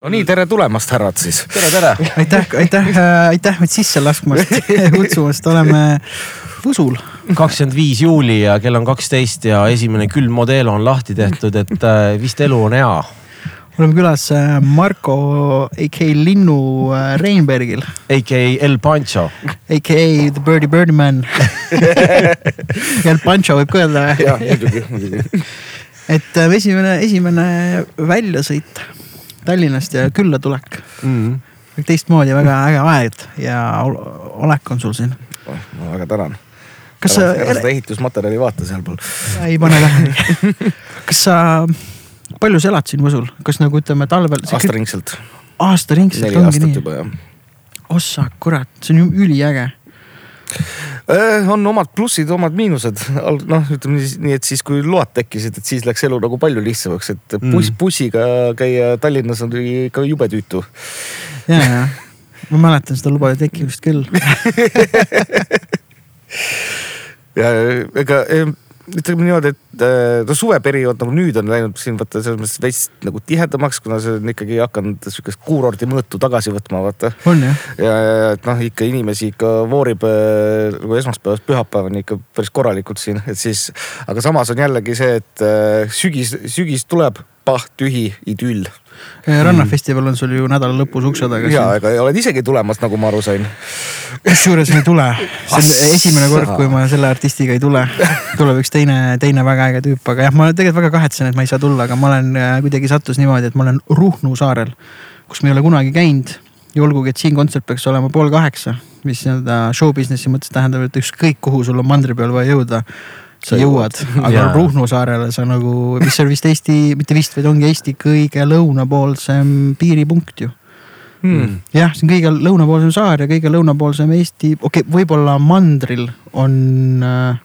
no nii, tere tulemast, härrad siis. tere, tere. aitäh, aitäh, aitäh meid sisse laskmast, kutsumast, oleme Võsul. kakskümmend viis juuli ja kell on kaksteist ja esimene külm Modelo on lahti tehtud, et äh, vist elu on hea. oleme külas äh, Marko AK Linnu äh, Reinbergil. AK El Pancho. AK The Birdie Birdie Man El Pancho võib ka öelda või? jah, muidugi, muidugi. et esimene, esimene väljasõit Tallinnast ja küllatulek mm. -hmm. teistmoodi väga äge aeg ja olek on sul siin oh,. ma väga tänan. kas sa. ära seda ehitusmaterjali vaata sealpool. ei pane tähele kas sa, palju sa elad siin Võsul, kas nagu ütleme talvel? aastaringselt. aastaringselt ongi nii? neli aastat juba jah. ossa kurat, see on ju üliäge on omad plussid, omad miinused, noh, ütleme nii, et siis kui load tekkisid, et siis läks elu nagu palju lihtsamaks, et buss mm., bussiga käia Tallinnas on ikka jube tüütu. ja, ja ma mäletan seda lubade tekkimist küll ja ega ütleme niimoodi, et äh, no suveperiood nagu nüüd on läinud siin vaata selles mõttes veits nagu tihedamaks, kuna see on ikkagi hakanud sihukest kuurordi mõõtu tagasi võtma, vaata. jah? ja, ja et noh, ikka inimesi ikka voorib äh, nagu esmaspäevast pühapäevani ikka päris korralikult siin, et siis. aga samas on jällegi see, et äh, sügis, sügis tuleb, pah, tühi, idüll rannafestival on sul ju nädala lõpus ukse taga. ja, ega oled isegi tulemas, nagu ma aru sain. kusjuures ei tule, see on esimene kord, kui ma selle artistiga ei tule. tuleb üks teine, teine väga äge tüüp, aga jah, ma tegelikult väga kahetsen, et ma ei saa tulla, aga ma olen äh, kuidagi sattus niimoodi, et ma olen Ruhnu saarel, kus ma ei ole kunagi käinud. ja olgugi, et siin kontsert peaks olema pool kaheksa, mis nii-öelda show business'i mõttes tähendab, et ükskõik kuhu sul on mandri peal vaja jõuda jõuad, aga yeah. Ruhnu saarele sa nagu, mis on vist Eesti, mitte vist, vaid ongi Eesti kõige lõunapoolsem piiripunkt ju. Hmm.. jah, see on kõige lõunapoolsem saar ja kõige lõunapoolsem Eesti, okei okay,, võib-olla mandril on äh,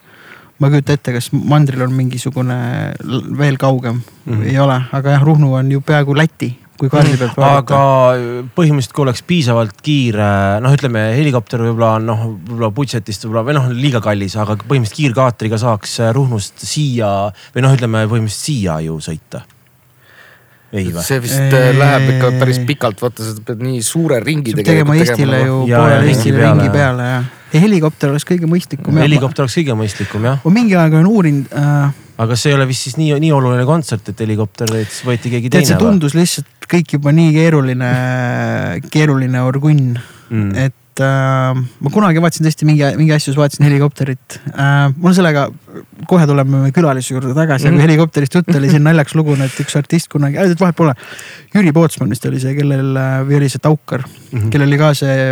ma ei kujuta ette, kas mandril on mingisugune veel kaugem. Mm, -hmm. ei ole, aga jah, Ruhnu on ju peaaegu Läti kui kaardi pealt vaadata. aga põhimõtteliselt, kui oleks piisavalt kiire, noh, ütleme helikopter võib-olla on noh, võib-olla budget'ist võib-olla või noh, liiga kallis, aga põhimõtteliselt kiirkaatriga saaks Ruhnust siia või noh, ütleme põhimõtteliselt siia ju sõita ei või? see vist eee... Äh, läheb ikka päris pikalt, vaata sa pead nii suure ringi tegema. tegema Eestile ju poolele Eestile ringi peale jah. ja helikopter oleks kõige mõistlikum. helikopter oleks kõige mõistlikum jah. ma mingi aeg olen uurinud äh, aga see ei ole vist siis nii, nii oluline kontsert, et helikopterit siis võeti keegi teine? tead, see tundus lihtsalt kõik juba nii keeruline, keeruline orgunn mm., et äh, ma kunagi vaatasin tõesti mingi, mingi asjus vaatasin helikopterit äh,. mul sellega, kohe tuleme külalise juurde tagasi mm., aga helikopterist jutt oli siin naljakas lugu, et üks artist kunagi äh,, vahet pole. Jüri Pootsman vist oli see, kellel äh, või oli see Taukar mm, -hmm. kellel oli ka see,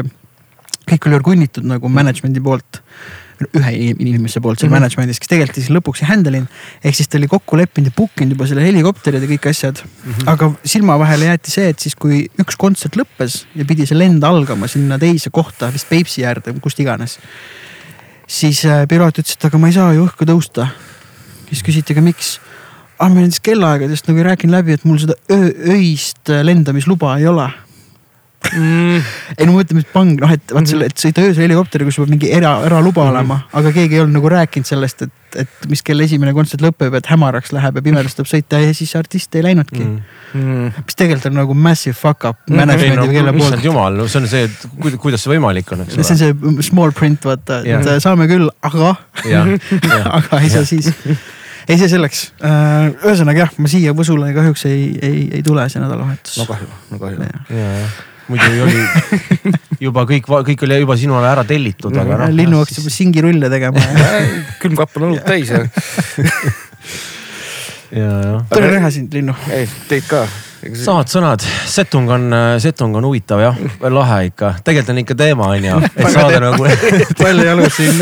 kõik oli orgunnitud nagu management'i poolt ühe inimese poolt seal mm -hmm. management'is, kes tegelikult siis lõpuks ei handle inud. ehk siis ta oli kokku leppinud ja book inud juba selle helikopterid ja kõik asjad mm. -hmm. aga silma vahele jäeti see, et siis kui üks kontsert lõppes ja pidi see lend algama sinna teise kohta, vist Peipsi äärde, kust iganes. siis äh, piloot ütles, et aga ma ei saa ju õhku tõusta. siis küsiti, aga miks? ah, me nendest kellaaegadest nagu ei rääkinud läbi, et mul seda öö, öist lendamisluba ei ole mm.. ei no ma mõtlen, mis pang, noh, et vaat selle, et sõita öösel helikopteriga, kus peab mingi era, eraluba mm. olema, aga keegi ei olnud nagu rääkinud sellest, et, et mis kell esimene kontsert lõpeb, et hämaraks läheb ja pimedaks tuleb sõita ja siis artist ei läinudki mm.. Mis tegelikult on nagu massive fuck up mm. management'i no, kelle poolt. issand jumal, no see on see, et kuidas see võimalik on, eks ole. see on see small print, vaata, et saame küll, aga aga ei saa siis ei, see selleks. Äh, ühesõnaga jah, ma siia Võsule kahjuks ei, ei, ei tule see nädalavahetus. no kahju, no kahju muidu oli juba kõik, kõik oli juba sinule ära tellitud, aga noh. linnu hakkas juba singirulle tegema. Külmkapp on õlut täis ja. tore näha sind, Linnu. ei, teid ka. samad sõnad, setung on, setung on huvitav jah, lahe ikka, tegelikult on ikka teema on ju, et saada nagu palju jalus siin.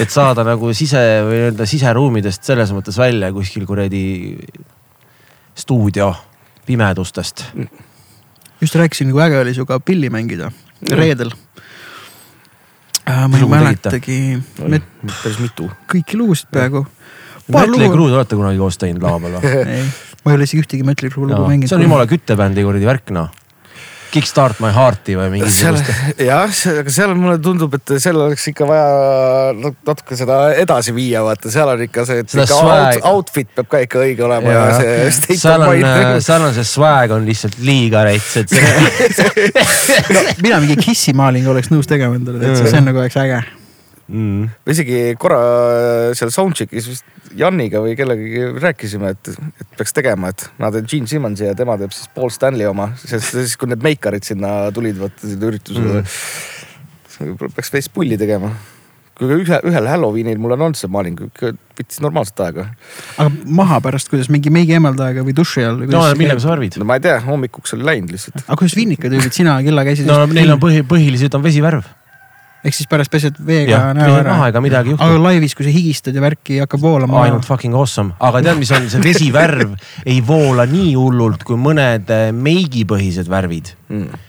Et saada nagu sise või nii-öelda siseruumidest selles mõttes välja kuskil kuradi stuudio pimedustest just rääkisin, kui äge oli sinuga pilli mängida reedel äh,. ma ei mäletagi. päris mitu. kõiki lugusid peaaegu. Mötley Crue'd olete kunagi koos teinud lava peal või? ma ei ole isegi ühtegi Mötley Crue lugu mänginud. see on jumala küttebändi kuradi värk noh Kickstart my heart'i või seal mingisugust. jah, aga seal mulle tundub, et seal oleks ikka vaja nat- natuke seda edasi viia, vaata seal on ikka see, et ikka swag. out, outfit peab ka ikka õige olema ja, ja see state seal of on mind,. seal on see swag on lihtsalt liiga rets, et see mina mingi kissi maalingu oleks nõus tegema endale, täitsa, see on nagu oleks äge. mm.. isegi korra seal soundcheck'is vist Janiga või kellegagi rääkisime, et, et peaks tegema, et nad on Gene Simmonsi ja tema teeb siis Paul Stanley oma, sest siis kui need meikarid sinna tulid, vaata sinna üritusele mm.. peaks veits pulli tegema. kui ühe, ühel Halloweenil mul on olnud see maaling, võttis normaalset aega. aga maha pärast, kuidas mingi meigi eemaldajaga või duši all või no millega sa värvid? no ma ei tea, hommikuks oli läinud lihtsalt. aga kuidas vinnikatüübid sina kella käisid? no neil on põhi, põhiliselt on vesivärv. Ehk siis pärast pesed veega jah, näo ära maha. ega midagi ei aga juhtu. laivis, kui sa higistad ja värki hakkab voolama. ainult fucking awesome, aga tead, mis on see vesivärv ei voola nii hullult kui mõned eh, meigipõhised värvid. Mm.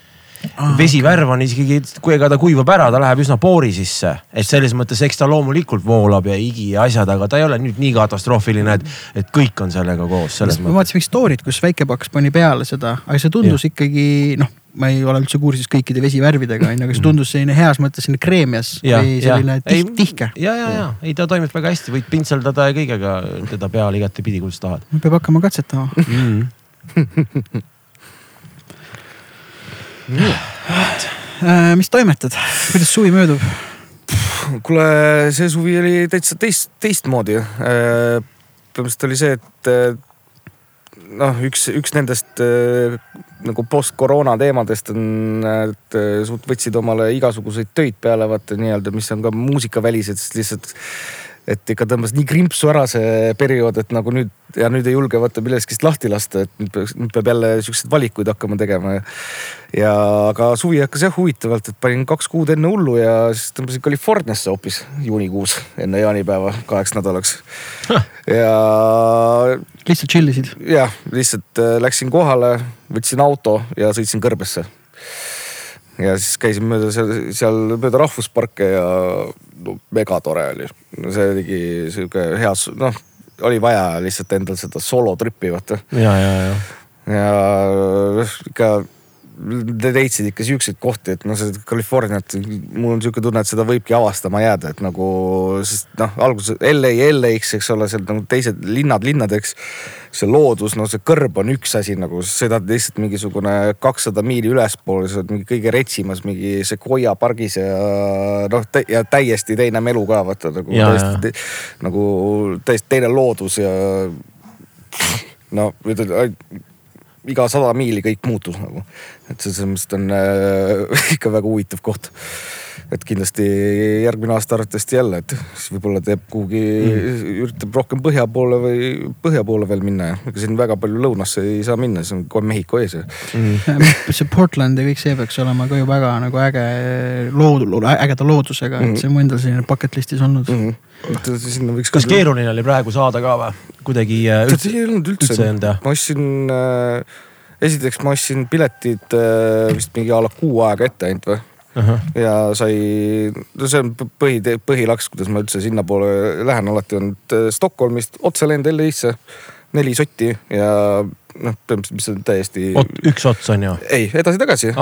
Vesivärv on isegi, kui ega ta kuivab ära, ta läheb üsna poori sisse, et selles mõttes, eks ta loomulikult voolab ja higi ja asjad, aga ta ei ole nüüd nii katastroofiline, et, et kõik on sellega koos, ma vaatasin mingit story't, kus väikepaks pani peale seda, aga see tundus ja. ikkagi noh, ma ei ole üldse kursis kõikide vesivärvidega onju, aga see tundus selline heas mõttes selline kreemias ja, või ja selline, tih, tihke. ja, ja, ja ei, ta toimib väga hästi, võid pintseldada ja kõigega teda peale igatepidi, kuidas tahad peab hakkama katsetama. mm. Äh, mis toimetad, kuidas suvi möödub? kuule, see suvi oli täitsa teist, teistmoodi. põhimõtteliselt oli see, et äh, noh, üks, üks nendest äh, nagu post-koroona teemadest on, et äh, suht võtsid omale igasuguseid töid peale, vaata nii-öelda, mis on ka muusikavälised, sest lihtsalt et ikka tõmbas nii krimpsu ära see periood, et nagu nüüd ja nüüd ei julge vaata millestki lahti lasta, et nüüd peaks, nüüd peab jälle siukseid valikuid hakkama tegema ja. aga suvi hakkas jah huvitavalt, et panin kaks kuud enne hullu ja siis tõmbasin Californiasse hoopis juunikuus enne jaanipäeva kaheks nädalaks. ja lihtsalt chill isid. jah, lihtsalt äh, läksin kohale, võtsin auto ja sõitsin kõrbesse. Ja siis käisin mööda seal, seal mööda rahvusparke ja no, megatore oli. see oligi sihuke hea, noh oli vaja lihtsalt endal seda solotripi vaata ja, ja, ja ja ikka te leidsid ikka siukseid kohti, et noh, seda Californiat, mul on sihuke tunne, et seda võibki avastama jääda, et nagu, sest noh, alguses LA LA-ks, eks ole, seal nagu teised linnad linnadeks. see loodus, no see kõrb on üks asi nagu, sõidad lihtsalt mingisugune kakssada miili ülespoole, sa oled mingi kõige retsimas mingi Sequoia pargis ja noh, ja täiesti teine melu ka vaata nagu Ja, täiesti nagu täiesti teine loodus ja no ütled iga sada miili kõik muutus nagu, et selles mõttes on äh, ikka väga huvitav koht. Et kindlasti järgmine aasta arvatavasti jälle, et siis võib-olla teeb kuhugi mm., üritab rohkem põhja poole või põhja poole veel minna ja ega siin väga palju lõunasse ei saa minna, siis on kohe Mehhiko ees mm.. see Portland ja kõik see peaks olema ka ju väga nagu äge lood-, ägeda loodusega, et see on mu endal selline bucket list'is olnud mm. -hmm. kas keeruline oli praegu saada ka või? kuidagi äh, tead, üldse ei olnud üldse, üldse ma ostsin äh,, esiteks ma ostsin piletid äh, vist mingi a la kuu aega ette ainult või uh? -huh. ja sai, no see on põhi, põhilaks, kuidas ma üldse sinnapoole lähen, alati on äh, Stockholmist otselend LA-sse, neli sotti ja noh, põhimõtteliselt, mis on täiesti. üks ots on ju? ei, edasi-tagasi,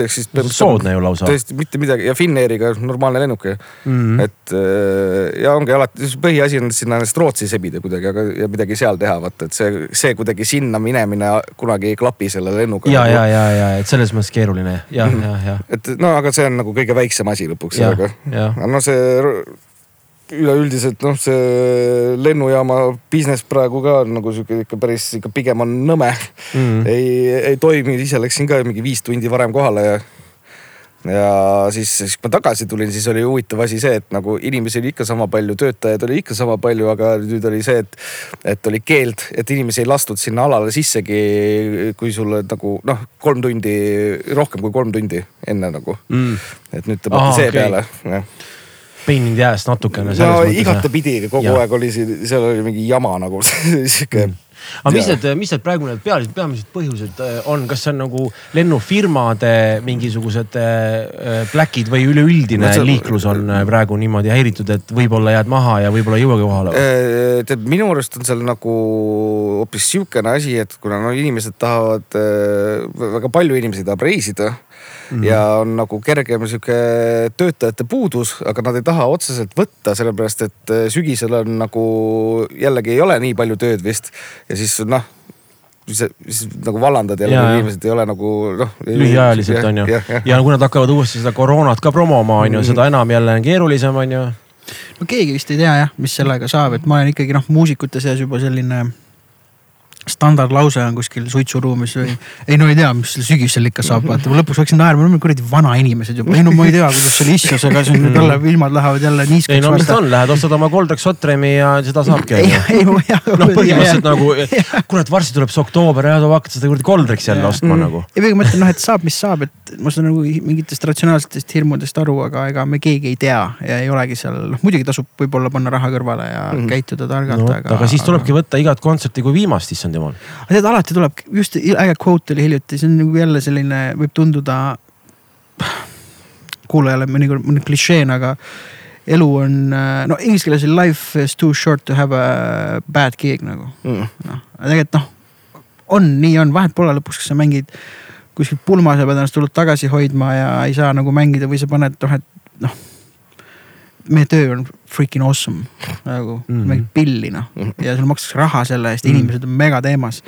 ehk siis. soodne ju lausa. tõesti mitte midagi ja Finnairiga normaalne lennuk ja Mm. et äh, ja ongi alati, põhiasi on sinna ennast Rootsi sebida kuidagi, aga ja midagi seal teha, vaata, et see, see kuidagi sinna minemine kunagi ei klapi selle lennuga. ja, ja, ja, ja, et selles mõttes keeruline ja, ja, ja, et no aga see on nagu kõige väiksem asi lõpuks, aga, no see üleüldiselt noh, see lennujaama business praegu ka nagu sihuke ikka päris ikka pigem on nõme Mm. ei, ei toimi, ise läksin ka mingi viis tundi varem kohale ja ja siis, siis kui ma tagasi tulin, siis oli huvitav asi see, et nagu inimesi oli ikka sama palju, töötajaid oli ikka sama palju, aga nüüd oli see, et, et oli keeld, et inimesi ei lastud sinna alale sissegi, kui sul nagu noh, kolm tundi, rohkem kui kolm tundi enne nagu. Mm. et nüüd tõmmati see okei. peale, jah. Pain in the ass natukene no igatepidi kogu Jah. aeg oli siin, seal oli mingi jama nagu sihuke Mm. aga mis need, mis need praegu need pealised, peamised põhjused äh, on, kas see on nagu lennufirmade mingisugused äh, black'id või üleüldine see- liiklus on äh, praegu niimoodi häiritud, et võib-olla jääd maha ja võib-olla ei jõuagi kohale? Äh, tead, minu arust on seal nagu hoopis sihukene asi, et kuna no inimesed tahavad, väga palju inimesi tahab reisida mm ja on nagu kergem sihuke töötajate puudus, aga nad ei taha otseselt võtta, sellepärast et äh, sügisel on nagu jällegi ei ole nii palju tööd vist ja siis noh siis, siis nagu vallandad jälle, inimesed ei ole nagu noh. lühiajaliselt on ju. ja kui nad hakkavad uuesti seda koroonat ka promoma, on ju, seda enam jälle on keerulisem, on ju. no keegi vist ei tea jah, mis sellega saab, et ma olen ikkagi noh, muusikute seas juba selline standardlause on kuskil suitsuruumis või ei no ei tea, mis sel sügisel ikka saab, vaata ma lõpuks hakkasin naerma, me oleme kuradi vanainimesed juba, ei no ma ei tea, kuidas seal issusega siin nüüd jälle ilmad lähevad jälle ei niiskeks. no mis ta on, lähed ostad oma Goldrex Sotremi ja seda saabki. ei, ei ei noh, põhimõtteliselt nagu, kurat, varsti tuleb see oktoober ja tuleb hakata seda kuradi Goldrexi jälle ostma nagu. ei, ma mõtlen noh, et saab, mis saab, et ma saan nagu mingitest ratsionaalsetest hirmudest aru, aga ega me keegi ei tea ja ei olegi seal, noh muidugi tasub võib-olla panna raha kõrvale ja mm käituda targalt no,, aga. aga siis tulebki võtta igat kontserti kui viimast, issand jumal. aga tead, alati tuleb, just äge quote oli hiljuti, see on nagu jälle selline, võib tunduda kuulajale mõnikord mõni klišeena, aga elu on, no inglise keeles on life is too short to have a bad gig nagu. Mm. noh, aga tegelikult noh, on, nii on, vahet pole lõpuks, kas sa mängid kuskil pulmas ja pead ennast hullult tagasi hoidma ja ei saa nagu mängida või sa paned noh, et noh. Meie töö on freaking awesome nagu mm Mhm. -hmm. mängid pilli noh ja sulle makstakse raha selle eest, inimesed on megateemas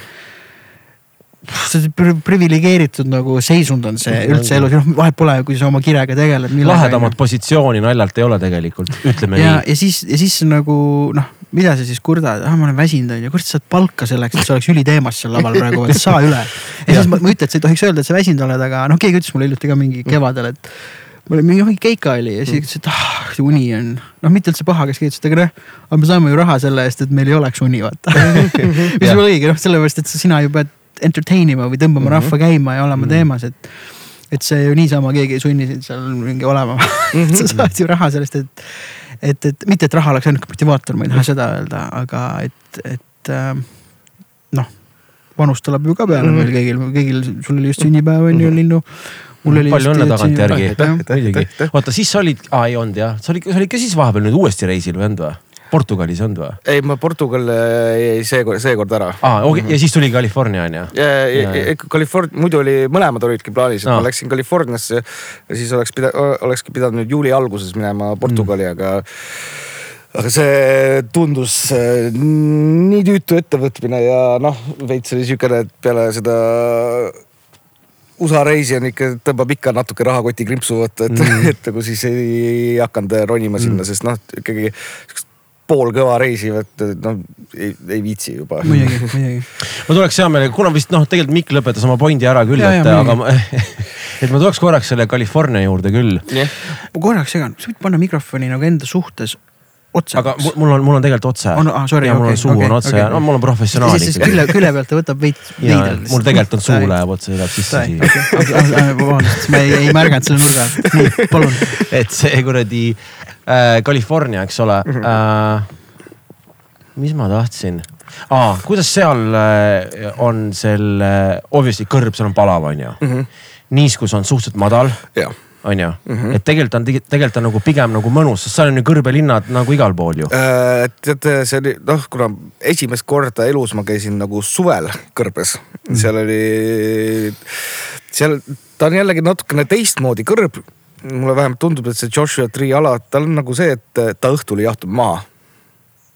see pri- priviligeeritud nagu seisund on see üldse elus ja noh, vahet pole, kui sa oma kirega tegeled. lahedamat positsiooni naljalt ei ole tegelikult, ütleme ja, nii. ja siis, ja siis nagu noh, mida sa siis kurdad, ah ma olen väsinud on ju, kurat sa saad palka selleks, et sa oleks üliteemas seal laval praegu, et saa üle. ja siis ma, ma ütlen, et sa ei tohiks öelda, et sa väsinud oled, aga noh, keegi ütles mulle hiljuti ka mingi kevadel, et mul oli mingi, keika oli ja siis ütles, et ah see uni on, noh mitte üldse paha, kes et aga noh, aga me saame ju raha selle eest, et meil ei oleks uni vaata. mis on õige noh, sellepärast et sina ju pead entertain ima või tõmbama rahva käima ja olema teemas, et et see ju niisama keegi ei sunni sind seal mingi olema. Sa saad ju raha sellest, et, et, et mitte, et raha oleks ainuke motivaator, ma ei taha seda öelda, aga et, et äh, noh, vanust tuleb ju ka peale meil kõigil, kõigil, sul oli just sünnipäev on ju, Linnu. Mul oli. palju õnne tagantjärgi, muidugi oota, siis sa olid, aa ei olnud jah, sa olid, sa olid ka siis vahepeal nüüd uuesti reisil või olnud või? Portugalis ei olnud või? ei, ma Portugal jäi seekord, seekord ära. aa, okei, ja siis tuli California on ju? California, muidu oli, mõlemad olidki plaanis, et Aa. ma läksin Californiasse ja siis oleks pida-, olekski pidanud nüüd juuli alguses minema Portugali mm., aga aga see tundus äh, nii tüütu ettevõtmine ja noh, veits oli siukene, et peale seda USA reisi on ikka, tõmbab ikka natuke rahakoti krimpsu võtta, et mm. et nagu siis ei, ei hakanud ronima sinna mm., sest noh, ikkagi poolkõva reisi, vot noh ei, ei viitsi juba. muidugi, muidugi. ma tuleks hea meelega, kuna vist noh, tegelikult Mikk lõpetas oma pointi ära küll, et ja, aga ma, et ma tuleks korraks selle California juurde küll. jah, ma korraks segan, sa võid panna mikrofoni nagu enda suhtes otse. aga mul- on, mul on tegelikult otse On- ah, sorry, ja mul okei, on suu okei, on otse okei. ja no mul on professionaal ikkagi. külje, külje pealt ta võtab veits ja veidelt. mul tegelikult on suu läheb otse, läheb sisse siia. vabandust, ma ei, ei märganud selle nurga alt, nii palun. et see kuradi äh, California, eks ole äh,. mis ma tahtsin ah,, kuidas seal äh, on selle, obviously kõrb seal on palav, on ju mm. -hmm. niiskus on suhteliselt madal, jah on ju mm, -hmm. et tegelikult on, tegelikult on nagu pigem nagu mõnus, sest seal on ju kõrbelinnad nagu igal pool ju. Äh, tead, see oli noh, kuna esimest korda elus ma käisin nagu suvel kõrbes mm., seal oli, seal ta on jällegi natukene teistmoodi kõrb. mulle vähemalt tundub, et see Joshua Tree ala, tal on nagu see, et ta õhtul jahtub maha.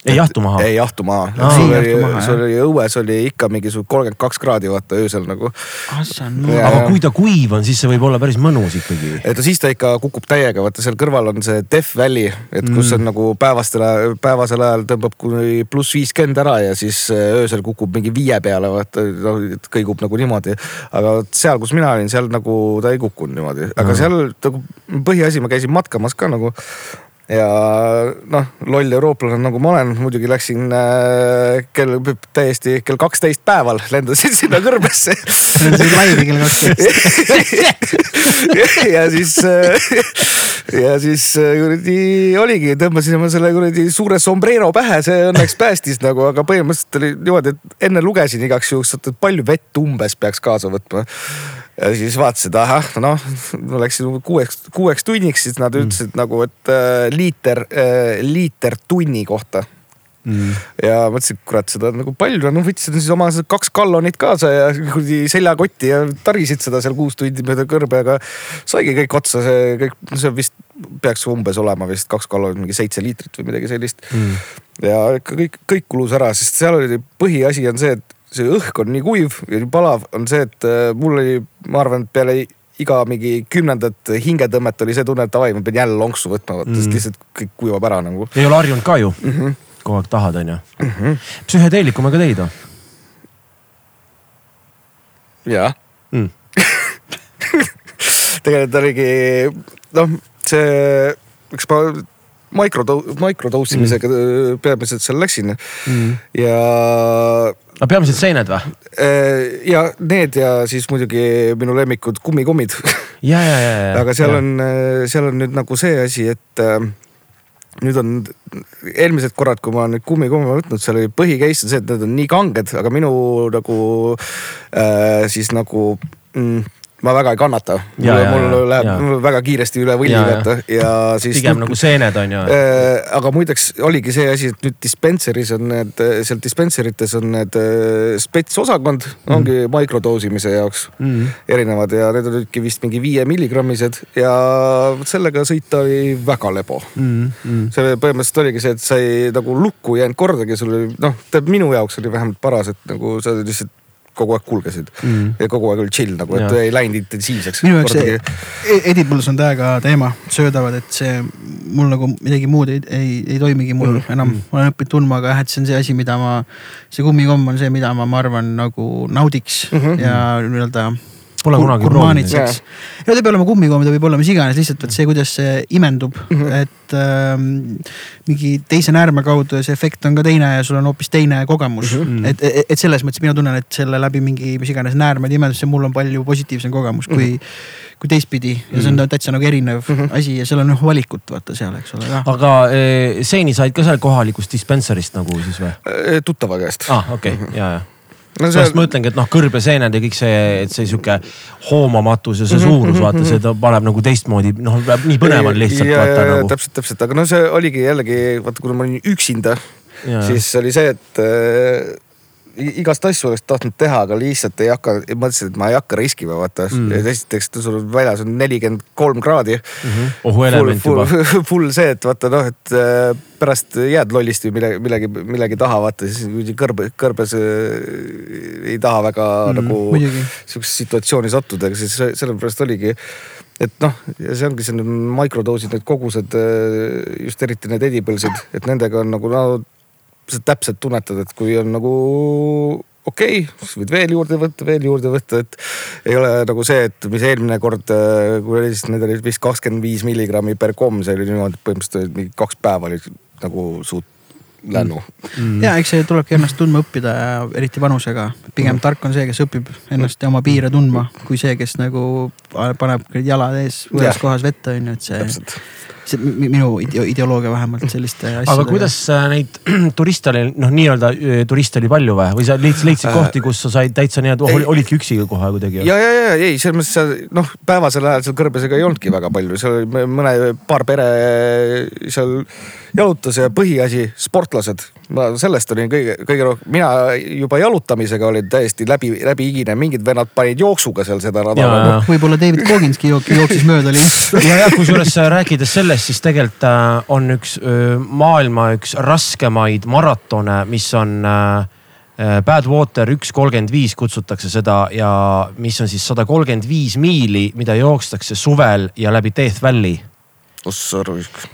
Ei jahtu maha. ei jahtu maha Aa. sul oli, sul oli õues oli ikka mingi su kolmkümmend kaks kraadi vaata öösel nagu. Assana. aga kui ta kuiv on, siis see võib olla päris mõnus ikkagi. et no siis ta ikka kukub täiega, vaata seal kõrval on see Death Valley, et kus on nagu päevastel, päevasel ajal tõmbab kuni pluss viiskümmend ära ja siis äh, öösel kukub mingi viie peale, vaata kõigub nagu niimoodi. aga seal, kus mina olin, seal nagu ta ei kukkunud niimoodi, aga seal nagu põhiasi, ma käisin matkamas ka nagu ja noh, loll eurooplane nagu ma olen, muidugi läksin äh, kell täiesti kell kaksteist päeval lendasin sinna kõrbesse siis laivi kell kaksteist. ja siis, ja siis äh, kuradi oligi, tõmbasin oma selle kuradi suure sombrero pähe, see õnneks päästis nagu, aga põhimõtteliselt oli niimoodi, et enne lugesin igaks juhuks, et palju vett umbes peaks kaasa võtma. Ja siis vaatasin, et ahah, noh, läksin kuueks, kuueks tunniks, siis nad ütlesid mm. nagu, et äh, liiter äh,, liiter tunni kohta Mm. ja mõtlesin, et kurat, seda on nagu palju, noh võtsin siis oma kaks gallonit kaasa ja kuradi seljakotti ja tarisid seda seal kuus tundi mööda kõrbe, aga saigi kõik otsa, see kõik, see vist peaks umbes olema vist kaks gallonit, mingi seitse liitrit või midagi sellist Mm. ja ikka kõik, kõik kulus ära, sest seal oli põhiasi on see, et see õhk on nii kuiv ja nii palav on see, et äh, mul oli, ma arvan, et peale iga mingi kümnendat hingetõmmet oli see tunne, et davai, ma pean jälle lonksu võtma, vaata mm., sest lihtsalt kõik kuivab ära nagu ei ole harjunud ka ju mm. -hmm. kogu aeg tahad, onju. psühhedeelikumaga tegid või jaa mm. tegelikult oligi noh, see, eks ma mikrodo-, mikrodosimisega mm. peamiselt seal läksin Mm. ja aga peamiselt seened või? eh, ja need ja siis muidugi minu lemmikud kummikummid. ja, ja, ja, ja. aga seal on, seal on nüüd nagu see asi, et äh, nüüd on eelmised korrad, kui ma nüüd kummikumme võtnud, seal oli põhicase on see, et need on nii kanged, aga minu nagu äh, siis nagu mm, ma väga ei kannata. Mul ja, läheb ja. mul väga kiiresti üle võlli Ja, ja. vaata ja siis. pigem nagu seened on ju. Äh, aga muideks oligi see asi, et nüüd dispenseris on need, seal dispenserites on need äh, spetsosakond mm., ongi mikrodoosimise jaoks Mm. erinevad ja need olidki vist mingi viie milligrammised ja sellega sõita oli väga lebo. Mm. Mm. see põhimõtteliselt oligi see, et sa ei nagu lukku jäänud kordagi, sul oli noh, minu jaoks oli vähemalt paras, et nagu sa lihtsalt kogu aeg kulgesid Mm. ja kogu aeg oli chill nagu, et Jaa. ei läinud intensiivseks. minu jaoks see e- edibles on täiega teema, söödavad, et see mul nagu midagi muud ei, ei, ei toimigi mul Mm. mm. enam, ma olen õppinud tundma, aga jah, et see on see asi, mida ma, see kummikomm on see, mida ma, ma arvan, nagu naudiks mm. -hmm. ja nii-öelda Pole kunagi proovinud. ja ta ei pea olema kummikomm, ta võib olla mis iganes, lihtsalt vot see, kuidas see imendub mm, Mhm. -hmm. et ähm, mingi teise näärme kaudu ja see efekt on ka teine ja sul on hoopis teine kogemus mm. Mhm. -hmm. et, et, et selles mõttes mina tunnen, et selle läbi mingi mis iganes näärmed, imendus, see mul on palju positiivsem kogemus kui mm, -hmm. kui teistpidi ja see on täitsa nagu erinev mm -hmm. asi ja seal on noh valikut vaata seal, eks ole aga eh, seeni said ka seal kohalikust dispenserist nagu siis või? Tuttava käest. aa ah,, okei okay., ja, ja. No sellest ma ütlengi, et noh, kõrbeseened ja kõik see, et see sihuke hoomamatus ja see suurus, vaata, see ta paneb nagu teistmoodi, noh, nii põnev on lihtsalt ja, vaata ja, nagu. täpselt, täpselt, aga no see oligi jällegi vaata, kuna ma olin üksinda, siis oli see, et igast asju oleks tahtnud teha, aga lihtsalt ei hakka, mõtlesin, et ma ei hakka riskima, vaata Mm. mm.. esiteks sul väljas on nelikümmend kolm kraadi. ohuelement full, juba. full, see, et vaata noh, et äh, pärast jääd lollisti millegi, millegi, millegi taha, vaata siis kõrbe, kõrbes äh, ei taha väga mm, nagu sihukesesse situatsiooni sattuda, aga siis se- sellepärast oligi, et noh, ja see ongi see need mikrodoosid, need kogused, just eriti need edibles'id, et nendega on nagu no sa täpselt tunnetad, et kui on nagu okei okay,, siis võid veel juurde võtta, veel juurde võtta, et ei ole nagu see, et mis eelmine kord, kui oli siis need olid vist kakskümmend viis milligrammi per komm, see oli niimoodi, et põhimõtteliselt mingi kaks päeva oli nagu suht lännu mm.. ja eks see tulebki ennast tundma õppida ja eriti vanusega. pigem Mm. tark on see, kes õpib ennast ja oma piire tundma, kui see, kes nagu paneb jalad ees võõras Jah. kohas vette on ju, et see, täpselt. See mi- minu ideo- ideoloogia vähemalt selliste asjadega. aga kuidas äh, neid turiste oli, noh, nii-öelda äh, turiste oli palju või, või sa leidsid, leidsid Äh, kohti, kus sa said täitsa nii-öelda ei., olidki üksi kohe kuidagi? ja, ja, ja ei, selles mõttes seal noh, päevasel ajal seal kõrbesega ei olnudki väga palju, seal oli mõne, paar pere seal jalutas ja põhiasi, sportlased. Ma sellest olin kõige, kõige rohkem, mina juba jalutamisega olin täiesti läbi, läbiigine, mingid vennad panid jooksuga seal seda rada nagu võib-olla David Koginski jook- jooksis mööda lihtsalt. ja, ja kusjuures äh, rääkides sellest, siis tegelikult äh, on üks öö, maailma üks raskemaid maratone, mis on äh, äh, Badwater üks kolmkümmend viis kutsutakse seda ja mis on siis sada kolmkümmend viis miili, mida jookstakse suvel ja läbi Death Valley.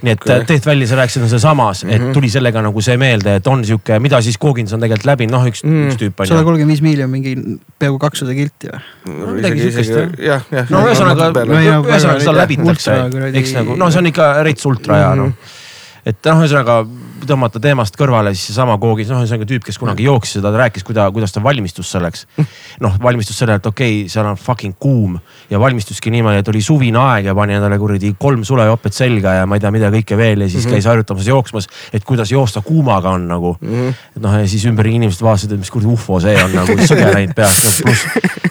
Nii et okay. Death Valley, sa rääkisid, on sealsamas mm, -hmm. et tuli sellega nagu see meelde, et on sihuke, mida siis Kogins on tegelikult läbinud, noh, üks mm., üks tüüp on sada ju. kolmkümmend viis miili on mingi peaaegu kakssada kilti või? midagi sihukest, jah. no ühesõnaga, ühesõnaga seda läbitakse eks nagu, no see on ikka rets ultra ja noh. et noh, ühesõnaga tõmmata teemast kõrvale siis seesama koogis, noh, ühesõnaga tüüp, kes kunagi jooksis seda, ta rääkis, kuida-, kuidas ta valmistus selleks. noh, valmistus sellele, et okei okay,, seal on fucking kuum ja valmistuski niimoodi, et oli suvine aeg ja pani endale kuradi kolm sulejopet selga ja ma ei tea, mida kõike veel ja siis mm -hmm. käis harjutamas jooksmas, et kuidas joosta kuumaga on nagu mm. -hmm. noh, ja siis ümber inimesed vaatasid, et mis kuradi ufo see on nagu sõge läinud peast, pluss,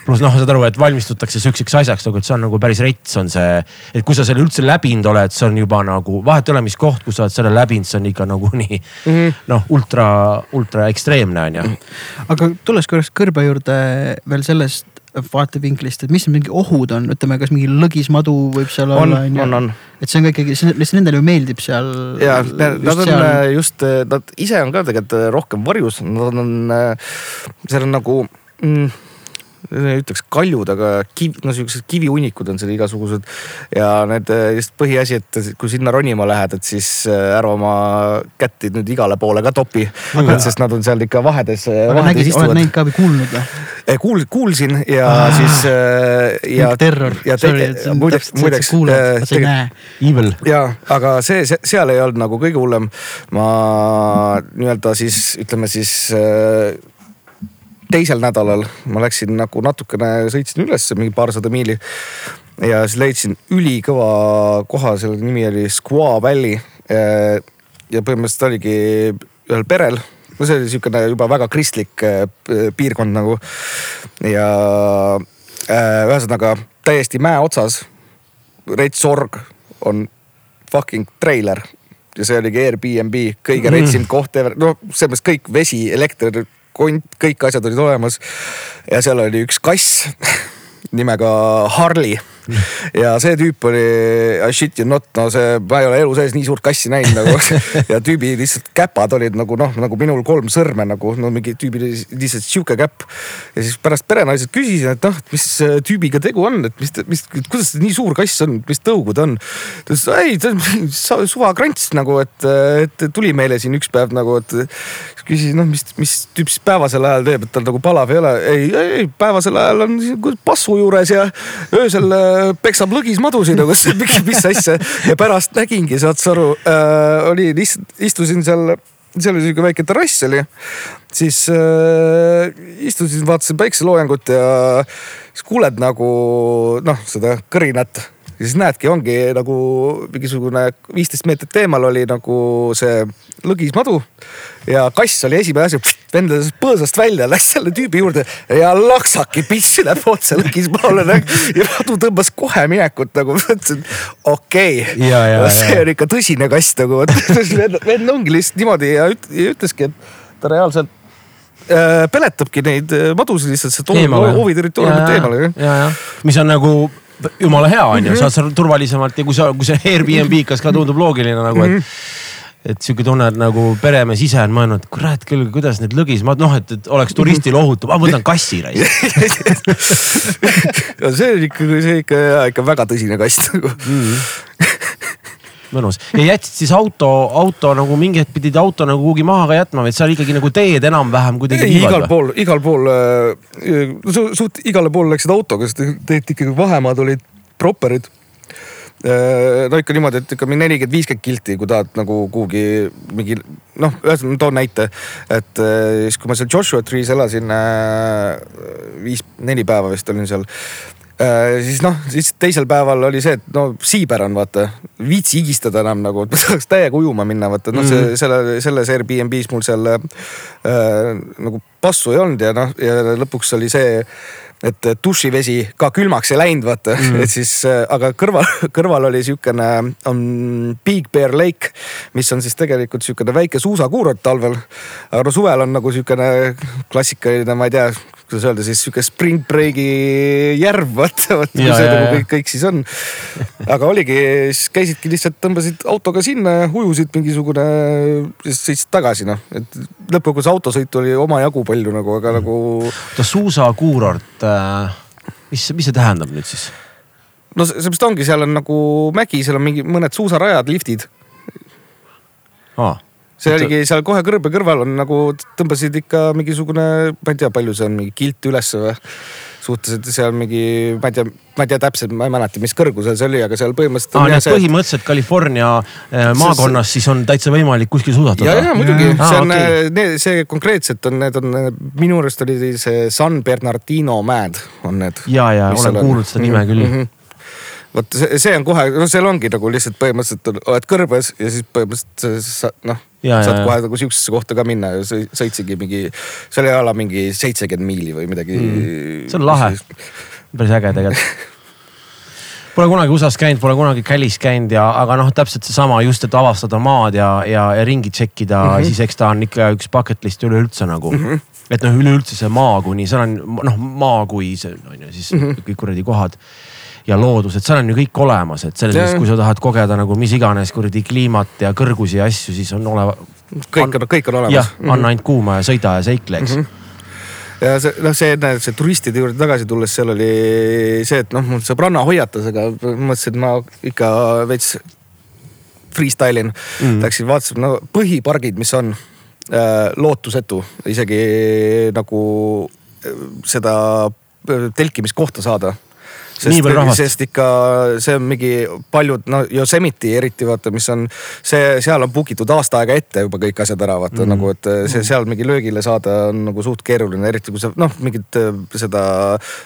pluss noh, saad aru, et valmistutakse sihukeseks asjaks nagu, et see on nagu päris rets on see. et kui sa selle üldse läbinud oled, see on juba nagu vahet ei ole, mis koht, kus sa oled selle läbinud, see on ikka nagu nii mm -hmm. noh, ultra, ultra ekstreemne on ju. aga tulles korraks kõrbe juurde veel sellest vaatevinklist, et mis need mingi ohud on, ütleme, kas mingi lõgismadu võib seal on, olla on, on, on. et see on ka ikkagi, lihtsalt nendele ju meeldib seal. ja nad on seal... just, nad ise on ka tegelikult rohkem varjus, nad on, seal on nagu mm, ütleks kaljud, aga kiv, no siuksed kivihunnikud on seal igasugused. ja need just põhiasi, et kui sinna ronima lähed, et siis äh, ära oma kätti nüüd igale poole ka topi. sest nad on seal ikka vahedes. nägid, oled näinud ka või kuulnud või? kuul-, kuulsin ja ah, siis ja terror. ja muideks, muideks. Evil. ja, aga see, see, seal ei olnud nagu kõige hullem. ma nii-öelda siis ütleme siis äh, teisel nädalal ma läksin nagu natukene, sõitsin üles mingi paarsada miili. ja siis leidsin ülikõva koha, selle nimi oli Squaw Valley. ja põhimõtteliselt oligi ühel perel, no see oli sihukene juba väga kristlik eh, piirkond nagu. ja äh, ühesõnaga täiesti mäe otsas, rets org on fucking treiler ja see oligi Airbnb, kõige mm. retsim koht ever, no selles mõttes kõik vesi, elekter kont, kõik asjad olid olemas. ja seal oli üks kass nimega Harley ja see tüüp oli I shit you not, no see, ma ei ole elu sees nii suurt kassi näinud nagu ja tüübi lihtsalt käpad olid nagu noh, nagu minul kolm sõrme nagu no mingi tüübil lihtsalt sihuke käpp. ja siis pärast perenaised küsisin, et noh, mis tüübiga tegu on, et mis, mis, kuidas nii suur kass on, mis tõugud on. ta ütles ei, ta on suva krants nagu, et, et tuli meile siin üks päev nagu, et küsisin, noh, mis, mis tüüp siis päevasel ajal teeb, et tal nagu palav ei ole. ei, ei päevasel ajal on passu juures ja öösel peksab lõgis madusid nagu, mis, mis asja. ja pärast nägingi, saad sa aru äh,, oli lihtsalt, istusin seal, seal oli sihuke väike terrass oli. siis äh, istusin, vaatasin päikseloojangut ja siis kuuled nagu noh, seda kõrinat ja siis näedki, ongi nagu mingisugune viisteist meetrit eemal oli nagu see lõgismadu ja kass oli esimene asi, vendas põõsast välja, läks selle tüübi juurde ja laksaki pissi läheb otse lõgis poole ja madu tõmbas kohe minekut nagu, mõtlesin okei. Okay., see on ikka tõsine kass nagu, vend ongi lihtsalt niimoodi ja, üt, ja ütleski, et ta reaalselt äh, peletabki neid äh, madusid lihtsalt sealt hoovi territooriumit eemale. mis on nagu jumala hea on ju, saad sa turvalisemalt ja kui sa, kui see Airbnb-kas ka tundub loogiline nagu, et et sihuke tunne, et nagu peremees ise on mõelnud, kurat küll, kuidas need lõgismaad, noh, et, et oleks turistile ohutu, ma võtan kassi raisk no see on ikka, see ikka, ikka väga tõsine kass nagu mm. mõnus ja jätsid siis auto, auto nagu mingi hetk pidid auto nagu kuhugi maha ka jätma, vaid seal ikkagi nagu teed enam-vähem kuidagi. igal pool, igal pool äh,, suht igale poole läksid autoga, sest tegelikult ikkagi vahemaad olid properid no ikka niimoodi, et ikka mingi nelikümmend, viiskümmend kilti, kui tahad nagu kuhugi mingi noh, ühesõnaga toon näite, et äh, siis kui ma seal Joshua Tree's elasin äh, viis, neli päeva vist olin seal siis noh, siis teisel päeval oli see, et no siiber on vaata, viitsi higistada enam nagu, et ma tahaks täiega ujuma minna, vaata noh, see mm. selle, selles Airbnb-s mul seal äh, nagu passu ei olnud ja noh, ja lõpuks oli see et dušivesi ka külmaks ei läinud, vaata mm., et siis, äh, aga kõrval, kõrval oli siukene, on Big Bear Lake, mis on siis tegelikult siukene väike suusakuurort talvel. aga no suvel on nagu siukene klassikaline, ma ei tea, kuidas öelda siis sihuke spring break'i järv, vaata, vaata kui see nagu kõik, kõik siis on. aga oligi, siis käisidki lihtsalt, tõmbasid autoga sinna ja ujusid mingisugune, siis sõitsid tagasi noh, et lõppkokkuvõttes autosõitu oli omajagu palju nagu, aga nagu. oota suusakuurort, äh, mis, mis see tähendab nüüd siis? no seepärast ongi, seal on nagu mägi, seal on mingi mõned suusarajad, liftid ah see oligi seal kohe kõrbe kõrval on nagu tõmbasid ikka mingisugune, ma ei tea, palju see on, mingi kilt ülesse või? suhteliselt seal mingi, ma ei tea, ma ei tea täpselt, ma ei mäleta, mis kõrgusel see oli, aga seal põhimõtteliselt aa, nii et see, põhimõtteliselt California äh, maakonnas siis on täitsa võimalik kuskil ja, suusatada ja? muidugi, Aa, see on okay., see konkreetselt on, need on, minu arust oli see San Bernardino mäed on need. ja, ja olen kuulnud seda nime küll. -hmm. Vot see, see on kohe, no seal ongi nagu lihtsalt põhimõtteliselt oled kõrbes ja siis põhimõtteliselt sa noh, saad ja, kohe nagu siuksesse kohta ka minna ja sõi- sõitsigi mingi, seal ei ole mingi seitsekümmend miili või midagi mm.. see on lahe, päris äge tegelikult. Pole kunagi USA-s käinud, pole kunagi Calis käinud ja, aga noh, täpselt seesama just, et avastada maad ja, ja, ja ringi tšekkida mm. -hmm. siis eks ta on ikka üks bucket list üleüldse nagu mm. -hmm. et noh, üleüldse see maa kuni, seal on noh, maa kui see on ju siis mm. -hmm. kõik kuradi kohad ja loodus, et seal on ju kõik olemas, et selles mõttes, kui sa tahad kogeda nagu mis iganes kuradi kliimat ja kõrgusi ja asju, siis on ole-. kõik on, kõik on olemas. jah, anna ainult kuuma ja sõida ja seikle, eks mm. Mhm. ja see noh, see see turistide juurde tagasi tulles, seal oli see, et noh, mul sõbranna hoiatas, aga mõtlesin, et ma ikka veits freestyle in mm.. Läksin vaatasin, no põhipargid, mis on äh, lootusetu isegi nagu äh, seda äh, telkimiskohta saada. Rahvast. sest ikka see on mingi paljud, no Yosemite eriti vaata, mis on see, seal on book itud aasta aega ette juba kõik asjad ära vaata mm. nagu, et see seal mingi löögile saada on nagu suht keeruline, eriti kui sa noh, mingit äh, seda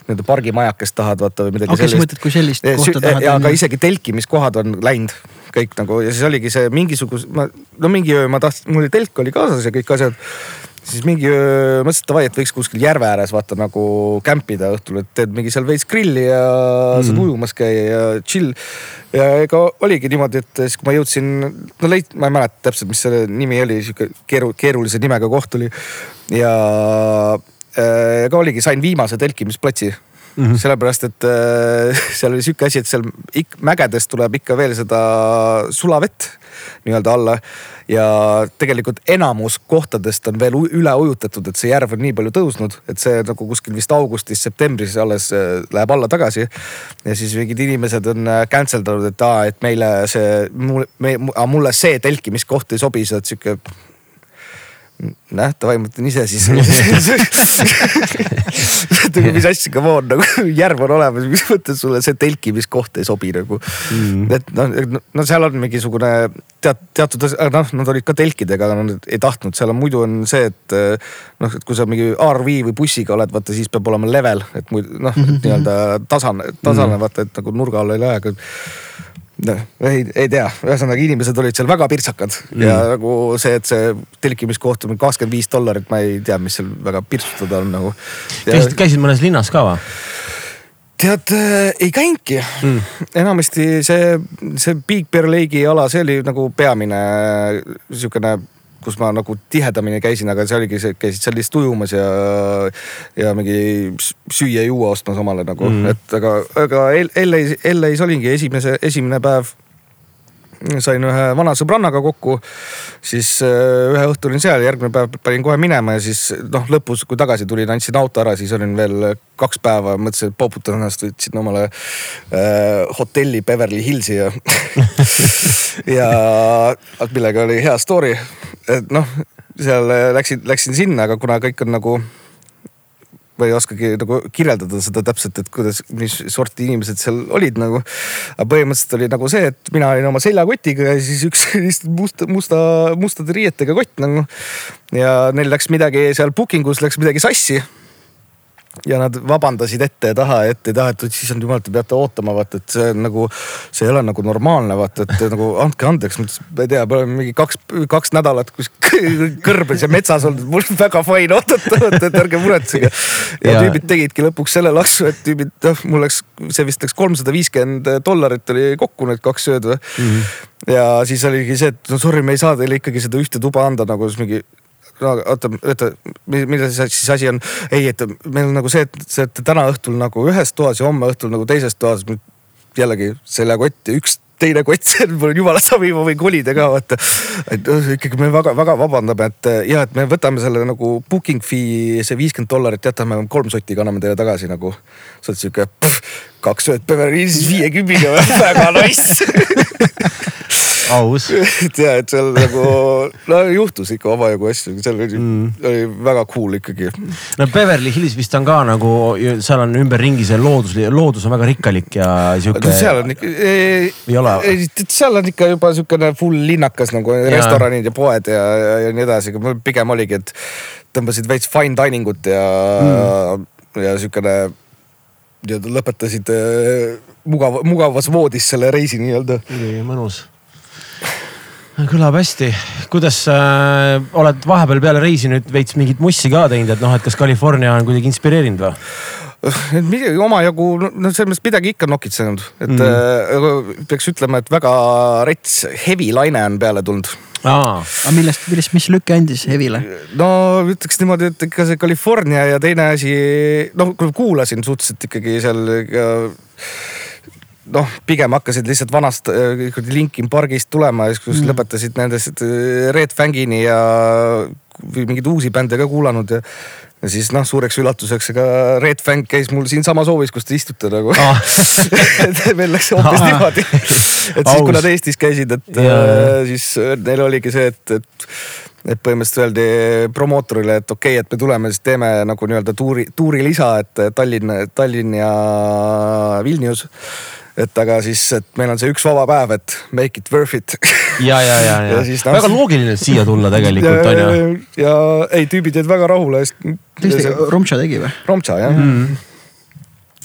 nii-öelda pargimajakest tahad vaata või midagi okei, sa mõtled, kui sellist Ja kohta tahad ja aga. isegi telkimiskohad on läinud kõik nagu ja siis oligi see mingisuguse, no mingi öö ma tahtsin, mul oli telk oli kaasas ja kõik asjad. Siis mingi mõtlesin, et davai, et võiks kuskil järve ääres vaata nagu kämpida õhtul, et teed mingi seal veits grilli ja mm. saad ujumas käia ja chill. ja ega oligi niimoodi, et siis kui ma jõudsin, no leid-, ma ei mäleta täpselt, mis selle nimi oli, sihuke keeru-, keerulise nimega koht oli ja äh, ega oligi, sain viimase telkimisplatsi mm. -hmm. sellepärast, et äh, seal oli sihuke asi, et seal mägedest tuleb ikka veel seda sulavett nii-öelda alla ja tegelikult enamus kohtadest on veel üle ujutatud, et see järv on nii palju tõusnud, et see nagu kuskil vist augustis-septembris alles äh, läheb alla tagasi. ja siis mingid inimesed on äh, cancel danud, et aa, et meile see, mulle see telkimiskoht ei sobi, sa oled sihuke näh, davai, ma ütlen ise siis. nagu mis asja, come on, nagu järv on olemas, mis mõttes sulle see telkimiskoht ei sobi nagu mm.. et noh, no seal on mingisugune tead, teatud, noh, nad olid ka telkidega, aga nad ei tahtnud, seal on muidu on see, et noh, et kui sa mingi RV või bussiga oled, vaata siis peab olema level, et muidu noh, et nii-öelda tasane, tasane vaata, et nagu nurga all ei lähe, aga ei, ei tea, ühesõnaga inimesed olid seal väga pirtsakad mm. ja nagu see, et see telkimiskoht on kakskümmend viis dollarit, ma ei tea, mis seal väga pirtsutada on nagu. käisid, käisid mõnes linnas ka või? tead äh,, ei käinudki mm.. enamasti see, see Big Bear Lake'i ala, see oli nagu peamine sihukene, kus ma nagu tihedamini käisin, aga see oligi see, käisid seal lihtsalt ujumas ja, ja mingi süüa-juua ostmas omale nagu mm., et aga, aga LA-s, LA-s olingi esimese, esimene päev sain ühe vana sõbrannaga kokku, siis äh, ühe õhtu olin seal, järgmine päev panin kohe minema ja siis noh, lõpus, kui tagasi tulin, andsin auto ära, siis olin veel kaks päeva, mõtlesin, et poputan ennast, võtsin omale äh, hotelli Beverly Hillsi ja ja millega oli hea story. et noh, seal läksin, läksin sinna, aga kuna kõik on nagu või ei oskagi nagu kirjeldada seda täpselt, et kuidas, mis sorti inimesed seal olid nagu. aga põhimõtteliselt oli nagu see, et mina olin oma seljakotiga ja siis üks musta, musta, mustade riietega kott nagu. ja neil läks midagi seal booking us läks midagi sassi ja nad vabandasid ette ja taha ja ette ja taha, et siis on jumal, te peate ootama, vaata, et see on nagu, see ei ole nagu normaalne, vaata, et nagu andke andeks, ma ei tea, me oleme mingi kaks, kaks nädalat kus kõrbes ja metsas olnud, mul on väga fine oodata, vaata, et ärge muretsege. ja Ja- tüübid tegidki lõpuks selle laksu, et tüübid, noh, mul läks, see vist läks kolmsada viiskümmend dollarit oli kokku need kaks ööd või mm. -hmm. ja siis oligi see, et no sorry, me ei saa teile ikkagi seda ühte tuba anda nagu siis mingi no oota, oota, milles siis asi on? ei, et meil on nagu see, et see, et täna õhtul nagu ühes toas ja homme õhtul nagu teises toas. jällegi seljakott ja üks teine kott, on mul jumala savi, ma võin kolida ka vaata. et noh, ikkagi me väga-väga vabandame, et ja et me võtame selle nagu booking fee, see viiskümmend dollarit jätame kolm sotti, kanname teile tagasi nagu. sa oled sihuke kaks ööd Beverly Hillsis viiekümnega, väga nice. aus. et ja, et seal nagu no juhtus ikka omajagu asju, seal oli mm., oli väga cool ikkagi. no Beverly Hills vist on ka nagu, seal on ümberringi see loodus, loodus on väga rikkalik ja sihuke no. seal on ikka, Ei ole. seal on ikka juba siukene full linnakas nagu restoranid ja poed ja, ja, ja nii edasi, pigem oligi, et tõmbasid veits fine dining ut ja mm., ja siukene nii-öelda lõpetasid äh, mugav, mugavas voodis selle reisi nii-öelda. mõnus. Kõlab hästi, kuidas äh, oled vahepeal peale reisi nüüd veits mingit mussi ka teinud, et noh, et kas California on kuidagi inspireerinud või? et midagi omajagu, no selles mõttes midagi ikka nokitsenud, et mm. äh, peaks ütlema, et väga rets heavy laine on peale tulnud. aa, aga millest, millest, mis lükke andis Hevile? no ütleks niimoodi, et ikka see California ja teine asi, noh kuulasin suhteliselt ikkagi seal ka noh, pigem hakkasid lihtsalt vanast äh, Linkin Pargist tulema ja siis, kus Mm. mm. lõpetasid nendest äh, Red Fangini ja mingeid uusi bände ka kuulanud ja ja siis noh, suureks üllatuseks, ega Red Fang käis mul siinsamas hoovis, kus te istute nagu Aa. meil läks hoopis Aa. niimoodi. et siis, kui nad Eestis käisid, et jaa. äh, siis neil oligi see, et, et, et põhimõtteliselt öeldi promootorile, et okei okay,, et me tuleme, siis teeme nagu nii-öelda tuuri, tuurilisa, et Tallinn, Tallinn ja Vilnius. Et aga siis, et meil on see üks vaba päev, et make it worth it. ja, ja, ja, ja Ja siis noh- väga loogiline et siia tulla tegelikult on ju. ja, ja ei, tüübid jäid väga rahule, tõesti, sest. Romtša tegi või? Romtša jah Mhm. mm..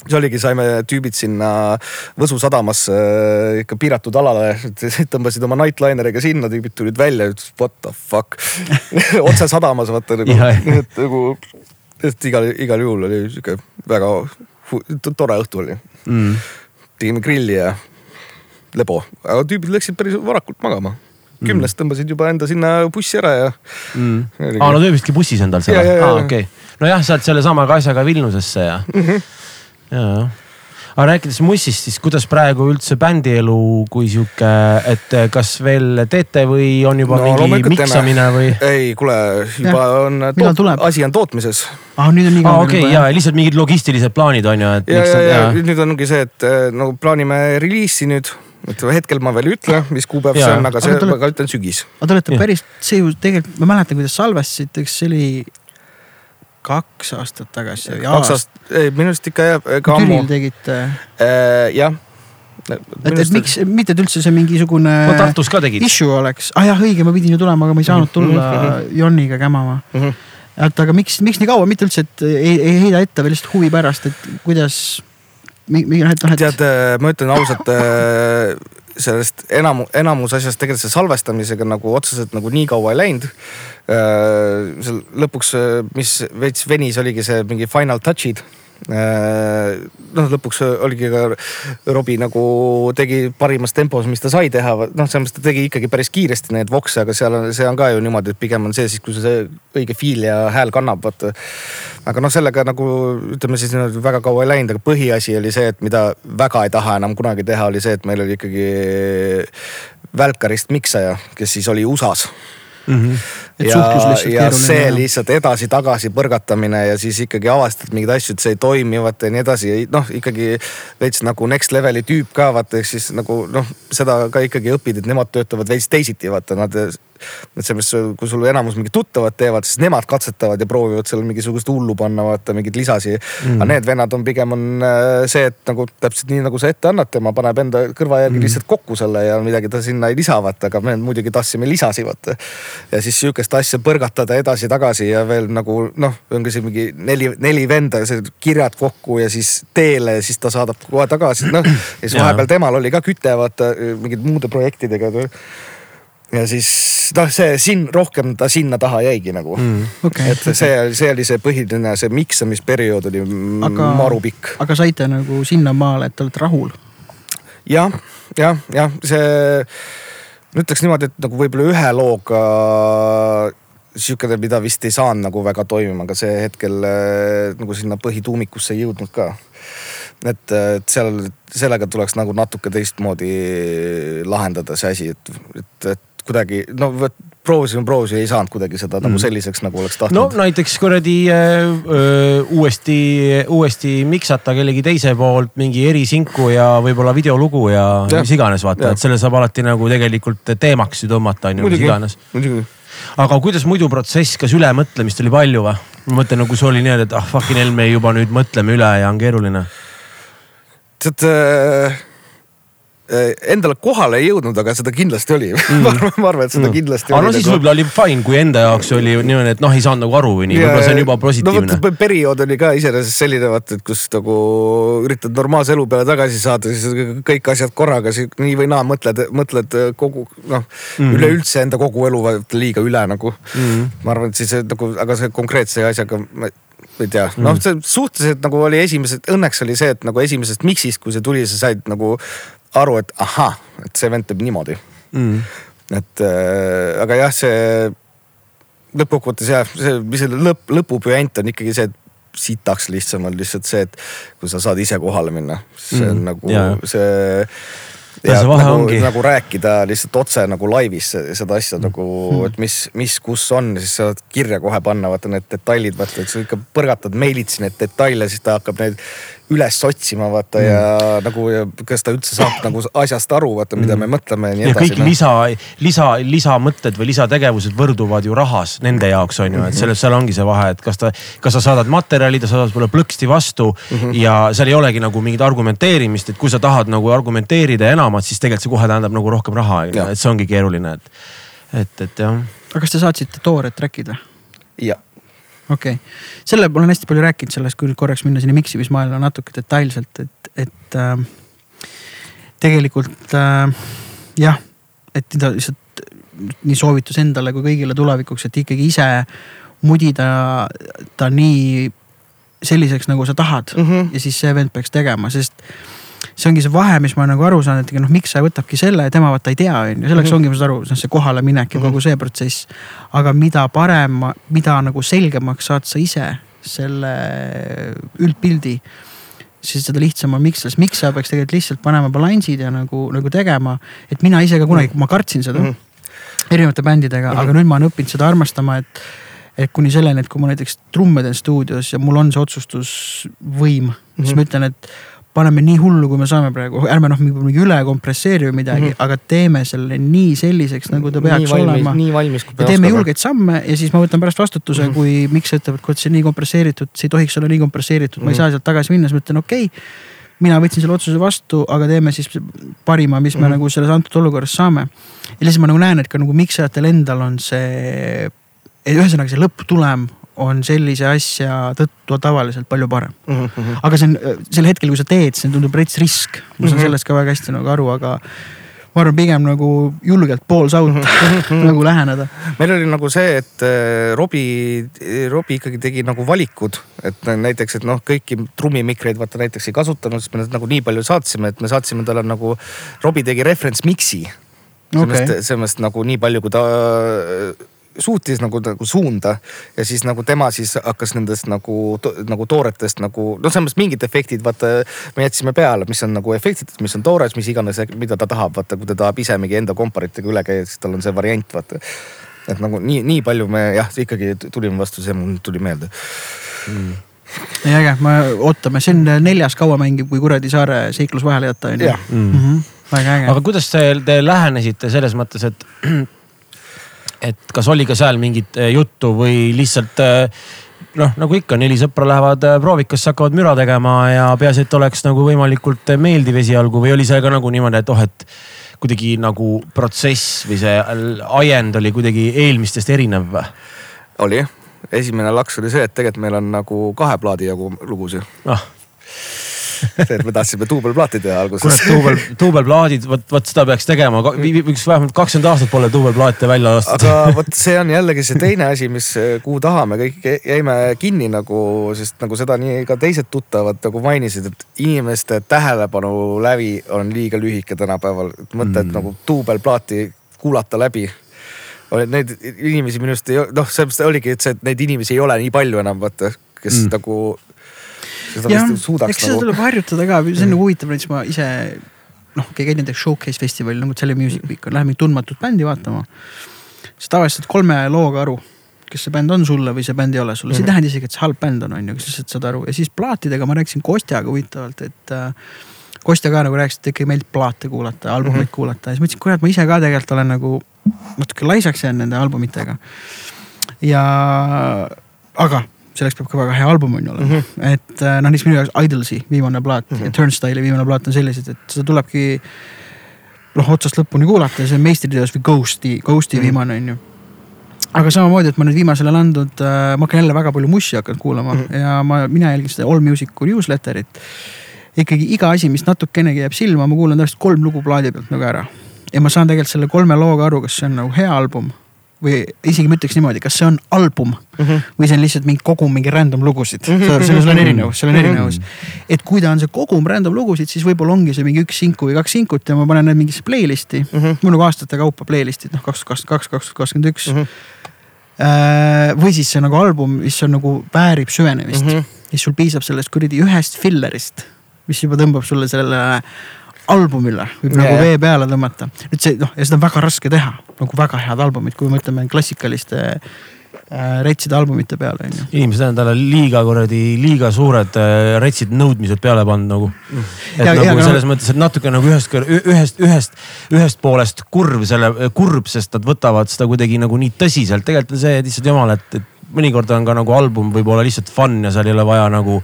see oligi, saime tüübid sinna Võsu sadamasse äh, ikka piiratud alale, tõmbasid oma nightliner'iga sinna, tüübid tulid välja, ütlesid what the fuck. otse sadamas vaata nagu et nagu, et igal, igal juhul oli sihuke väga tore õhtu oli. Mm. Tegime grilli ja lebo, aga tüübid läksid päris varakult magama. kümnest tõmbasid juba enda sinna bussi ära ja Mm. aa, nad ööbisidki bussis endal seal aa, okei. nojah, sealt sellesama asjaga Vilniusesse ja mm. -hmm. ja, jah. Aga rääkides mussist, siis kuidas praegu üldse bändielu kui sihuke, et kas veel teete või on juba no, mingi miksamine või? ei, kuule, juba Jah. on asi on tootmises aa, nüüd on nii kaugel okei, ja lihtsalt mingid logistilised plaanid on ju, et. ja, ja, ja nüüd ongi see, et äh, nagu plaanime reliisi nüüd, et hetkel ma veel ei ütle, mis kuupäev see Jaa. on, aga see, aga ütlen sügis. aga te olete Jah. päris, see ju tegelikult, ma mäletan, kuidas salvestasite, kas see oli kaks aastat tagasi kaks aastat, ei minu arust ikka jah, ega ammu Türil. tegite, jah. et, et miks, mitte et üldse see mingisugune no Tartus ka tegid. issue oleks, ah jah, õige, ma pidin ju tulema, aga ma ei saanud tulla Mhm. Joniga kämama. Mhm. et aga miks, miks nii kaua, mitte üldse, et ei, ei heida ette, vaid lihtsalt huvi pärast, et kuidas, mingi noh, noh, et tead, ma ütlen ausalt, sellest enam, enamus asjast tegelikult see salvestamisega nagu otseselt nagu nii kaua ei läinud. seal lõpuks, mis veits venis, oligi see mingi final touch'id. noh, lõpuks oligi ka Robbie nagu tegi parimas tempos, mis ta sai teha, noh, selles mõttes ta tegi ikkagi päris kiiresti neid vokse, aga seal on, see on ka ju niimoodi, et pigem on see siis, kui see õige feel ja hääl kannab, vaata. aga noh, sellega nagu ütleme siis niimoodi väga kaua ei läinud, aga põhiasi oli see, et mida väga ei taha enam kunagi teha, oli see, et meil oli ikkagi välkarist miksaja, kes siis oli USA-s et ja ja see keeruline. lihtsalt edasi-tagasi põrgatamine ja siis ikkagi avastad mingeid asju, et see ei toimi, vaata ja nii edasi, noh ikkagi veits nagu next level'i tüüp ka vaata, ehk siis nagu noh, seda ka ikkagi õpid, et nemad töötavad veits teisiti, vaata nad. mõttes, kui sul enamus mingid tuttavad teevad, siis nemad katsetavad ja proovivad seal mingisugust hullu panna, vaata mingeid lisasi mm.. aga need vennad on pigem on äh, see, et nagu täpselt nii nagu sa ette annad, tema paneb enda kõrva järgi mm. lihtsalt kokku selle ja midagi ta sinna ei lisa, vaata, aga me muidugi tahtsime lisasi, vaata ja siis sihukest asja põrgatada edasi-tagasi ja veel nagu noh, ongi see mingi neli, neli venda, see kirjad kokku ja siis teele ja siis ta saadab kohe tagasi, noh. ja siis vahepeal temal oli ka küte, vaata mingite muude projektidega. Ja siis noh, see siin rohkem ta sinna taha jäigi nagu mm.. Okei. et see, see oli see põhiline, see miksamisperiood oli Aga- maru pikk. aga saite nagu sinnamaale, et olete rahul? jah, jah, jah, see, ma ütleks niimoodi, et nagu võib-olla ühe looga sihukene, mida vist ei saanud nagu väga toimima, aga see hetkel äh, nagu sinna põhituumikusse ei jõudnud ka. et, et seal, sellega tuleks nagu natuke teistmoodi lahendada see asi, et, et, et kuidagi no vot proovisime, proovisime, ei saanud kuidagi seda nagu selliseks, nagu oleks no tahtnud. näiteks kuradi uuesti, uuesti miksata kellegi teise poolt mingi erisinku ja võib-olla videolugu ja, ja mis iganes vaata, et selle saab alati nagu tegelikult teemaks ju tõmmata on ju, mis iganes., aga kuidas muidu protsess, kas ülemõtlemist oli palju või? ma mõtlen nagu see oli niimoodi, et ah fucking hell, me juba nüüd mõtleme üle ja on keeruline. tead äh, endale kohale ei jõudnud, aga seda kindlasti oli mm.. ma arvan, ma arvan, et seda mm. kindlasti aga oli. no siis võib-olla oli fine, kui enda jaoks oli niimoodi, et noh, ei saanud nagu aru või nii, võib-olla see on juba positiivne no periood oli ka iseenesest selline vaata, et kus nagu üritad normaalse elu peale tagasi saada, siis kõik asjad korraga nii või naa mõtled, mõtled kogu noh mm -hmm. üleüldse enda kogu elu liiga üle nagu mm. -hmm. ma arvan, et siis nagu, aga see konkreetse asjaga ma ei tea, noh, see suhteliselt nagu oli esimesed, õnneks oli see, et nagu esimesest miksist, kui see tuli, sa said nagu aru, et ahah, et see vend teeb niimoodi mm.. et äh, aga jah, see lõppkokkuvõttes jah, see, mis selle lõpp, lõpupüant on ikkagi see, et sitaks lihtsam on lihtsalt see, et kui sa saad ise kohale minna, see on Mm, nagu jaa. see. Ja see vahe nagu, ongi- nagu rääkida lihtsalt otse nagu laivis se- seda asja nagu Mm., et mis, mis, kus on, siis saad kirja kohe panna, vaata need detailid, vaata, et sa ikka põrgatad meilitsi neid detaile, siis ta hakkab neid üles otsima, vaata mm. ja nagu ja kas ta üldse saab nagu asjast aru, vaata, mida me mõtleme ja nii edasi kõik. lisa, lisa, lisamõtted või lisategevused võrduvad ju rahas nende jaoks on ju, et selles, seal ongi see vahe, et kas ta, kas sa saadad materjali, ta saadab sulle plõksti vastu mm -hmm. ja seal ei olegi nagu mingit argumenteerimist, et kui sa tahad nagu argumenteerida enamat, siis tegelikult see kohe tähendab nagu rohkem raha, et see ongi keeruline, et, et, et jah. aga kas te saatsite toored track'id või? jah okei okay., selle olen hästi palju rääkinud sellest, kui nüüd korraks minna sinna miksimismaailma natuke detailselt, et, et äh, tegelikult äh, jah, et lihtsalt nii soovitus endale kui kõigile tulevikuks, et ikkagi ise mudida ta nii selliseks, nagu sa tahad mm. -hmm. ja siis see vend peaks tegema, sest see ongi see vahe, mis ma nagu aru saan, et noh, miks sa võtabki selle, tema vaata ei tea, on ju, selleks mm -hmm. ongi, ma saan aru, noh see kohaleminek ja kogu see protsess. aga mida parem, mida nagu selgemaks saad sa ise selle üldpildi, siis seda lihtsam on miks, miks sa peaks tegelikult lihtsalt panema balansid ja nagu, nagu tegema. et mina ise ka kunagi, ma kartsin seda mm -hmm. erinevate bändidega mm, -hmm. aga nüüd ma olen õppinud seda armastama, et et kuni selleni, et kui ma näiteks trumme teen stuudios ja mul on see otsustusvõim mm, -hmm. siis ma ütlen, et paneme nii hullu, kui me saame praegu, ärme noh, mingi üle kompresseeri või midagi mm, -hmm. aga teeme selle nii selliseks, nagu ta peaks nii valmis, olema. nii valmis, kui ja teeme julgeid samme ja siis ma võtan pärast vastutuse mm, -hmm. kui miks sa ütled, et kurat, see on nii kompresseeritud, see ei tohiks olla nii kompresseeritud mm, -hmm. ma ei saa sealt tagasi minna, siis ma ütlen okei okay,. mina võtsin selle otsuse vastu, aga teeme siis parima, mis me mm -hmm. nagu selles antud olukorras saame. ja siis ma nagu näen, et ka nagu miksajatel endal on see, ühesõnaga see lõpptulem on sellise asja tõttu tavaliselt palju parem. mm. -hmm. aga see on sel hetkel, kui sa teed, see tundub rets risk, ma saan mm. -hmm. sellest ka väga hästi nagu aru, aga ma arvan pigem nagu julgelt balls out mm -hmm. nagu läheneda. meil oli nagu see, et äh, Robbie, Robbie ikkagi tegi nagu valikud, et näiteks, et noh, kõiki trummimikreid vaata näiteks ei kasutanud, siis me need nagu nii palju saatsime, et me saatsime talle nagu, Robbie tegi reference mix'i. sellest okay., sellest nagu nii palju, kui ta suutis nagu, nagu suunda ja siis nagu tema siis hakkas nendest nagu, nagu tooretest nagu noh, selles mõttes mingid efektid, vaata me jätsime peale, mis on nagu efektid, mis on toores, mis iganes, mida ta tahab, vaata kui ta tahab ise mingi enda komparitega üle käia, siis tal on see variant, vaata. et nagu nii, nii palju me jah, ikkagi tulime vastu, see mul tuli meelde. ei äge, me ootame, see on neljas kaua mängib, kui kuradi saare seiklus vahele jätta on ju mm. -hmm. väga äge aga. kuidas te, te lähenesite selles mõttes, et, et kas oli ka seal mingit eh, juttu või lihtsalt eh, noh, nagu ikka, neli sõpra lähevad eh, proovikasse, hakkavad müra tegema ja peaasi, et oleks nagu võimalikult meeldiv esialgu või oli see ka nagu niimoodi, et oh, et kuidagi nagu protsess või see ajend oli kuidagi eelmistest erinev või? oli, esimene laks oli see, et tegelikult meil on nagu kahe plaadi jagu lugusid. noh, see, et me tahtsime duubelplaati teha kurat alguses. duubel, duubelplaadid, vot, vot seda peaks tegema, üks vähemalt kakskümmend aastat pole duubelplaate välja lastud. aga vot see on jällegi see teine asi, mis, kuhu tahame, kõik jäime kinni nagu, sest nagu seda nii ka teised tuttavad nagu mainisid, et inimeste tähelepanu lävi on liiga lühike tänapäeval. mõte, et nagu duubelplaati kuulata läbi. Neid inimesi minu arust ei, noh, sellepärast oligi, et see, et neid inimesi ei ole nii palju enam vaata, kes mm. nagu. Seda jah vist, suudaks eks seda nagu. tuleb harjutada ka, see on nagu huvitav, näiteks ma ise noh, käin näiteks showcase festivalil nagu Tele Music Week on, lähen mingit tundmatut bändi vaatama. sa tavaliselt kolme looga aru kas see bänd on sulle või see bänd ei ole sulle, see ei tähenda isegi, et see halb bänd on, on ju, sa lihtsalt saad aru ja siis plaatidega ma rääkisin Kostjaga huvitavalt, et äh, Kostja ka nagu rääkis, et ikka meeldib plaate kuulata, albumeid mm -hmm. kuulata ja siis mõtlesin, kurat, ma ise ka tegelikult olen nagu natuke laisaks jäänud nende albumitega. ja, aga selleks peab ka väga hea album on ju olema mm, -hmm. et äh, noh, näiteks minu jaoks Idles'i viimane plaat mm -hmm. ja Turnstile'i viimane plaat on sellised, et seda tulebki noh, otsast lõpuni kuulata, see on meistriteos või Ghosti, Ghosti mm -hmm. viimane on ju aga samamoodi, et ma nüüd viimasel ajal andnud äh,, ma hakkan jälle väga palju mussi hakanud kuulama mm -hmm. ja ma, mina jälgin seda Allmusic'u newsletter'it. ikkagi iga asi, mis natukenegi jääb silma, ma kuulan täpselt kolm lugu plaadi pealt nagu ära. ja ma saan tegelikult selle kolme looga aru, kas see on nagu hea album või isegi ma ütleks niimoodi, kas see on album mm -hmm. või see on lihtsalt mingi kogum mingi random lugusid mm. -hmm. selles on erinevus, seal on erinevus. et kui ta on see kogum random lugusid, siis võib-olla ongi see mingi üks sinku või kaks sinkut ja ma panen need mingisse playlist'i mm. -hmm. mul nagu aastate kaupa playlist'id noh, kaks tuhat kakskümmend kaks, kaks tuhat kakskümmend üks. Mhm. Äh, või siis see nagu album, mis on nagu väärib süvenemist mm. -hmm. siis sul piisab sellest kuradi ühest fillerist, mis juba tõmbab sulle sellele albumile võib yeah. nagu vee peale tõmmata. et see noh, ja seda on väga raske teha, nagu väga head albumid, kui me mõtleme klassikaliste äh, retside albumite peale on ju. inimesed on talle liiga kuradi, liiga suured äh, retsid nõudmised peale pannud nagu et ja, nagu ja, selles no... mõttes, et natuke nagu ühest, ühest, ühest, ühest poolest kurb selle, kurb, sest nad võtavad seda kuidagi nagu nii tõsiselt, tegelikult on see lihtsalt jumal, et, et mõnikord on ka nagu album võib-olla lihtsalt fun ja seal ei ole vaja nagu.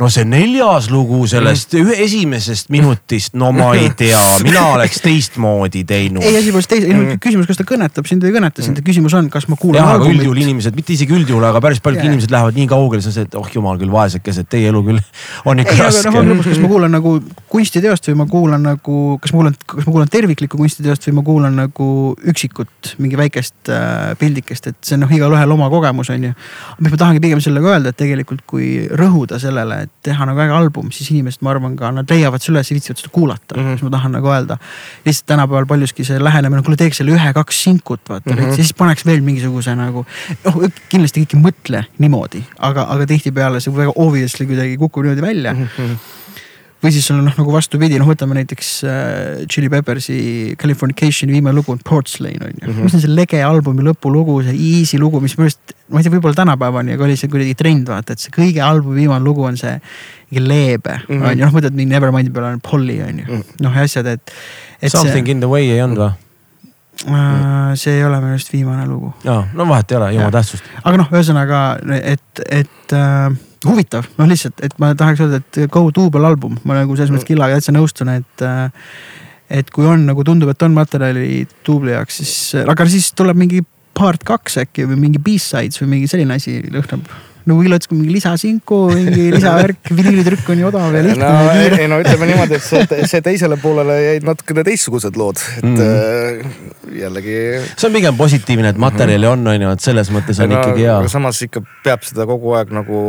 No see neljas lugu sellest mm. ühe esimesest minutist, no ma ei tea, mina oleks teistmoodi teinud. ei, asi pole teist, mm. küsimus, kas ta kõnetab sind või ei kõneta sind, küsimus on, kas ma kuulan. jah, aga üldjuhul inimesed, mitte isegi üldjuhul, aga päris paljud yeah. inimesed lähevad nii kaugele, siis on see, et oh jumal küll, vaesekesed, teie elu küll on ikka ei, raske. noh, lõpus, kas ma kuulan nagu kunstiteost või ma kuulan nagu, kas ma kuulan, kas ma kuulan terviklikku kunstiteost või ma kuulan nagu üksikut mingi väikest äh, pildikest, et see on noh, igalühel oma kogemus on ju. mis ma tahangi pigem sellega öelda, et tegelikult kui rõhuda sellele, et teha nagu äge album, siis inimesed, ma arvan ka, nad leiavad selle üles ja viitsivad seda kuulata mm, -hmm. mis ma tahan nagu öelda. lihtsalt tänapäeval paljuski see lähenemine, kuule teeks selle ühe-kaks sinkut vaata mm, -hmm. siis paneks veel mingisuguse nagu. noh, kindlasti kõik ei mõtle niimoodi, aga, aga tihtipeale see väga obviously kuidagi kukub niimoodi välja mm. -hmm või siis on noh, nagu vastupidi, noh, võtame näiteks äh, Chili Peppersi Californication'i viimane lugu on Ports Lane on ju mm. -hmm. mis on see lege albumi lõpulugu, see easy lugu, mis minu arust, ma ei tea, võib-olla tänapäevani, aga oli see kuidagi trend vaata, et see kõige albumi viimane lugu on see leebe mm, -hmm. on ju, noh, mõtled mingi Nevermindi peale on Polly on ju mm -hmm., noh ja asjad, et, et. Something see... in the way ei olnud või? Uh, see ei ole minu arust viimane lugu. no vahet ei ole, oma tähtsust. aga noh, ühesõnaga, et, et uh, huvitav, noh lihtsalt, et ma tahaks öelda, et go duubelalbum, ma nagu selles mõttes mm. Killaga täitsa nõustun, et. Äh, et kui on nagu tundub, et on materjali duubli jaoks, siis, aga siis tuleb mingi part kaks äkki või mingi B-sides või mingi selline asi lõhnab nagu Illo ütles, mingi lisasinku, mingi lisavärk, vinüülitrükk on ju odav ja lihtne no, ja kiire. ei no ütleme niimoodi, et see, see teisele poolele jäid natukene teistsugused lood, et mm. äh, jällegi. see on pigem positiivne, et materjali on, on ju, et selles mõttes on no, ikkagi hea. samas ikka peab seda kogu aeg nagu,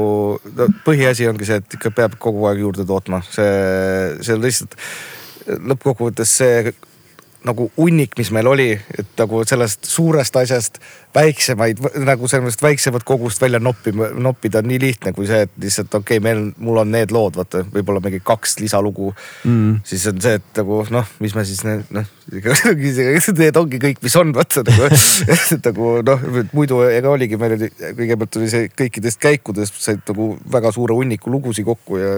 põhiasi ongi see, et ikka peab kogu aeg juurde tootma, see, see on lihtsalt lõppkokkuvõttes see nagu hunnik, mis meil oli, et nagu sellest suurest asjast väiksemaid nagu sellest väiksemat kogust välja noppima, noppida on nii lihtne kui see, et lihtsalt okei okay,, meil, mul on need lood, vaata, võib-olla mingi kaks lisalugu. Mm.. siis on see, et nagu noh, mis me siis noh, need ongi kõik, mis on, vaata nagu nagu noh, muidu ega oligi, meil oli kõigepealt oli see kõikidest käikudest said nagu väga suure hunniku lugusid kokku ja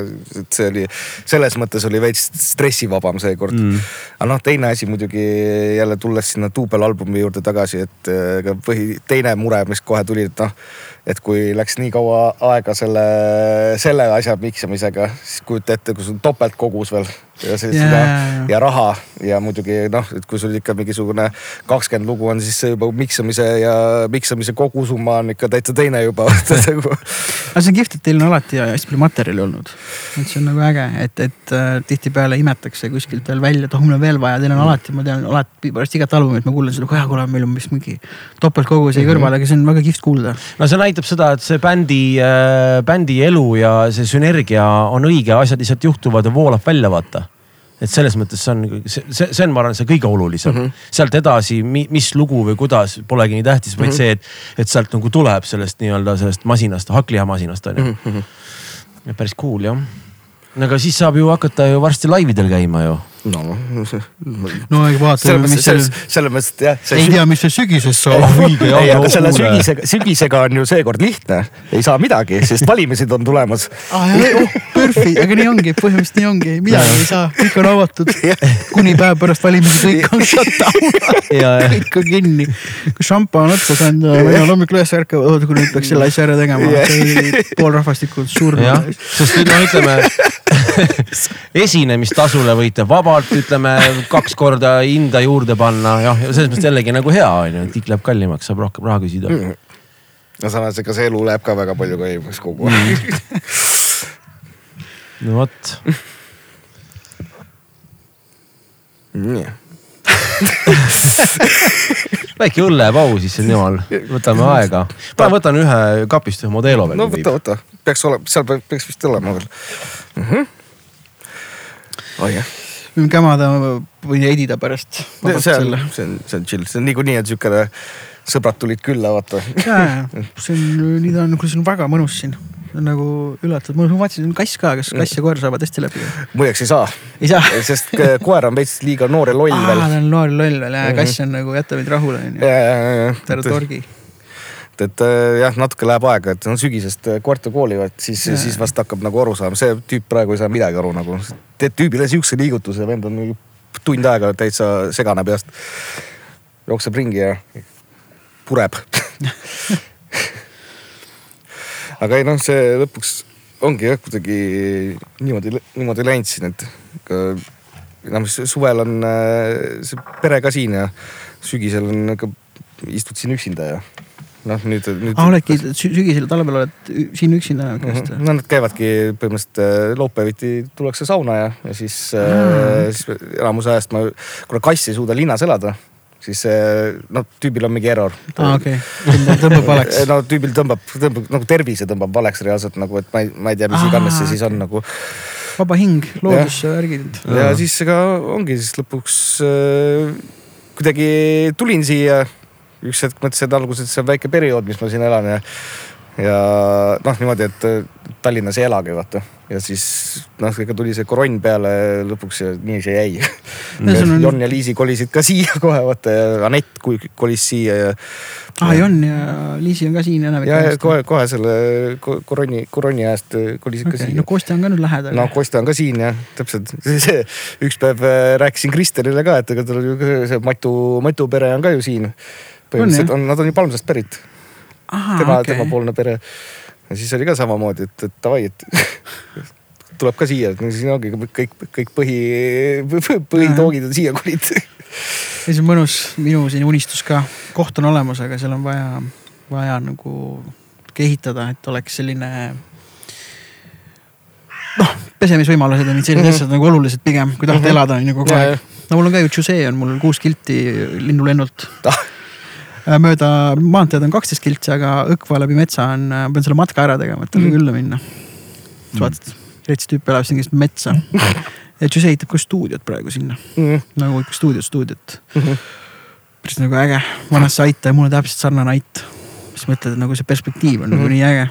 see oli selles mõttes oli veits stressivabam seekord. Mm.. aga noh, teine asi muidugi jälle tulles sinna duubelalbumi juurde tagasi, et ega põhi teine mure, mis kohe tuli, et noh, et kui läks nii kaua aega selle, selle asja miksamisega, siis kujuta ette, kui sul topeltkogus veel ja siis yeah. seda ja raha ja muidugi noh, et kui sul ikka mingisugune kakskümmend lugu on, siis see juba miksamise ja miksamise kogusumma on ikka täitsa teine juba aga see on kihvt, et teil on alati hästi palju materjali olnud. et see on nagu äge, et, et äh, tihtipeale imetakse kuskilt veel välja, et oh mul on veel vaja, teil on alati, ma tean alati pärast igat albumit ma kuulen seda, kuule, meil on vist mingi topeltkogus jäi mm -hmm. kõrvale, aga see on väga kihvt kuulda. no see näitab seda, et see bändi äh,, bändi elu ja see sünergia on õige, asjad lihtsalt juhtuvad ja voolab välja, vaata et selles mõttes see on, see, see, on, ma arvan, see kõige olulisem mm. -hmm. sealt edasi, mis lugu või kuidas, polegi nii tähtis, vaid mm -hmm. see, et, et sealt nagu tuleb sellest nii-öelda sellest masinast, hakklihamasinast on ju mm. -hmm. päris cool jah. no aga siis saab ju hakata ju varsti laividel käima ju no no aga vaata, selles mis mõttes, seal selles, mõttes, et jah. ei tea, mis seal sügises saab. õige ei, aga jah, selle sügisega, sügisega on ju seekord lihtne, ei saa midagi, sest valimised on tulemas. ah,. Oh, perfect, aga nii ongi, põhimõtteliselt nii ongi, midagi ei saa, kõik on avatud. kuni päev pärast valimisi kõik on shut down, kõik on kinni. kui šampa on otsa saanud ja või no hommikul üles ärkab, oota, kui nüüd peaks selle asja ära tegema Jah., pool rahvastikku on surnud jah, sest no ütleme esinemistasule võite vabalt, ütleme kaks korda hinda juurde panna, jah, ja selles mõttes jällegi nagu hea on ju, et kõik läheb kallimaks, saab rohkem raha küsida. no samas, ega see elu läheb ka väga palju kallimaks kogu aeg. no vot, nii, väike õllepaus siis sel teemal, võtame aega. ma võtan ühe kapist ühe Modelo veel. no võta, võta, peaks olema, seal pe- peaks vist olema veel mm. -hmm. oi jah, võime kämada või edida pärast. see on, see on, see on chill, see on niikuinii on siukene, sõbrad tulid külla, vaata. see on, nii ta on, kuule see on väga mõnus siin. nagu üllatav, ma vaatasin, kass ka, kas kass ja koer saavad hästi läbi? muideks ei saa, ei saa. sest koer on veits liiga noor ja loll veel ta on noor loll veel ja Mhm. kass on nagu jäta meid rahule onju. ja, ja, ja, tere torgi. et, et äh, jah, natuke läheb aega, et no sügisest äh, koerte koolivad, siis, siis vast hakkab nagu aru saama, see tüüp praegu ei saa midagi aru nagu. teed tüübile siukse liigutuse, vend on tund aega täitsa segane peast. jookseb ringi ja pureb. aga ei noh, see lõpuks ongi jah, kuidagi niimoodi, niimoodi läinud siin, et ka noh, suvel on äh, see pere ka siin ja sügisel on ikka istud siin üksinda ja noh, nüüd, nüüd. aa, oledki sü- sügisel ja talvel oled siin üksinda käest või? no nad käivadki põhimõtteliselt äh, laupäeviti tullakse sauna ja, ja siis äh,, siis enamus ajast ma, kuna kass ei suuda linnas elada, siis noh, tüübil on mingi error. aa, okei, tõmbab valeks. no tüübil tõmbab, tõmbab nagu tervise tõmbab valeks reaalselt nagu, et ma ei, ma ei tea, mis iganes see siis on nagu. vaba hing, loodusvärgid. ja siis ega ongi siis lõpuks äh, kuidagi tulin siia. Üks hetk mõtlesin, et alguses see on väike periood, mis ma siin elan ja, ja noh, niimoodi, et äh, Tallinnas ei elagi vaata ja siis noh, ega tuli see koronn peale lõpuks ja nii see jäi. No on- Jon ja Liisi kolisid ka siia kohe vaata ja Anett kolis siia ja. aa, Jon ja Liisi on ka siin enamik ja, ja kohe, kohe selle ko- koronni, koronni ajast äh, kolisid ka okei, siia no Kostja on ka nüüd lähedal. no Kostja on ka siin jah, täpselt. see üks päev äh, rääkisin Kristerile ka, et ega tal ju ka see Matu, Matu pere on ka ju siin. Põhimõtteliselt on, nad on ju Palmsast pärit, tema okay., temapoolne pere. ja siis oli ka samamoodi, et, et davai, et tuleb ka siia, et no siis ongi kõik, kõik põhi, põhitoogid on siia kolid. ja see on mõnus, minu selline unistus ka, koht on olemas, aga seal on vaja, vaja nagu ehitada, et oleks selline. noh, pesemisvõimalused mingid sellised asjad nagu olulised pigem, kui tahad Mhm. elada on ju kogu aeg no mul on ka ju Jose on mul kuus kilti linnulennult. Mööda maanteed on kaksteist kiltsi, aga Õkva läbi metsa on, ma pean selle matka ära tegema, et talle Mhm. külla minna. siis vaatad, rets tüüp elab siin keset metsa. ja Jose ehitab ka stuudiot praegu sinna, nagu ikka stuudiot, stuudiot. päris nagu äge, vanasse aita ja mul on täpselt sarnane ait. siis mõtled, et nagu see perspektiiv on nagu Mhm. nii äge.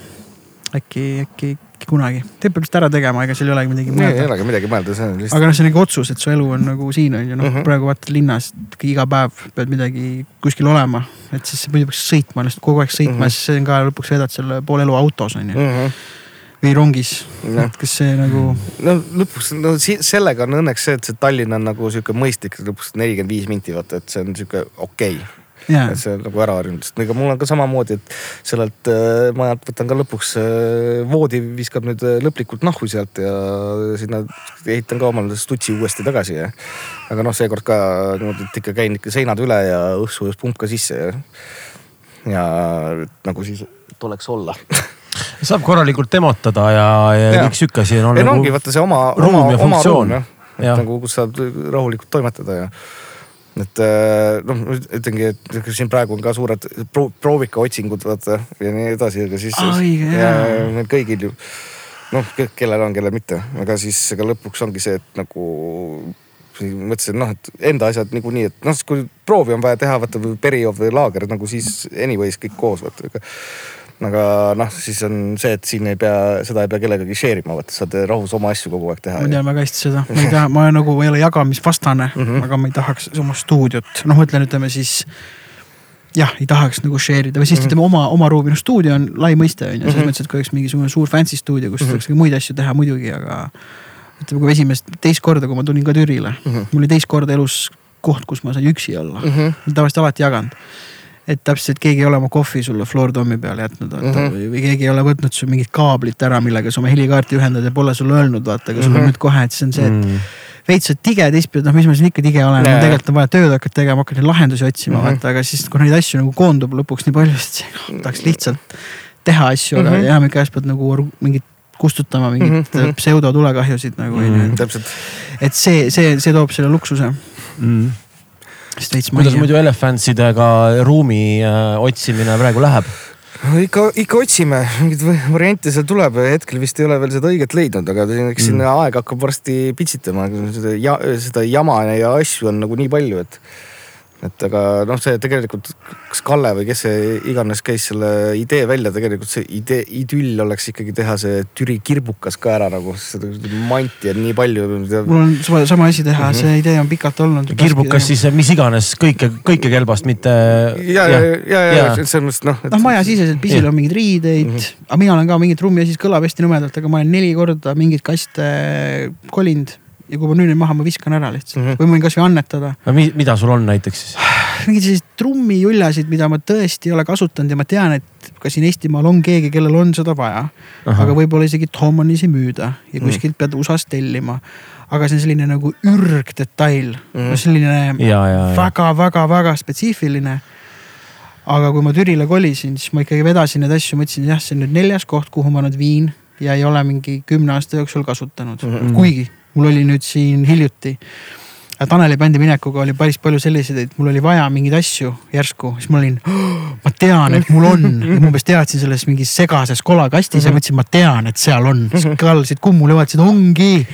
äkki, äkki, kunagi, teeb peab vist ära tegema, ega seal ei olegi midagi ei mõelda. olegi midagi mõelda, see on lihtsalt. aga noh, see on ikka otsus, et su elu on nagu siin on ju noh mm. -hmm., praegu vaatad linnas iga päev pead midagi kuskil olema, et siis muidu peaks sõitma lihtsalt kogu aeg sõitma mm. -hmm. siis see on ka lõpuks veedad selle pool elu autos on ju -hmm. või rongis. Jah. et kas see nagu, no lõpuks, no sellega on õnneks see, et see Tallinn on nagu sihuke mõistlik, lõpuks nelikümmend viis minti vaata, et see on sihuke okei okay. Jaa et, see on nagu ära harjunud, sest ega mul on ka samamoodi, et sellelt äh, majalt võtan ka lõpuks äh, voodi viskab nüüd äh, lõplikult nahku sealt ja sinna ehitan ka omale stutsi uuesti tagasi ja. aga noh, seekord ka niimoodi, et ikka käin ikka seinad üle ja õhku ujus pump ka sisse ja. ja nagu siis, et oleks olla. saab korralikult demotada ja, ja Jaa. kõik sihuke asi on ei nagu ongi vaata see oma, oma, ja oma ruum jah, et nagu kus saad rahulikult toimetada ja et äh, noh, ütlengi, et siin praegu on ka suured pro, proovikaotsingud vaata ja nii edasi, aga siis. Jaa. meil kõigil ju noh, kellel on, kellel mitte, aga siis ega lõpuks ongi see, et nagu mõtlesin, noh, et enda asjad niikuinii, et noh, kui proovi on vaja teha, vaata või periood või laager nagu siis anyways kõik koos vaata, aga noh, siis on see, et siin ei pea, seda ei pea kellegagi share ima, vaata saad rahus oma asju kogu aeg teha. ma tean väga hästi seda, ma ei taha, ma nagu ei ole jagamisvastane mm, -hmm. aga ma ei tahaks oma stuudiot, noh, ma ütlen, ütleme siis jah, ei tahaks nagu share ida või siis mm -hmm. ütleme oma, oma ruumi, noh stuudio on lai mõiste on ju, selles mm -hmm. mõttes, et kui oleks mingisugune suur fancy stuudio, kus mm -hmm. saaks muid asju teha muidugi, aga. ütleme, kui esimest, teist korda, kui ma tulin ka Türile mm, -hmm. mul oli teist korda elus koht, kus ma sain üksi olla mm. -hmm. tavaliselt alati jaganud et täpselt keegi ei ole oma kohvi sulle floor tom'i peale jätnud vaata mm -hmm. või, või keegi ei ole võtnud su mingit kaablit ära, millega sa oma helikaarti ühendad ja pole sulle öelnud, vaata, aga sul mm -hmm. on nüüd kohe, et see on see, et mm -hmm veits oled tige, teistpidi, noh, mis ma siin ikka tige olen, tegelikult on vaja tööd hakata tegema, hakata neid lahendusi otsima mm, -hmm. vaata, aga siis kui neid asju nagu koondub lõpuks nii palju, siis tahaks lihtsalt teha asju mm, -hmm. aga mhm. enamik asjad pead nagu mingit kustutama mingit mm -hmm. pseudotulekahjusid nagu onju mm -hmm.. täpselt. et see, see, see toob selle luksuse mm. -hmm. Sest veits. kuidas muidu Elephantsidega ruumi äh, otsimine praegu läheb? ikka, ikka otsime, mingeid variante seal tuleb, hetkel vist ei ole veel seda õiget leidnud, aga eks siin mm. aeg hakkab varsti pitsitama, seda ja seda jama ja asju on nagu nii palju, et et aga noh, see tegelikult, kas Kalle või kes see iganes käis selle idee välja, tegelikult see idee, idüll oleks ikkagi teha see Türi kirbukas ka ära nagu, seda manti on nii palju. mul on sama, sama asi teha mm, -hmm. see idee on pikalt olnud. kirbukas siis mis iganes kõike, kõike kelbast, mitte. ja, ja, ja, ja, ja selles mõttes noh et.... noh, majasiseselt pisil on mingeid riideid mm, -hmm. aga mina olen ka mingit trummi ja siis kõlab hästi nõmedalt, aga ma olen neli korda mingeid kaste kolinud ja kui ma nüüd maha, ma viskan ära lihtsalt mm -hmm. või ma võin kasvõi annetada. mida sul on näiteks siis? mingeid selliseid trummijuljasid, mida ma tõesti ei ole kasutanud ja ma tean, et ka siin Eestimaal on keegi, kellel on seda vaja. aga võib-olla isegi Tomanis ei müüda ja mhm. kuskilt mm. pead USA-st tellima. aga see on selline nagu ürgdetail mm., selline väga-väga-väga spetsiifiline aga kui ma Türile kolisin, siis ma ikkagi vedasin neid asju, mõtlesin, jah, see on nüüd neljas koht, kuhu ma nüüd viin ja ei ole mingi kümne aasta jooksul kasutanud mm, -hmm. kuigi mul oli nüüd siin hiljuti Taneli bändi minekuga oli päris palju selliseid, et mul oli vaja mingeid asju järsku, siis ma olin oh,, ma tean, et mul on. Ja ma umbes teadsin selles mingis segases kolakastis ja mõtlesin, ma tean, et seal on. siis kallasid kummule ja vaatasid, ongi.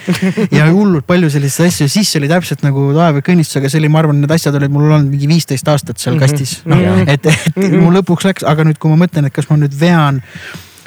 ja hullult palju selliseid asju, siis oli täpselt nagu taevakõnnistus, aga see oli, ma arvan, need asjad olid mul olnud mingi viisteist aastat seal kastis. noh, et, et mul lõpuks läks, aga nüüd, kui ma mõtlen, et kas ma nüüd vean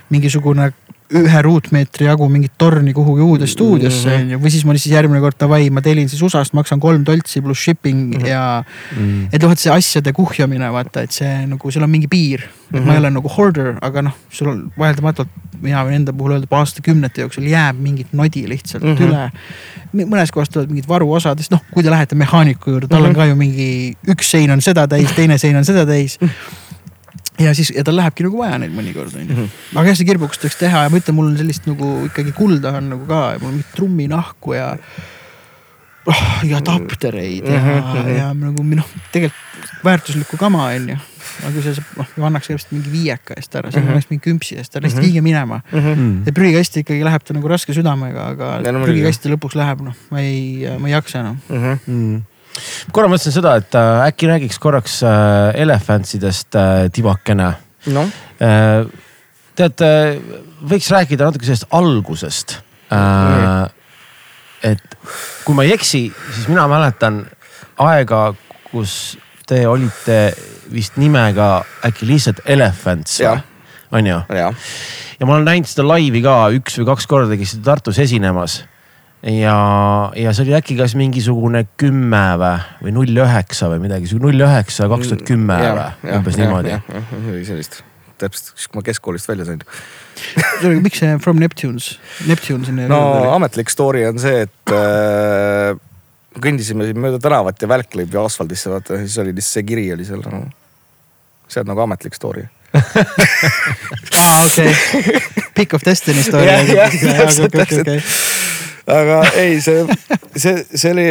mingisugune ühe ruutmeetri jagu mingit torni kuhugi uude stuudiosse mhm. on ju, või siis ma siis järgmine kord davai, ma tellin siis USA-st, maksan kolm toltsi pluss shipping mm -hmm. ja mm. -hmm. et noh, et see asjade kuhjamine vaata, et see nagu seal on mingi piir mm. -hmm. ma ei ole nagu hoarder, aga noh, sul on vaieldamatult, mina võin enda puhul öelda, aastakümnete jooksul jääb mingit nodi lihtsalt mm -hmm. üle. mõnes kohas tulevad mingid varuosadest, noh, kui te lähete mehaaniku juurde, tal mm -hmm. on ka ju mingi, üks sein on seda täis, teine sein on seda täis ja siis, ja tal lähebki nagu vaja neid mõnikord onju mm. -hmm. aga jah, see kirbukust võiks teha ja ma ütlen, mul on sellist nagu ikkagi kulda on nagu ka ja mul on mingit trumminahku ja oh,. ja adaptereid ja mm, -hmm. ja nagu noh, tegelikult väärtuslikku kama onju. aga kui sa noh, annaks sellest mingi viieka eest ära, siis mm -hmm. annaks mingi kümpsi eest ära, lihtsalt viige minema mm. -hmm. ja prügikasti ikkagi läheb ta nagu raske südamega, aga no, prügikasti lõpuks läheb, noh, ma ei, ma ei jaksa enam mm. -hmm korra mõtlesin seda, et äh, äkki räägiks korraks äh, elefantsidest äh, tibakene. No.. Tead võiks rääkida natuke sellest algusest. Äh,. et kui ma ei eksi, siis mina mäletan aega, kus te olite vist nimega äkki lihtsalt Elephants, on ju? ja ma olen näinud seda laivi ka üks või kaks korda, käisite Tartus esinemas ja, ja see oli äkki kas mingisugune kümme või, või null üheksa või midagi, null üheksa, kaks tuhat kümme või? umbes niimoodi. oli sellist, täpselt, siis kui ma keskkoolist välja sain. Miks see From Neptunes, Neptune sinna? no ametlik story on see, et äh, kõndisime siin mööda tänavat ja välk lõi asfaldisse, vaata siis oli lihtsalt see kiri oli seal no.. see on nagu ametlik story. Aa okei, Pick of Destiny story. täpselt, täpselt aga ei, see, see, see oli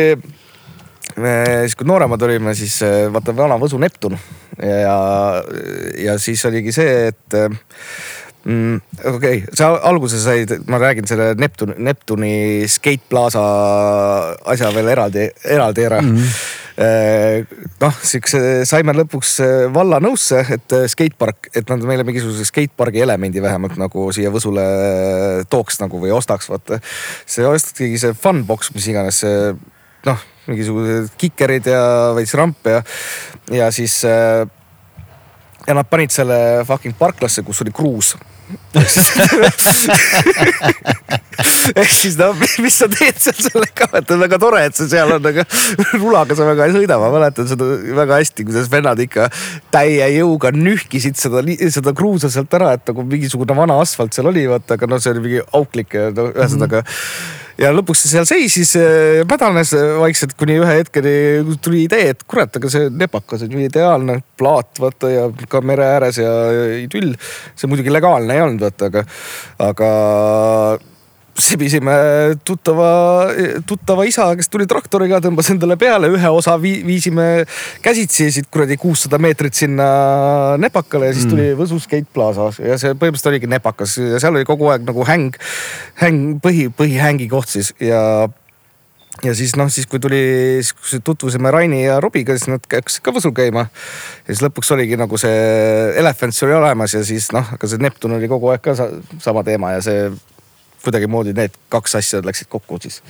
siis kui nooremad olime, siis eh, vaata vana Võsu Neptun ja, ja siis oligi see, et mm, okei okay,, sa alguses said, ma räägin selle Neptun, Neptuni Skate Plaza asja veel eraldi, eraldi ära mm. -hmm noh, siukse saime lõpuks äh, valla nõusse, et äh, skatepark, et nad meile mingisuguse skatepargi elemendi vähemalt nagu siia Võsule tooks nagu või ostaks, vaata. see ostigi see funbox, mis iganes noh, mingisugused kikerid ja veits rampe ja, ja siis ja nad panid selle fucking parklasse, kus oli kruus ehk siis no mis sa teed seal sellega, et on väga tore, et sa seal on, aga rulaga sa väga ei sõida, ma mäletan seda väga hästi, kuidas vennad ikka täie jõuga nühkisid seda, seda kruusa sealt ära, et nagu mingisugune vana asfalt seal oli, vaata, aga noh, see oli mingi auklik ja no ühesõnaga mm. -hmm ja lõpuks see seal seisis, mädanes vaikselt kuni ühe hetkeni tuli idee, et kurat, aga see nepakas on ju ideaalne plaat, vaata ja ka mere ääres ja idüll. see muidugi legaalne ei olnud, vaata, aga, aga sebisime tuttava, tuttava isa, kes tuli traktoriga, tõmbas endale peale ühe osa vii,, viisime käsitsi siit kuradi kuussada meetrit sinna Nepakale ja siis tuli mm. Võsu Skate Plaza ja see põhimõtteliselt oligi Nepakas ja seal oli kogu aeg nagu häng, häng, põhi, põhihängi koht siis ja ja siis noh, siis kui tuli, siis tutvusime Raini ja Robiga, siis nad hakkasid ka Võsul käima. ja siis lõpuks oligi nagu see Elephants oli olemas ja siis noh, aga see Neptun oli kogu aeg ka sama teema ja see kuidagimoodi need kaks asja läksid kokku siis.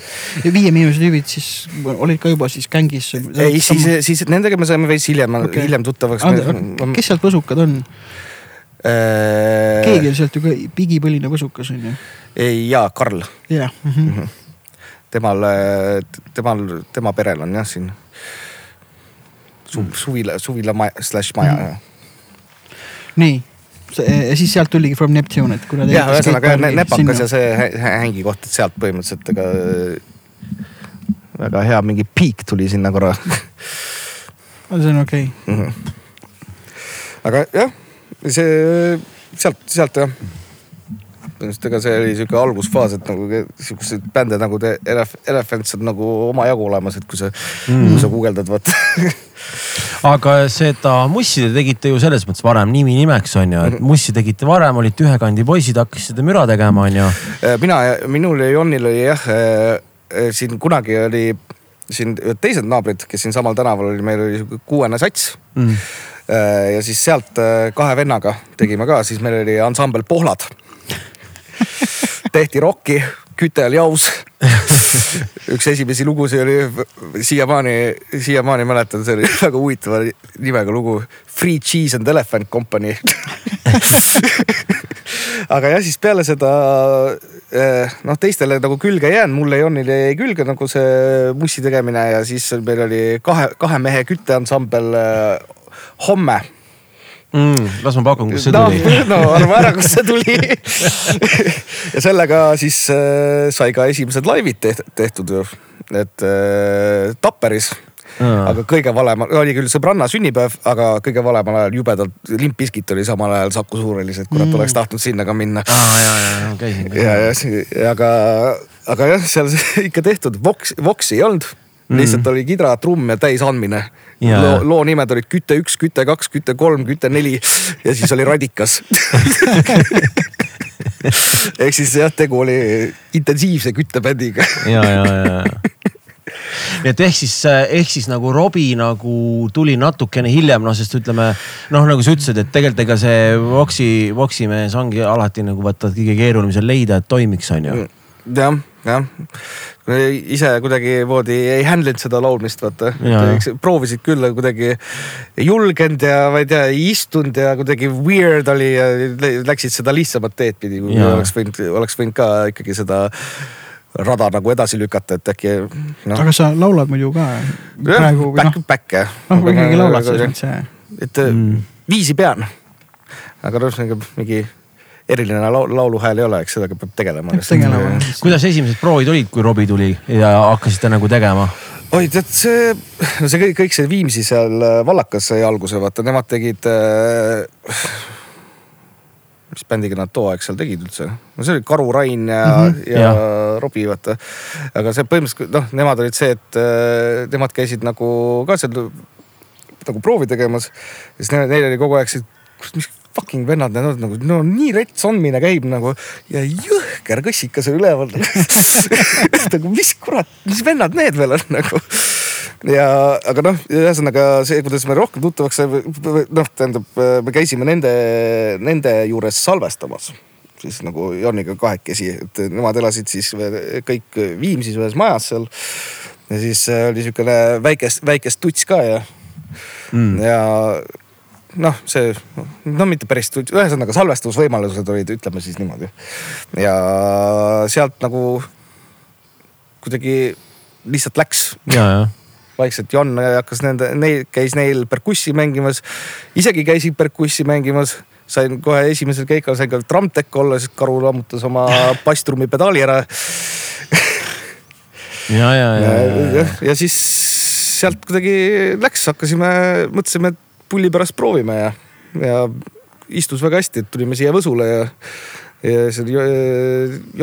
ja Viie Miinuse tüübid siis olid ka juba siis gängis? ei, siis, siis nendega me saime veits hiljem okay., hiljem tuttavaks. kes sealt võsukad on äh...? keegi on sealt ju ka pigipõline võsukas on ju? jaa, Karl. jah mm -hmm.. temal, temal, tema perel on jah siin su, suvila, suvila maja, slaš maja mm. -hmm. nii ja siis sealt tuligi From Neptune, et kuna. jah, ühesõnaga Nepakas ja see hängi koht, et sealt põhimõtteliselt ega väga hea mingi piik tuli sinna korra see on okei okay. mm. -hmm. aga jah, see sealt, sealt jah põhimõtteliselt ega see oli sihuke algusfaas, et nagu sihukeseid bände nagu The Elephants on nagu omajagu olemas, et kui sa mm., kui sa guugeldad, vaata aga seda Mussi te tegite ju selles mõttes varem nimi nimeks on ju, et mhm. Mussi tegite varem, olite ühe kandi poisid, hakkasite müra tegema, on ju. Äh, mina, minul ja Jonnil oli jah, äh, äh, siin kunagi oli siin teised naabrid, kes siin samal tänaval oli, meil oli sihuke kuuene sats mm. ja siis sealt kahe vennaga tegime ka, siis meil oli ansambel Pohlad tehti rokki, küte oli aus üks esimesi lugusid oli siiamaani, siiamaani mäletan, see oli väga huvitava nimega lugu. Free Cheese and Elephant Company aga jah, siis peale seda eh, noh, teistele nagu külge ei jäänud, mulle Jonile jäi külge nagu see mussi tegemine ja siis meil oli kahe, kahe mehe kütteansambel eh, Homme mm,. las ma pakun, kust see no, tuli. no arva ära, kust see tuli ja sellega siis äh, sai ka esimesed laivid tehtud, tehtud ju, et äh, Tapperis Aa. aga kõige valemal, oli küll sõbranna sünnipäev, aga kõige valemal ajal jubedalt Limp Bizkit oli samal ajal Saku Suurelis, et kurat mm. oleks tahtnud sinna ka minna. aa ja, ja käisin. ja, ja aga, aga jah, seal ikka tehtud, Vox, Voxi ei olnud mm., lihtsalt oli kidra, trumm ja täisandmine loo, loo nimed olid küte üks, küte kaks, küte kolm, küte neli ja siis oli radikas. Ehk siis jah, tegu oli intensiivse küttebändiga ja, ja, ja nii et ehk siis, ehk siis nagu Robbie nagu tuli natukene hiljem, noh, sest ütleme noh, nagu sa ütlesid, et tegelikult ega see Voxi, Voxi mees ongi alati nagu vaata kõige keerulisem leida, et toimiks, on ju. jah, jah, ise kuidagimoodi ei handle inud seda laulmist, vaata. proovisid küll, aga kuidagi ei julgenud ja ma ei tea, ei istunud ja kuidagi weird oli ja läksid seda lihtsamat teed pidi, kui ja. oleks võinud, oleks võinud ka ikkagi seda rada nagu edasi lükata, et äkki no.. aga sa laulad muidu ka praegu? Back, back jah. noh, ikkagi laulad selles mõttes. et mm. viisi pean. aga noh, mingi eriline laul, lauluhääl ei ole, eks sellega peab tegelema. kuidas esimesed proovid olid, kui Robbie tuli ja hakkasite nagu tegema? oi tead see, no see kõik, kõik see Viimsi seal äh, vallakas sai alguse, vaata nemad tegid äh,. mis bändiga nad too aeg seal tegid üldse? no see oli Karu Rain ja mm, -hmm, ja, ja Robbie vaata. aga see põhimõtteliselt noh, nemad olid see, et äh, nemad käisid nagu ka seal nagu proovi tegemas. siis neil, neil oli kogu aeg see, mis fucking vennad need on nagu, no nii rets andmine käib nagu ja jõhker kõssikas on üleval nagu mis kurat, mis vennad need veel on nagu. ja, aga noh, ühesõnaga see, kuidas me rohkem tuttavaks saime, noh, tähendab, me käisime nende, nende juures salvestamas siis nagu Joniga kahekesi, et nemad elasid siis kõik Viimsis ühes majas seal. ja siis oli sihukene väikest, väikest tuts ka ja mm., ja noh, see no mitte päris, ühesõnaga salvestusvõimalused olid, ütleme siis niimoodi. ja sealt nagu kuidagi lihtsalt läks. Ja, ja vaikselt Jon hakkas nende, neil käis neil perkussi mängimas, isegi käisin perkussi mängimas, sain kohe esimesel keikal sain ka trammtekk olla, sest karu lammutas oma basstrummi pedaali ära. ja, ja, ja, ja, ja, ja siis sealt kuidagi läks, hakkasime, mõtlesime, et pulli pärast proovime ja, ja istus väga hästi, et tulime siia Võsule ja, ja seal Jo-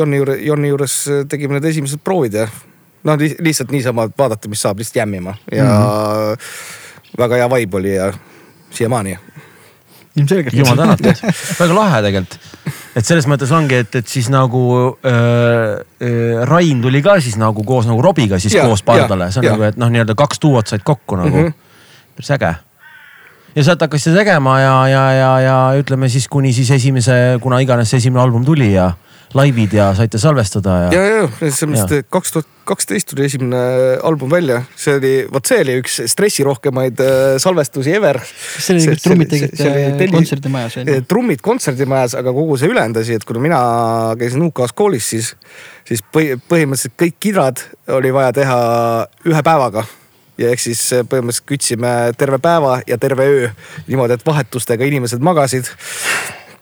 Jonni juures, Jonni juures tegime need esimesed proovid ja noh, lihtsalt niisama vaadata, mis saab, lihtsalt jämmima ja mm -hmm. väga hea vibe oli ja siiamaani. ilmselgelt. jumal tänatud, väga lahe tegelikult. et selles mõttes ongi, et, et siis nagu äh, äh, Rain tuli ka siis nagu koos nagu Robiga siis Ja, koos pardale, see on ja. nagu, et noh, nii-öelda kaks duot said kokku nagu mm. -hmm. päris äge. Ja sealt hakkas seda tegema ja, ja, ja, ja ütleme siis kuni siis esimese, kuna iganes see esimene album tuli ja laivid ja saite salvestada ja, ja, ja, selles mõttes, et kaks tuhat kaksteist tuli esimene album välja, see oli, vot see oli üks stressirohkemaid äh, salvestusi ever. kas see oli, kus trummid tegite kontserdimajas on ju? trummid kontserdimajas, aga kogu see ülejäänud asi, et kuna mina käisin UK-s koolis, siis, siis põhi- põhimõtteliselt kõik kidrad oli vaja teha ühe päevaga ja ehk siis põhimõtteliselt kütsime terve päeva ja terve öö niimoodi, et vahetustega inimesed magasid.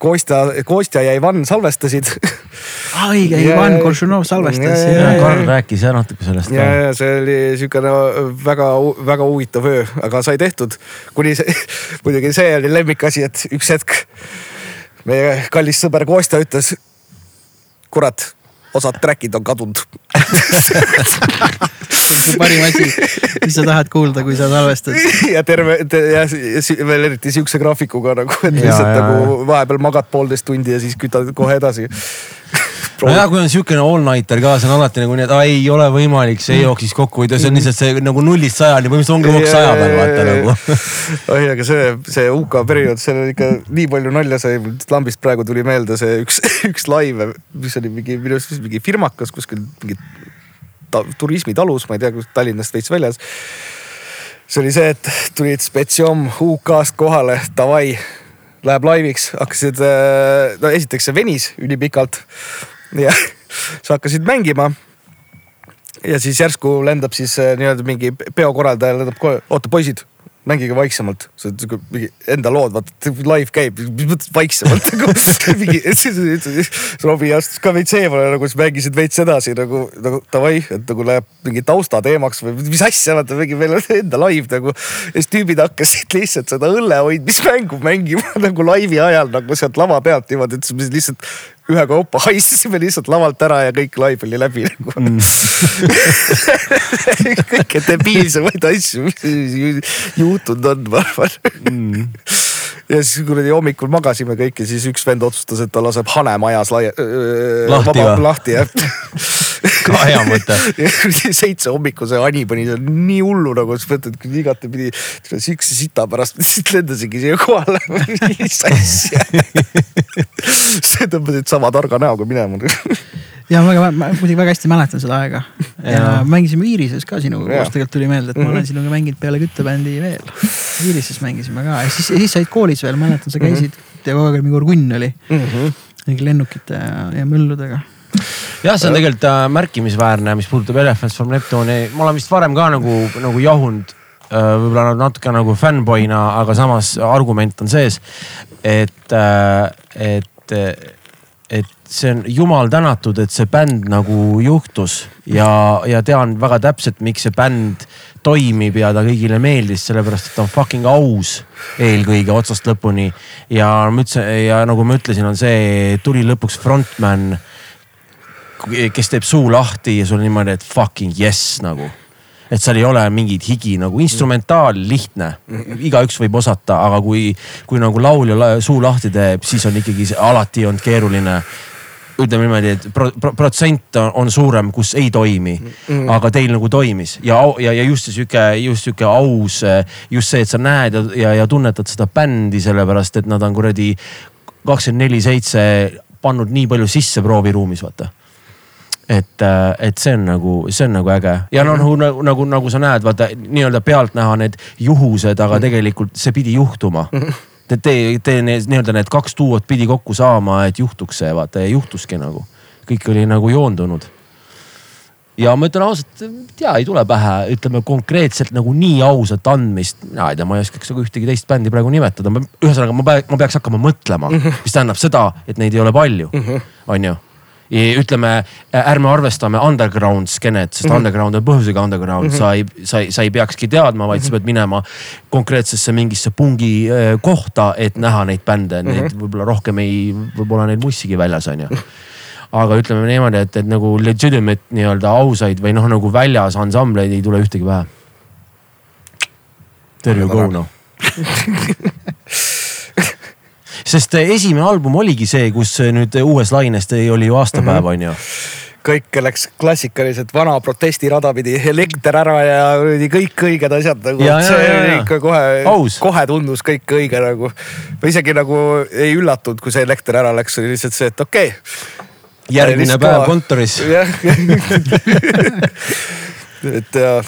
Kostja, Kostja ja Ivan salvestasid õige, Ja- Ivan Koršunov salvestas Karl rääkis jah natuke sellest ja, ka. ja see oli siukene väga, väga huvitav öö, aga sai tehtud. kuni see, muidugi see oli lemmikasi, et üks hetk meie kallis sõber Kostja ütles. kurat, osad track'id on kadunud. see parim asi, mis sa tahad kuulda, kui sa salvestad. ja terve te, ja si- veel eriti siukse graafikuga nagu, et Ja, lihtsalt ja, nagu vahepeal magad poolteist tundi ja siis kütad kohe edasi. No ja kui on siukene all-nighter ka, see on alati nagu nii, et aa, ei ole võimalik, see jooksis kokku, see on lihtsalt see nagu nullist sajani, põhimõtteliselt ongi hoopis saja peal vaata nagu. oi, aga see, see UK periood, seal oli ikka nii palju nalja sai, lambist praegu tuli meelde see üks, üks live, mis oli mingi minu arust mingi firmakas kuskil mingi ta, turismitalus, ma ei tea, kus Tallinnast veits väljas. see oli see, et tulid Spetsiom UK-st kohale, davai, läheb laiviks, hakkasid, no esiteks see venis ülipikalt ja sa hakkasid mängima ja siis järsku lendab siis äh, nii-öelda mingi peokorraldaja lendab kohe, oota poisid, mängige vaiksemalt, see on siuke mingi enda lood, vaata live käib, mis mõttes vaiksemalt nagu mingi. Robbie astus ka veits eemale nagu, siis mängisid veits edasi nagu, nagu davai, et nagu läheb mingi taustateemaks või mis asja, vaata mingi meil on enda live nagu. ja siis tüübid hakkasid lihtsalt seda õlle hoidmismängu mängima nagu laivi ajal nagu sealt lava pealt niimoodi, et lihtsalt ühekaupa haistasime lihtsalt lavalt ära ja kõik live oli läbi nagu mm. kõige debiilsemaid asju, mis ju- juhtunud on, ma arvan mm.. ja siis kuradi hommikul magasime kõik ja siis üks vend otsustas, et ta laseb hane majas laia, öö, Lahti või? lahti jah. ka hea mõte. seitse hommikul see ani pani seal nii hullu nagu, siis mõtled igatepidi, siukse sita pärast lihtsalt lendasingi siia kohale. mis asja. see tõmbasid sama targa näoga minema. ja väga, ma muidugi väga hästi mäletan seda aega. ja Jaa. mängisime Iirises ka sinuga koos, tegelikult tuli meelde, et ma olen sinuga mänginud peale küttebändi veel. Iirises mängisime ka ja siis, siis said koolis veel, mäletan, sa käisid ja kogu aeg oli mingi orgunn oli. mingi lennukite ja, ja mölludega. jah, see on tegelikult äh, märkimisväärne, mis puudutab Elephants from Neptune'i, ma olen vist varem ka nagu, nagu jahunud äh, võib-olla natuke nagu fännboina, aga samas argument on sees, et äh,, et, et see on jumal tänatud, et see bänd nagu juhtus ja, ja tean väga täpselt, miks see bänd toimib ja ta kõigile meeldis, sellepärast et ta on fucking aus eelkõige otsast lõpuni. ja ma ütlesin ja nagu ma ütlesin, on see, tuli lõpuks frontman kes teeb suu lahti ja sul on niimoodi, et fucking yes nagu. et seal ei ole mingit higi nagu instrumentaal lihtne, igaüks võib osata, aga kui, kui nagu laulja la- suu lahti teeb, siis on ikkagi see alati olnud keeruline ütleme niimoodi, et pro, pro, protsent on, suurem, kus ei toimi mm., aga teil nagu toimis ja, ja, ja just sihuke, just sihuke aus, just see, et sa näed ja, ja, ja tunnetad seda bändi, sellepärast et nad on kuradi kakskümmend neli seitse pannud nii palju sisse prooviruumis, vaata et, et see on nagu, see on nagu äge ja noh, nagu, nagu, nagu, nagu sa näed, vaata nii-öelda pealtnäha need juhused, aga tegelikult see pidi juhtuma. tee, tee need nii-öelda need kaks duot pidi kokku saama, et juhtuks see vaata ja juhtuski nagu. kõik oli nagu joondunud ja ma ütlen ausalt, tea ei tule pähe, ütleme konkreetselt nagu nii ausat andmist. mina ei tea, ma ei oskaks nagu ühtegi teist bändi praegu nimetada, ühesõnaga ma, ma peaks hakkama mõtlema -hmm. mis tähendab seda, et neid ei ole palju mm, -hmm. on ju ütleme, ärme arvestame underground skeenet, sest mm -hmm. underground on põhjusega underground mm, -hmm. sa ei, sa ei, sa ei peakski teadma, vaid mm -hmm. sa pead minema konkreetsesse mingisse pungi kohta, et näha neid bände, neid mm -hmm. võib-olla rohkem ei, võib-olla neid mussigi väljas on ju aga ütleme niimoodi, et, et nagu legitimate nii-öelda ausaid või noh, nagu väljas ansambleid ei tule ühtegi pähe. There you go noh sest esimene album oligi see, kus nüüd uues laines oli ju aastapäev mm, -hmm. on ju kõik läks klassikaliselt vana protestirada pidi, elekter ära ja kõik õiged asjad nagu. see oli ikka kohe, kohe tundus kõik õige nagu. ma isegi nagu ei üllatunud, kui see elekter ära läks, oli lihtsalt see, et okei okay järgmine päev kontoris. et ja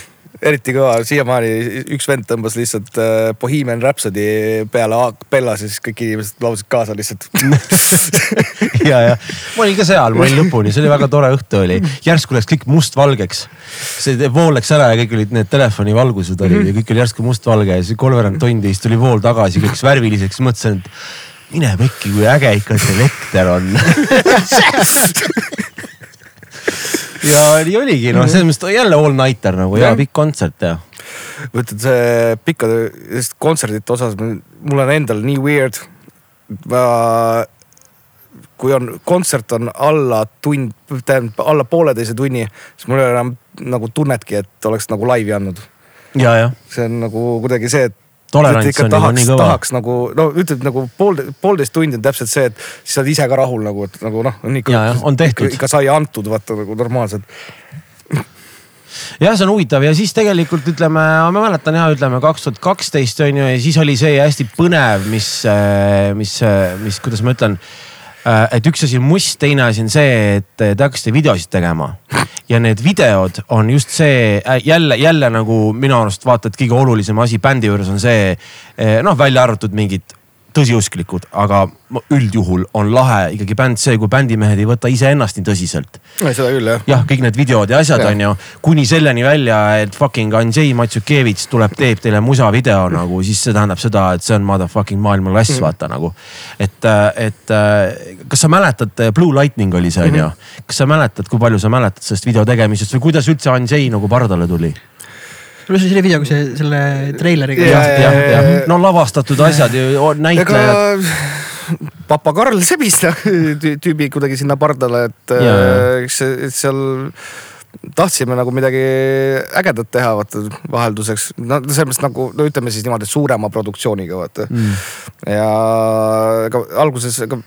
eriti kõva, siiamaani üks vend tõmbas lihtsalt äh, Bohemian Rhapsody peale ja siis kõik inimesed laulsid kaasa lihtsalt ja, ja ma olin ka seal, ma olin lõpuni, see oli väga tore õhtu oli, järsku läks kõik mustvalgeks. see vool läks ära ja kõik olid need telefonivalgused olid mm -hmm. ja kõik oli järsku mustvalge ja siis kolmveerand tundi, siis tuli vool tagasi, kõik värviliseks, mõtlesin, et mine pekki, kui äge ikka see elekter on ja nii oligi, noh, selles mõttes jälle all nighter nagu ja pikk kontsert ja. mõtled see pikkade kontserdite osas, mul on endal nii weird. ma, kui on kontsert on alla tund, tähendab alla pooleteise tunni, siis mul ei ole enam nagu tunnetki, et oleks nagu laivi andnud. see on nagu kuidagi see, et tolerants on tahaks, nii kõva. tahaks nagu no ütled nagu pool, poolteist tundi on täpselt see, et siis sa oled ise ka rahul nagu, et nagu noh, on ikka. on tehtud. ikka sai antud vaata nagu normaalselt jah, see on huvitav ja siis tegelikult ütleme, ma mäletan ja ütleme kaks tuhat kaksteist on ju ja siis oli see hästi põnev, mis, mis, mis, kuidas ma ütlen Äh, et üks asi on must, teine asi on see, et te hakkasite videosid tegema. ja need videod on just see äh, jälle, jälle nagu minu arust vaata, et kõige olulisem asi bändi juures on see äh, noh, välja arvatud mingid tõsiusklikud, aga üldjuhul on lahe ikkagi bänd see, kui bändimehed ei võta iseennast nii tõsiselt. seda küll jah. jah, kõik need videod ja asjad ja. on ju, kuni selleni välja, et fucking Andrzej Matsukevitš tuleb, teeb teile musavideo nagu, siis see tähendab seda, et see on motherfucking maailma klass mm., vaata nagu. et, et kas sa mäletad, Blue Lightning oli see on ju, mhm. kas sa mäletad, kui palju sa mäletad sellest video tegemisest või kuidas üldse Andrzej nagu pardale tuli? Pluss selle videoga see, selle treileriga. jah, jah, jah, no lavastatud asjad ju, näitlejad. papa Karl sebis tüübi kuidagi sinna pardale, et eks seal tahtsime nagu midagi ägedat teha, vaata vahelduseks. no selles mõttes nagu, no ütleme siis niimoodi, suurema produktsiooniga vaata mm.. ja ega alguses, ega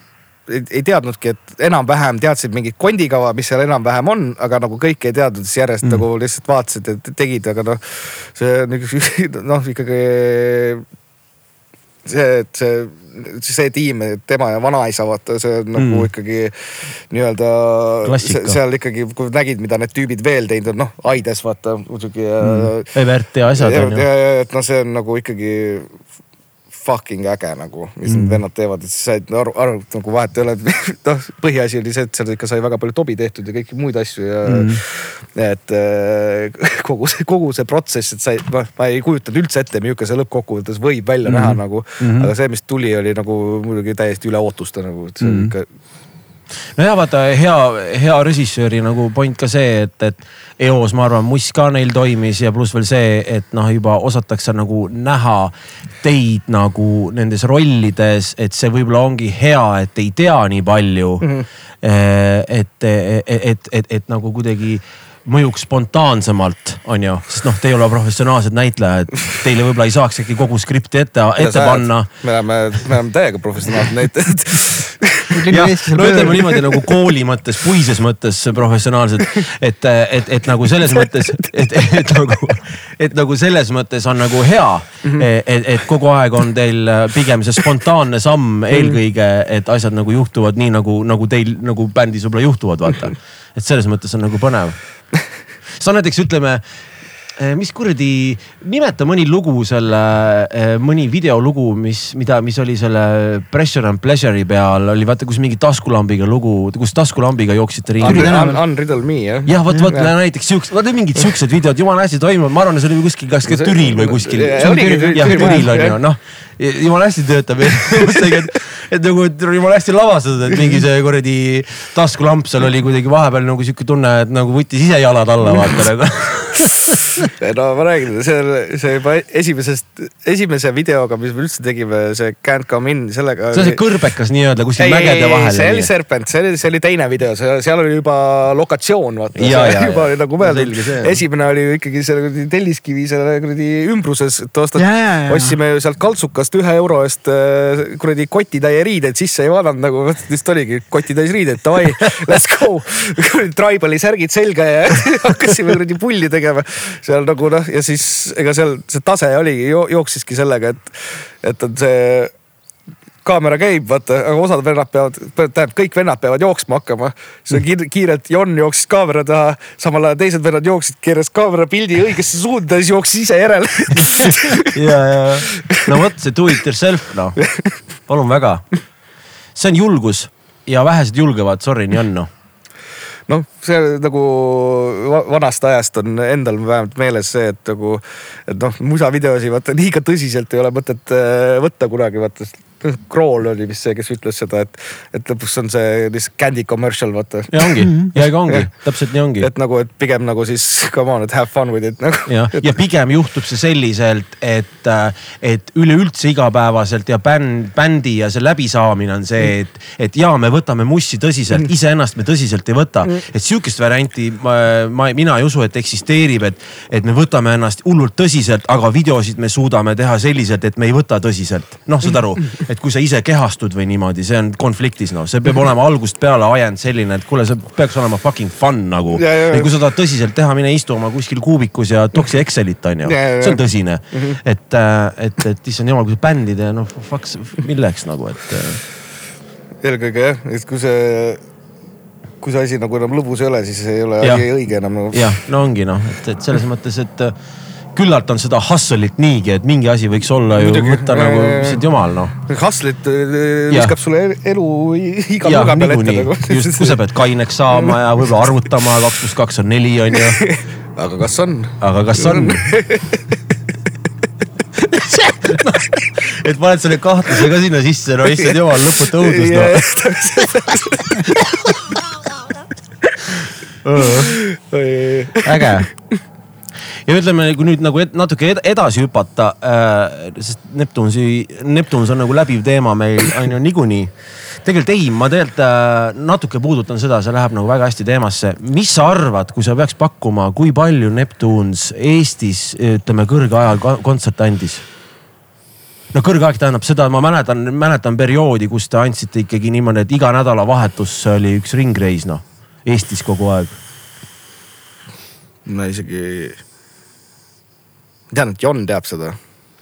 ei, ei teadnudki, et enam-vähem teadsid mingit kondikava, mis seal enam-vähem on, aga nagu kõike ei teadnud, siis järjest mm. nagu lihtsalt vaatasid, et tegid, aga noh, see üks noh, ikkagi see, et see, see tiim, tema ja vanaisa, vaata, see on nagu mm. ikkagi nii-öelda. seal ikkagi, kui nägid, mida need tüübid veel teinud on, noh, Aides vaata muidugi mm.. Evert ja asjad on ju. et noh, see on nagu ikkagi fucking äge nagu, mis mm. need vennad teevad, et siis said aru, aru, nagu vahet ei ole, noh, põhiasi oli see, et seal ikka sai väga palju tobi tehtud ja kõiki muid asju ja mm. et äh, kogu see, kogu see protsess, et sai, noh, ma ei kujutanud üldse ette, milline see lõppkokkuvõttes võib välja mm. näha nagu mm. -hmm. aga see, mis tuli, oli nagu muidugi täiesti üle ootuste nagu, et see mm. ikka nojah, vaata hea, hea režissööri nagu point ka see, et, et eos ma arvan, must ka neil toimis ja pluss veel see, et noh, juba osatakse nagu näha teid nagu nendes rollides, et see võib-olla ongi hea, et ei tea nii palju mm. -hmm. et, et, et, et, et, et nagu kuidagi mõjuks spontaansemalt, on ju, sest noh, te ei ole professionaalsed näitlejad, teile võib-olla ei saaks äkki kogu skripti ette, ette panna. me oleme, me oleme täiega professionaalsed näitlejad jah, no ütleme niimoodi nagu kooli mõttes, puises mõttes professionaalsed, et, et, et nagu selles mõttes, et, et nagu, et nagu selles mõttes on nagu hea mm, -hmm. et, et kogu aeg on teil pigem see spontaanne samm eelkõige, et asjad nagu juhtuvad nii nagu, nagu teil nagu bändis võib-olla juhtuvad, vaata. et selles mõttes on nagu põnev sa näiteks ütleme mis kuradi, nimeta mõni lugu selle, mõni videolugu, mis, mida, mis oli selle Pressure and Pleasure'i peal oli vaata, kus mingi taskulambiga lugu, kus taskulambiga jooksite ringi. Unriddle me jah. jah, vot, vot näiteks siuksed, vaata mingid siuksed videod, jumala hästi toimuvad, ma arvan, et see oli kuskil, kas ka Türil või kuskil. jah, Türil on ju noh, jumala hästi töötab et, et nagu jumala hästi lavastatud, et mingi see kuradi taskulamp seal oli kuidagi vahepeal nagu sihuke tunne, et nagu võttis ise jalad alla vaata nagu no ma räägin, see, see juba esimesest, esimese videoga, mis me üldse tegime, see Can't come in, sellega. see on see kõrbekas nii-öelda kuskil mägede vahel. see oli Serpent, see oli, see oli teine video, seal oli juba lokatsioon, vaata. juba oli nagu mõeldud. esimene oli ju ikkagi selle kuradi Telliskivi selle kuradi ümbruses, et ostad, ostsime ju sealt kaltsukast ühe euro eest äh, kuradi kotitäie riideid sisse ei vaadanud nagu, vist oligi kotitäis riideid, davai, let's go. Tribali särgid selga ja hakkasime kuradi pulli tegema seal nagu noh, ja siis ega seal see tase oligi jo,, jooksiski sellega, et, et on see kaamera käib, vaata, aga osad vennad peavad, tähendab kõik vennad peavad jooksma hakkama. siis on kiir, kiirelt Jon jooksis kaamera taha, samal ajal teised vennad jooksid, keeras kaamera pildi õigesse suunda, siis jooksis ise järele. Ja, ja, no vot see do it yourself noh, palun väga. see on julgus ja vähesed julgevad, sorry, nii on noh noh, see nagu vanast ajast on endal vähemalt meeles see, et nagu, et noh, musavideosi vaata liiga tõsiselt ei ole mõtet äh, võtta kunagi, vaata Krool oli vist see, kes ütles seda, et, et lõpuks on see lihtsalt candy commercial, vaata. ja ongi ja ega ongi, täpselt nii ongi. et nagu, et pigem nagu siis come on, et have fun with it nagu. ja, ja pigem juhtub see selliselt, et, et üleüldse igapäevaselt ja bänd, bändi ja see läbisaamine on see, et, et ja me võtame mussi tõsiselt, mm. iseennast me tõsiselt ei võta. Mm. et sihukest varianti ma, ma, mina ei usu, et eksisteerib, et, et me võtame ennast hullult tõsiselt, aga videosid me suudame teha selliselt, et me ei võta tõsiselt. noh, saad aru et kui sa ise kehastud või niimoodi, see on konfliktis noh, see peab olema algusest peale ajend selline, et kuule, see peaks olema fucking fun nagu. et kui sa tahad tõsiselt teha, mine istu oma kuskil kuubikus ja toksi Excelit on ju, see on tõsine. -hmm. et, äh, et, et issand jumal, kui sa bändi teed, noh fuck, milleks nagu, et. Äh. eelkõige jah, et kui see kui see asi nagu enam lõbus ei ole, siis ei ole asi õige enam nagu. jah, no ongi noh, et, et selles mõttes, et küllalt on seda hustle'it niigi, et mingi asi võiks olla ju Muidugi, võtta nagu, issand jumal noh. Hustle'it äh, viskab sulle elu iga nurga peal ette nagu. just, kui sa pead kaineks saama ja võib-olla arvutama, kaks pluss kaks on neli on ju. aga kas on? aga kas on et paned selle kahtluse ka sinna sisse, no issand jumal, lõputu õudus noh. äge ja ütleme, kui nüüd nagu natuke edasi hüpata äh,, sest Neptunsi, Neptunus on nagu läbiv teema meil on ju niikuinii. tegelikult ei, ma tegelikult äh, natuke puudutan seda, see läheb nagu väga hästi teemasse. mis sa arvad, kui sa peaks pakkuma, kui palju Neptuns Eestis ütleme kõrge ajal kontserte andis? no kõrge aeg tähendab seda, ma mäletan, mäletan perioodi, kus te andsite ikkagi niimoodi, et iga nädalavahetus oli üks ringreis noh, Eestis kogu aeg. ma isegi tean, et Jon teab seda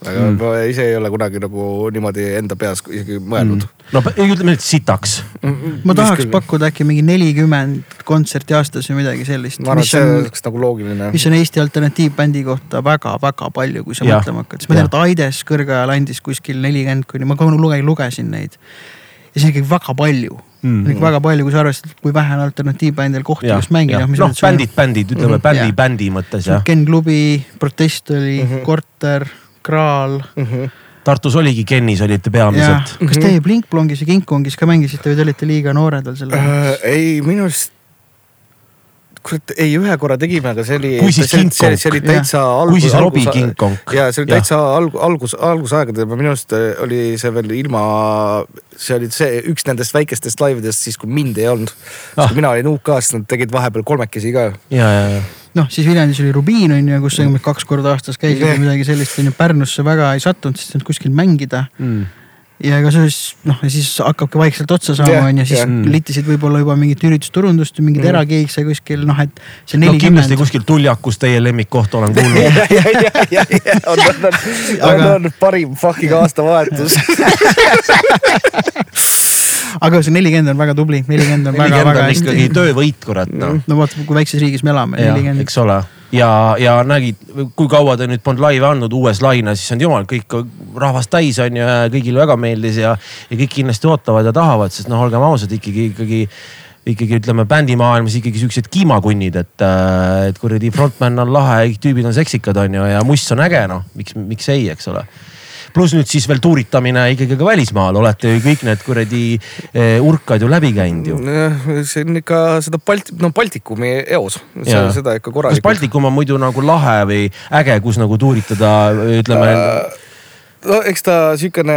aga mm. ma ise ei ole kunagi nagu niimoodi enda peas isegi mõelnud mm.. no ütleme nüüd sitaks mm,. ma tahaks küll. pakkuda äkki mingi nelikümmend kontserti aastas või midagi sellist. ma arvan, et see oleks nagu loogiline. mis on Eesti alternatiivbändi kohta väga-väga palju, kui sa ja. mõtlema hakkad, siis ma tean, et Aides kõrgajal andis kuskil nelikümmend kuni, ma lugesin, lugesin neid. ja see on ikkagi väga palju mm. -hmm. väga palju, kui sa arvestad, kui vähe on alternatiivbändidel kohti, kus mängida. noh, bändid, bändid, ütleme mm -hmm. bändi, bändi mõttes jah. Ken klubi, Protest oli mm, -hmm. Korter, Kraal mm. -hmm. Tartus oligi Kennis olite peamiselt. kas teie Blink Blongis ja King Kongis ka mängisite või te olite liiga noored veel selle ajal uh,? ei, minu arust kurat, ei ühe korra tegime, aga see oli. kui siis King Kong. see oli täitsa algus. kui siis Robbie King Kong. ja see oli täitsa alg, algus, algusaegadel, minu arust oli see veel ilma, see oli see üks nendest väikestest laividest siis, kui mind ei olnud ah.. mina olin UK-st, nad tegid vahepeal kolmekesi ka. ja, ja, ja noh, siis Viljandis oli Rubiin on ju, kus mm. kaks korda aastas käisid või midagi sellist on ju, Pärnusse väga ei sattunud, sest ei olnud kuskil mängida mm ja ega see siis noh, ja siis hakkabki vaikselt otsa saama on ju, siis yeah. litisid võib-olla juba mingit üritusturundust või mingit mm. erakeikse kuskil noh, et see nelikümmend no,. kindlasti kuskil Tuljakus teie lemmikkoht olen kuulnud on, on, on, on, on parim fucking aastavahetus aga see nelikümmend on väga tubli, nelikümmend on väga-väga hästi. ikkagi töövõit, kurat noh. no vaata, kui väikses riigis me elame, nelikümmend. eks ole ja, ja nägid, kui kaua ta nüüd polnud laive andnud uues laines, on jumal, kõik rahvast täis on ju ja kõigile väga meeldis ja, ja kõik kindlasti ootavad ja tahavad, sest noh, olgem ausad, ikkagi, ikkagi ikkagi ütleme bändimaailmas ikkagi siuksed kiimakunnid, et, et kuradi frontman on lahe, kõik tüübid on seksikad, on ju, ja muss on äge, noh, miks, miks ei, eks ole pluss nüüd siis veel tuuritamine ikkagi ka välismaal, olete ju kõik need kuradi eh, urkad ju läbi käinud ju. see on ikka seda Balti, no Baltikumi eos, seda ikka kas korralikult. Baltikum on muidu nagu lahe või äge, kus nagu tuuritada, ütleme äh,. no eks ta siukene,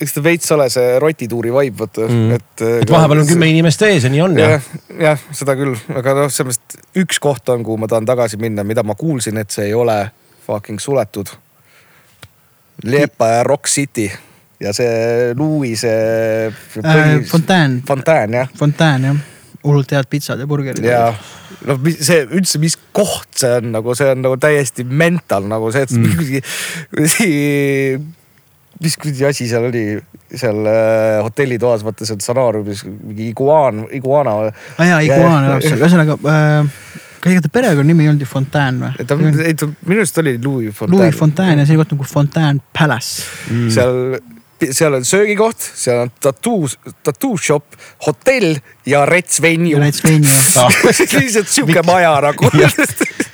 eks ta veits ole see rotituuri vibe, vaata Mm. et. et vahepeal on kümme inimest ees ja nii on ja. jah, jah, seda küll, aga noh, selles mõttes üks koht on, kuhu ma tahan tagasi minna, mida ma kuulsin, et see ei ole fucking suletud. Liepaja Rock City ja see Louis see äh,. Fontaine, Fontaine jah, Fontaine jah, hullult head pitsad ja burgerid. ja noh, see üldse, mis koht see on nagu, see on nagu täiesti mental nagu see, et mm. mis kuradi asi seal oli seal äh, hotellitoas, vaata seal stsenaariumis mingi iguaan, iguana. aa Ah, jaa, iguaan elab seal, ühesõnaga äh,, ega ta perekonnanimi ei olnud ju Fontaine ta, või? ei ta minu arust oli Louis Fontaine. Louis Fontaine ja see koht nagu Fontaine Palace. Mm. seal, seal on söögikoht, seal on tattoo, tattoo shop, hotell ja rets venue veini ja lihtsalt sihuke maja nagu.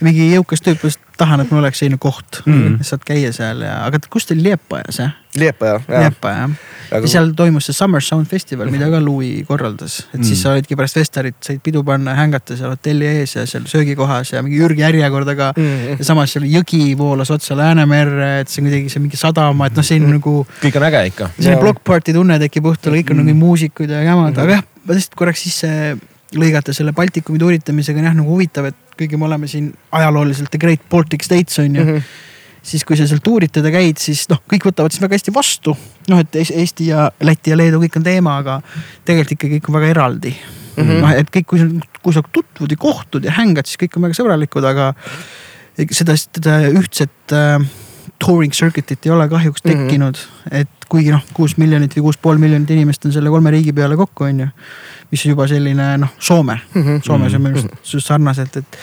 mingi jõukas tüüp just tahan, et mul oleks selline koht Mm. mm., saad käia seal ja, aga kus oli Liepajas jah? Liepa jah, jah. Liepa jah. ja seal toimus see Summer Sound Festival, mida ka Louis korraldas, et Mm. siis sa olidki pärast Vesterit, said pidu panna, hängata seal hotelli ees ja seal söögikohas ja mingi Jürgi järjekordaga Mm. ja samas seal jõgi voolas otsa Läänemerre, et see on kuidagi see mingi sadama, et noh, see on nagu kõik on äge ikka. selline block party tunne tekib õhtul, kõik on nagu muusikud ja jamad, aga jah, ma lihtsalt korraks sisse lõigata selle Baltikumi tuuritamisega on jah nagu huvitav, et kuigi me oleme siin ajalooliselt The Great Baltic States on ju mm. -hmm siis kui sa seal tuuritada käid, siis noh, kõik võtavad siis väga hästi vastu. noh, et Es- Eesti ja Läti ja Leedu kõik on teema, aga tegelikult ikkagi kõik on väga eraldi mm. -hmm. noh, et kõik, kui sa, kui sa tutvud ja kohtud ja hängad, siis kõik on väga sõbralikud, aga seda, seda ühtset äh, touring circuit'it ei ole kahjuks Mhm. tekkinud mm, -hmm. et kuigi noh, kuus miljonit või kuus pool miljonit inimest on selle kolme riigi peale kokku, on ju. mis juba selline noh, Soome mm, Mhm. -hmm. Soomes on minu arust just sarnaselt, et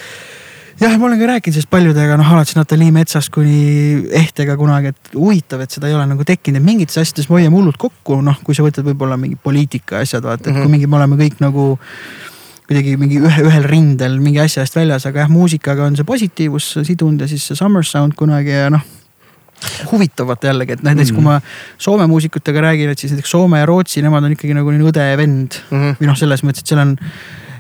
jah, ma olen ka rääkinud sellest paljudega, noh alates Natalii Metsast kuni Ehtega kunagi, et huvitav, et seda ei ole nagu tekkinud, et mingites asjades me hoiame hullult kokku, noh, kui sa võtad võib-olla mingi poliitika asjad, vaata, et Mhm. kui mingi, me oleme kõik nagu kuidagi mingi ühe, ühel rindel mingi asja eest väljas, aga jah, muusikaga on see positiivus sidunud ja siis see Summer Sound kunagi ja noh huvitav vaata jällegi, et näiteks mm. kui ma Soome muusikutega räägin, et siis näiteks Soome ja Rootsi, nemad on ikkagi nagu õde ja vend Mhm. või noh, selles mõttes, et seal on,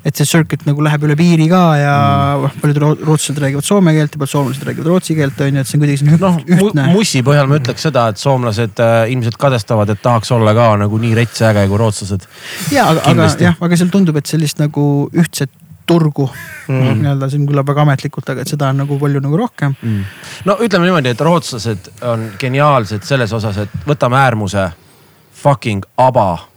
et see circuit nagu läheb üle piiri ka ja mm. paljud roo- rootslased räägivad soome keelt ja paljud soomlased räägivad rootsi keelt on ju, et see on kuidagi selline noh üht,, ühtne. mussi põhjal ma ütleks seda, et soomlased äh, ilmselt kadestavad, et tahaks olla ka nagu nii rets ja äge kui rootslased. ja, aga, aga jah, aga seal tundub, et sellist nagu ühtset turgu mm. Mhm. nii-öelda, see on kõlab väga ametlikult, aga et seda on nagu palju nagu rohkem. no ütleme niimoodi, et rootslased on geniaalsed selles osas, et võtame äärmuse fucking aba.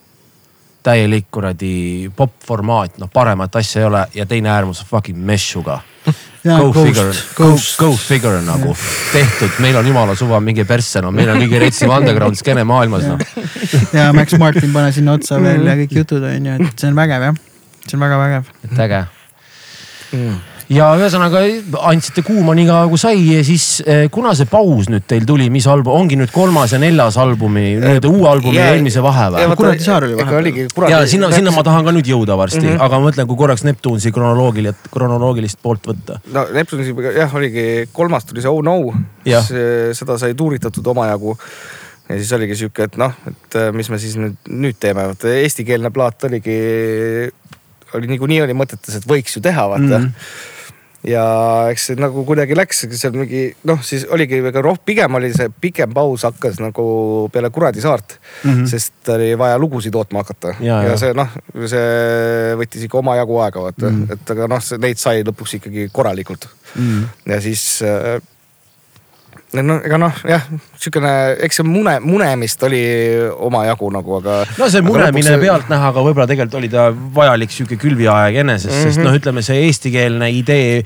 täielik kuradi popp-formaat, noh paremat asja ei ole ja teine äärmus fucking Meshuga. Go figure, go, go figure nagu tehtud, meil on jumala suva mingi persse, no meil on kõige retsim underground skeene maailmas noh. ja Max Martin pane sinna otsa veel ja kõik jutud on ju, et see on vägev jah, see on väga vägev. et äge. Ja ühesõnaga andsite kuuma nii kaua kui sai ja siis eh, kuna see paus nüüd teil tuli, mis album, ongi nüüd kolmas ja neljas albumi, nii-öelda uue albumi ja Jaa, eelmise vahe või? Kuradi saar oli vahepeal. ja sinna, sinna ma tahan ka nüüd jõuda varsti mm. -hmm. aga ma mõtlen, kui korraks Neptunsi kronoloogilit, kronoloogilist poolt võtta. no Neptunis jah, oligi kolmas tuli see Oh No, Jah. seda sai tuuritatud omajagu. ja siis oligi sihuke, et noh, et äh, mis me siis nüüd, nüüd teeme, vaata eestikeelne plaat oligi, oli niikuinii oli mõtetes, et võiks ju teha, vaata mm. -hmm ja eks see nagu kuidagi läks seal mingi noh, siis oligi väga roh-, pigem oli see pikem paus hakkas nagu peale Kuradi saart mm. -hmm. sest oli vaja lugusid tootma hakata Ja, ja, see noh, see võttis ikka omajagu aega vaata mm, -hmm. et aga noh, neid sai lõpuks ikkagi korralikult Mm. ja siis äh, no ega noh, jah, sihukene, eks see mune, munemist oli omajagu nagu, aga. no see munemine pealtnäha, aga võib-olla tegelikult oli ta vajalik sihuke külviaeg enesest mm, -hmm. sest Mhm. noh, ütleme see eestikeelne idee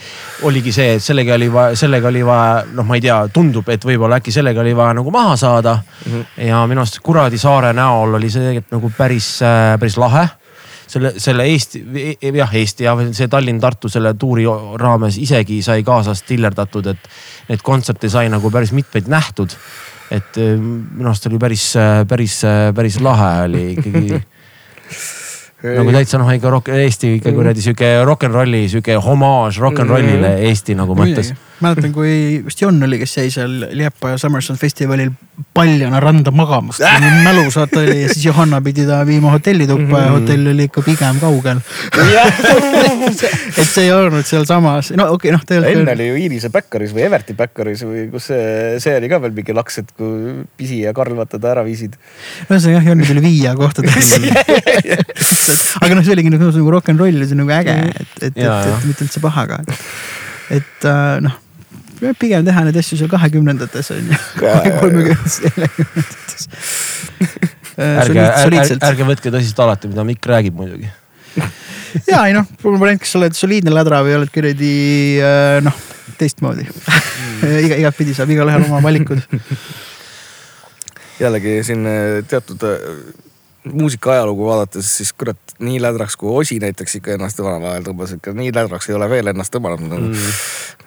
oligi see, et sellega oli vaja, sellega oli vaja, noh, ma ei tea, tundub, et võib-olla äkki sellega oli vaja nagu maha saada mm. -hmm. ja minu arust Kuradi saare näol oli see tegelikult nagu päris, päris lahe selle, selle Eesti, jah Eesti ja see Tallinn-Tartu selle tuuri raames isegi sai kaasas tillerdatud, et neid kontserte sai nagu päris mitmeid nähtud. et minu arust oli päris, päris, päris lahe oli ikkagi nagu täitsa noh, ikka rock, Eesti ikka kuradi sihuke rock n rolli, sihuke homaaž rock n rollile Eesti nagu mõttes mäletan, kui vist Jon oli, kes jäi seal Liepaja Summerson festivalil paljana randa magamas äh!. mälus vaata oli ja siis Johanna pidi ta viima hotellituppa ja hotell oli ikka pigem kaugel et see ei olnud sealsamas, no okei okay,, noh tegelikult. enne oli ju Iirise Backeris või Everti Backeris või kus see, see oli ka veel mingi laks, et kui Pisi ja Karl vaata ta ära viisid. ühesõnaga jah, Jonni tuli viia kohtadesse aga noh, see oligi nagu, nagu rock n roll ja see on nagu äge, et, et, et, et mitte üldse paha ka. et äh, noh pigem teha neid asju seal kahekümnendates on ju, kolmekümnendates, neljakümnendates. ärge, ärge, ärge võtke tõsiselt alati, mida Mikk räägib muidugi ja ei noh, probleem, kas sa oled soliidne ladra või oled kuradi äh, noh, teistmoodi mm. iga, igatpidi saab igalühel oma valikud. jällegi siin äh, teatud muusika ajalugu vaadates, siis kurat, nii lädraks kui Osi näiteks ikka ennast omal ajal tõmbas, ikka nii lädraks ei ole veel ennast tõmmanud nagu mm..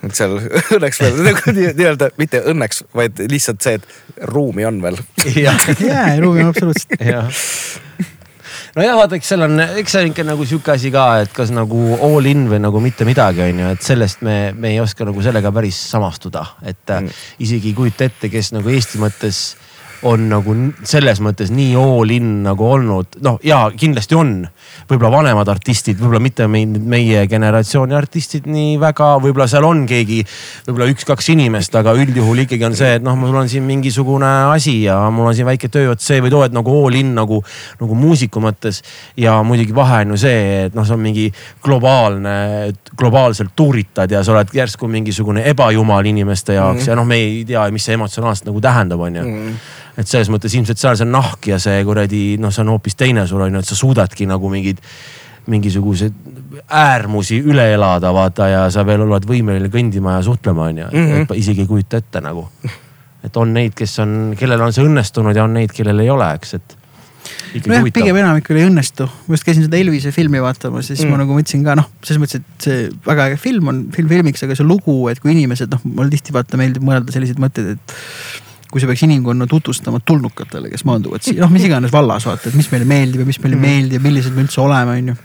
et seal õnneks veel nagu nii-öelda, mitte õnneks, vaid lihtsalt see, et ruumi on veel. ja, ja ruumi on absoluutselt. nojah, vaata, eks seal on, eks see on ikka nagu sihuke asi ka, et kas nagu all in või nagu mitte midagi, on ju, et sellest me, me ei oska nagu sellega päris samastuda, et mm. isegi ei kujuta ette, kes nagu Eesti mõttes on nagu selles mõttes nii all in nagu olnud, noh ja kindlasti on võib-olla vanemad artistid, võib-olla mitte meie, generatsiooni artistid nii väga, võib-olla seal on keegi, võib-olla üks-kaks inimest, aga üldjuhul ikkagi on see, et noh, mul on siin mingisugune asi ja mul on siin väike töö, vot see või too, et nagu all in nagu, nagu muusiku mõttes. ja muidugi vahe on ju see, et noh, see on mingi globaalne, globaalselt tuuritad ja sa oled järsku mingisugune ebajumal inimeste jaoks mm ja noh, me ei tea, mis see emotsionaalselt nagu tähendab, on ju mm. Et selles mõttes ilmselt seal see nahk ja see kuradi noh, see on hoopis teine sul on ju, et sa suudadki nagu mingeid mingisuguseid äärmusi üle elada, vaata ja sa veel oled võimeline kõndima ja suhtlema, onju. -hmm. et isegi ei kujuta ette nagu. et on neid, kes on, kellel on see õnnestunud ja on neid, kellel ei ole, eks, et. nojah, pigem enamikul ei õnnestu. ma just käisin seda Elvise filmi vaatamas ja siis mm. ma nagu mõtlesin ka noh, selles mõttes, et see väga äge film on film filmiks, aga see lugu, et kui inimesed noh, mulle tihti vaata meeldib mõelda selliseid mõtteid, et kui sa peaks inimkonna tutvustama tulnukatele, kes maanduvad siia, noh, mis iganes vallas vaata, et mis meile meeldib ja mis meile ei mm. meeldi ja millised me üldse oleme, on ju.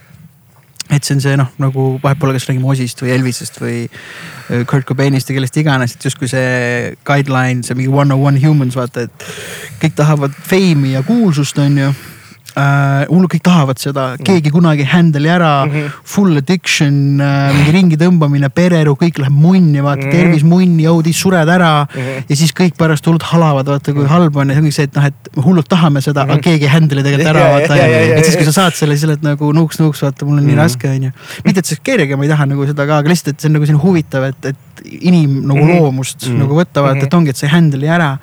et see on see noh, nagu vahet pole, kas räägime Osist või Elvisest või äh, Kurt Cobainist ja kellest iganes, et justkui see guideline, see mingi one on one humans vaata, et kõik tahavad feimi ja kuulsust, on ju äh,. hullult kõik tahavad seda, keegi kunagi handle'i ära mm, -hmm. full addiction äh,, mingi ringi tõmbamine, pereelu, kõik läheb munni, vaata mm -hmm. tervis munni, jõud, sured ära mm. -hmm. ja siis kõik pärast hullult halavad, vaata kui halb on ja see ongi see, et noh, et hullult tahame seda mm, -hmm. aga keegi ei handle'i tegelikult ära, vaata. et siis, kui sa saad selle, siis oled nagu nuuks-nuuks, vaata, mul on nii raske, onju. mitte, et see kerge, ma ei taha nagu seda ka, aga lihtsalt, et see on nagu selline huvitav, et, et inim nagu loomust mm -hmm. nagu võtta, vaata, et ongi, et sa ei handle'i ära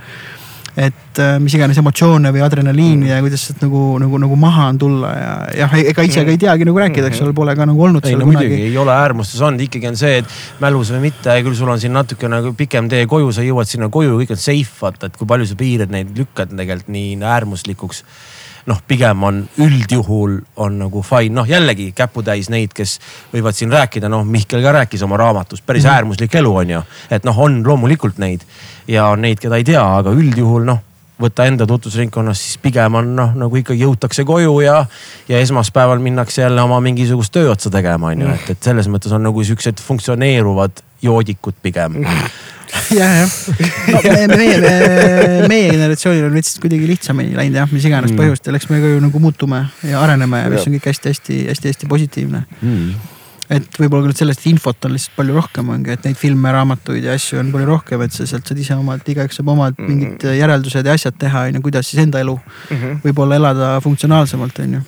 et äh, mis iganes emotsioone või adrenaliini mm. ja kuidas sealt nagu, nagu, nagu maha on tulla ja jah, ega ise ka ei teagi nagu rääkida, eks ole, pole ka nagu olnud. ei no kunagi. ei ole äärmustes olnud, ikkagi on see, et mälus või mitte, küll sul on siin natuke nagu pikem tee koju, sa jõuad sinna koju, kõik on safe, vaata, et kui palju sa piirad neid lükkad tegelikult nii äärmuslikuks noh, pigem on üldjuhul on nagu fine, noh jällegi käputäis neid, kes võivad siin rääkida, noh Mihkel ka rääkis oma raamatus, päris mm -hmm. äärmuslik elu on ju. et noh, on loomulikult neid ja on neid, keda ei tea, aga üldjuhul noh võtta enda tutvusringkonnas, siis pigem on noh, nagu ikkagi jõutakse koju ja, ja esmaspäeval minnakse jälle oma mingisugust tööotsa tegema, on ju, et, et selles mõttes on nagu siuksed funktsioneeruvad joodikud pigem ja, jah. no meie, meie, meie generatsioonil on lihtsalt kuidagi lihtsamini läinud jah, mis iganes mm. põhjustel, eks me ka ju nagu muutume ja areneme ja mis on kõik hästi-hästi-hästi-hästi positiivne mm. et võib-olla küll sellest infot on lihtsalt palju rohkem ongi, et neid filme, raamatuid ja asju on palju rohkem, et sa sealt saad ise omalt, igaüks saab omad mm. mingid järeldused ja asjad teha, on ju, kuidas siis enda elu mm -hmm. võib-olla elada funktsionaalsemalt, on ju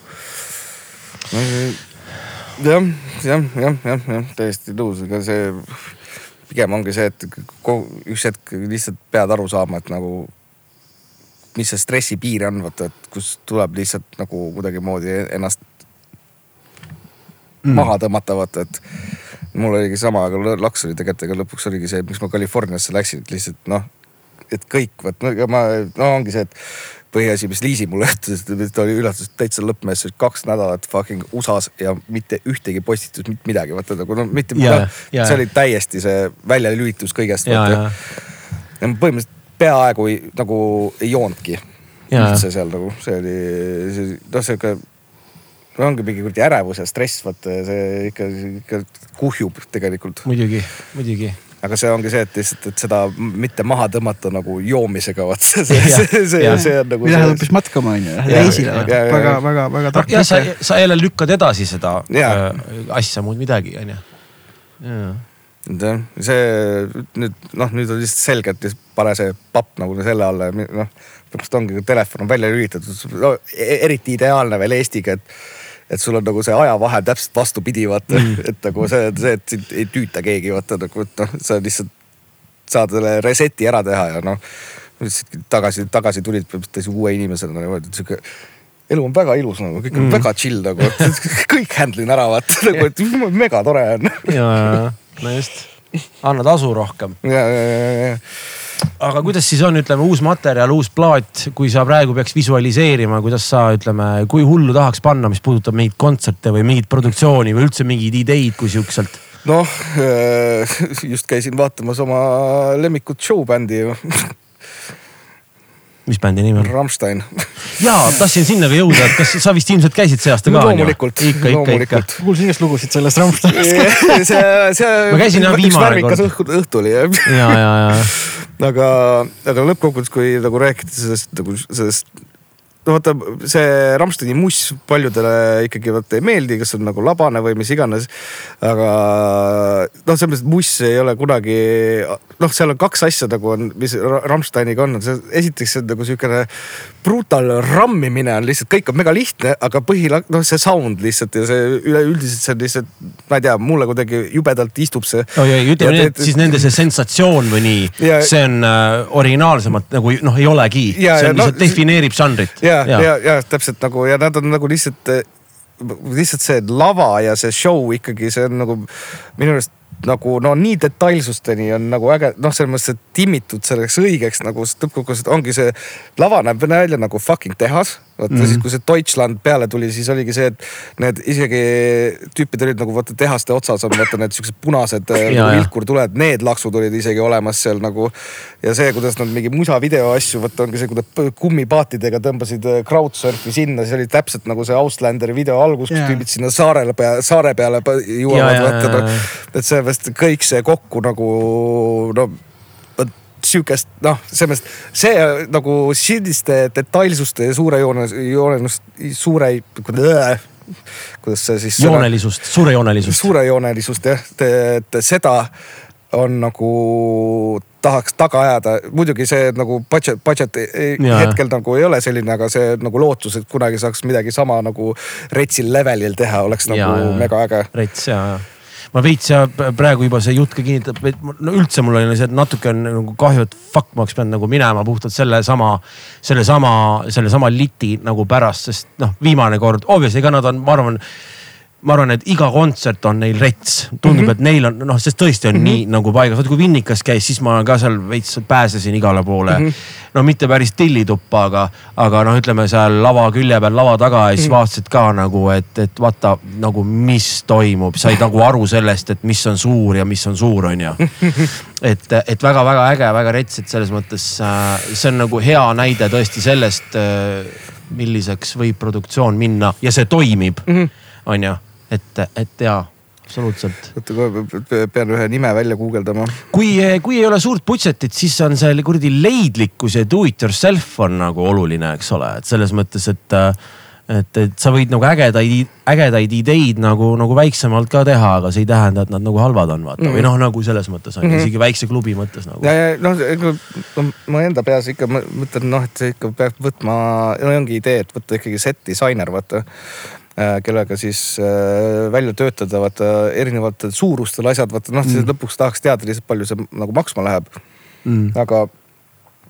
jah, jah, jah, jah, jah, täiesti nõus, ega see pigem ongi see, et üks hetk lihtsalt pead aru saama, et nagu mis see stressi piir on, vaata, et kus tuleb lihtsalt nagu kuidagimoodi ennast mm. maha tõmmata, vaata, et mul oligi sama, aga laks oli tegelikult, ega lõpuks oligi see, miks ma Californiasse läksin, et lihtsalt noh, et kõik, vot no, ma, no ongi see, et põhiasi, mis Liisi mulle ütles, et ta oli üllatus täitsa lõppmees, kaks nädalat fucking USA-s ja mitte ühtegi postitust, mitte midagi, vaata nagu no mitte no,, jaa. see oli täiesti see väljalülitus kõigest. ja, ja, ma põhimõtteliselt peaaegu ei, nagu ei joonudki Jaa. üldse seal nagu, see oli, see noh, sihuke. no ongi mingi kuradi ärevus ja stress, vaata see ikka, ikka kuhjub tegelikult. muidugi, muidugi. Aga see ongi see, et lihtsalt, et seda mitte maha tõmmata nagu joomisega, vaat see, see, see, see, on nagu. või lähed hoopis matkama on ju, lähed reisile väga väga, väga tark ja sa mõte., sa jälle lükkad edasi seda Jaa. äh, asja, muud midagi, onju. jah, see nüüd noh, nüüd on lihtsalt selge, et pane see papp nagu selle alla ja noh, põhimõtteliselt ongi, telefon on välja lülitatud no,, eriti ideaalne veel Eestiga, et et sul on nagu see ajavahe täpselt vastupidi, vaata mm., et nagu see, see, et sind ei tüüta keegi, vaata nagu, et noh, sa lihtsalt saad selle reset'i ära teha ja noh, tagasi, tagasi tulid põhimõtteliselt uue inimesena niimoodi, et sihuke elu on väga ilus nagu, kõik on mm. väga chill nagu, kõik handle in ära vaata nagu, et mega tore on ja, ja, no just, anna tasu rohkem. ja, ja, ja, ja aga kuidas siis on, ütleme uus materjal, uus plaat, kui sa praegu peaks visualiseerima, kuidas sa ütleme, kui hullu tahaks panna, mis puudutab mingeid kontserte või mingit produktsiooni või üldse mingeid ideid kui siukselt? noh, just käisin vaatamas oma lemmikut showbändi ju, mis bändi nimi on? Rammstein. jaa, tahtsin sinna ka jõuda, et kas sa vist ilmselt käisid see aasta no ka? loomulikult, ikka, ikka, ikka. loomulikult. kuulsin igast lugusid sellest Rammsteinist. see, see. Ma käisin jah viimane kord. õhtu, õhtu oli jah. ja, ja, ja, aga, aga lõppkokkuvõttes, kui nagu rääkida sellest nagu sellest. No vaata see Rammsteini muss paljudele ikkagi vaata ei meeldi, kas on nagu labane või mis iganes. aga noh, selles mõttes, et muss ei ole kunagi, noh, seal on kaks asja nagu on, mis Ra- Rammsteiniga on, see esiteks see on nagu siukene brutal rammimine on lihtsalt, kõik on mega lihtne, aga põhila-, noh, see sound lihtsalt ja see üleüldiselt see on lihtsalt, ma ei tea, mulle kuidagi jubedalt istub see. oi, oi, ütleme nii, et siis nende see sensatsioon või nii Ja-, see on äh, originaalsemalt nagu noh, ei olegi. Ja- see ja on lihtsalt no- defineerib žanrit. ja, ja, ja, ja täpselt nagu ja nad on nagu lihtsalt, lihtsalt see lava ja see show ikkagi, see on nagu minu arust nagu no nii detailsusteni on nagu äge, noh, selles mõttes, et timmitud selleks õigeks nagu lõppkokkuvõttes ongi see lava näeb välja nagu fucking tehas. Vaata mm -hmm. siis, kui see Deutschland peale tuli, siis oligi see, et need isegi tüüpid olid nagu vaata tehaste otsas on vaata need siuksed punased ja. nagu vilkurtuled, need laksud olid isegi olemas seal nagu. ja see, kuidas nad mingi musavideo asju, vaata ongi see, kui nad põ- kummipaatidega tõmbasid äh, crowdsurfi sinna, see oli täpselt nagu see Outlanderi video algus, kus tüübid sinna saarele pea, saare peale jõuavad vaata noh et sellepärast kõik see kokku nagu no sihukest noh, selles mõttes see nagu selliste detailsuste ja suure joone, joonenust, suure, kuidas see siis. joonelisust, suurejoonelisust. suurejoonelisust jah, et seda on nagu tahaks taga ajada, muidugi see nagu budget, budget Jaa. hetkel nagu ei ole selline, aga see nagu lootus, et kunagi saaks midagi sama nagu retsil levelil teha, oleks nagu Jaa, jaa. mega äge. rets ja, ja ma veits ja praegu juba see jutt ka kinnitab, et no üldse mul oli see natuke on nagu kahju, et fuck, ma oleks pidanud nagu minema puhtalt sellesama, sellesama, sellesama liti nagu pärast, sest noh, viimane kord, obviously ega nad on, ma arvan ma arvan, et iga kontsert on neil rets, tundub mm, -hmm. et neil on noh, sest tõesti on mm -hmm. nii nagu paigas, vaata kui Vinnikas käis, siis ma ka seal veits pääsesin igale poole mm. -hmm. no mitte päris tillituppa, aga, aga noh, ütleme seal lava külje peal, lava taga ja siis mm -hmm. vaatasid ka nagu, et, et vaata nagu, mis toimub, said nagu aru sellest, et mis on suur ja mis on suur, on ju. et, et väga-väga äge, väga rets, et selles mõttes äh, see on nagu hea näide tõesti sellest äh,, milliseks võib produktsioon minna ja see toimib mm, -hmm. on ju, et, et jaa, absoluutselt. oota kohe pean ühe nime välja guugeldama. kui, kui ei ole suurt budget'it, siis on see kuradi leidlikkus ja do it yourself on nagu oluline, eks ole, et selles mõttes, et et, et sa võid nagu ägedaid, ägedaid ideid nagu, nagu väiksemalt ka teha, aga see ei tähenda, et nad nagu halvad on, vaata mm -hmm. või noh, nagu selles mõttes on ju, isegi väikse klubi mõttes nagu ja, ja noh, no, ma enda peas ikka mõ- mõtlen noh, et see ikka peab võtma, no ongi idee, et võtta ikkagi set disainer, vaata. Kellega siis äh, välja töötada vaata erinevatel suurustel asjad, vaata noh mm., lõpuks tahaks teada lihtsalt palju see nagu maksma läheb mm.. aga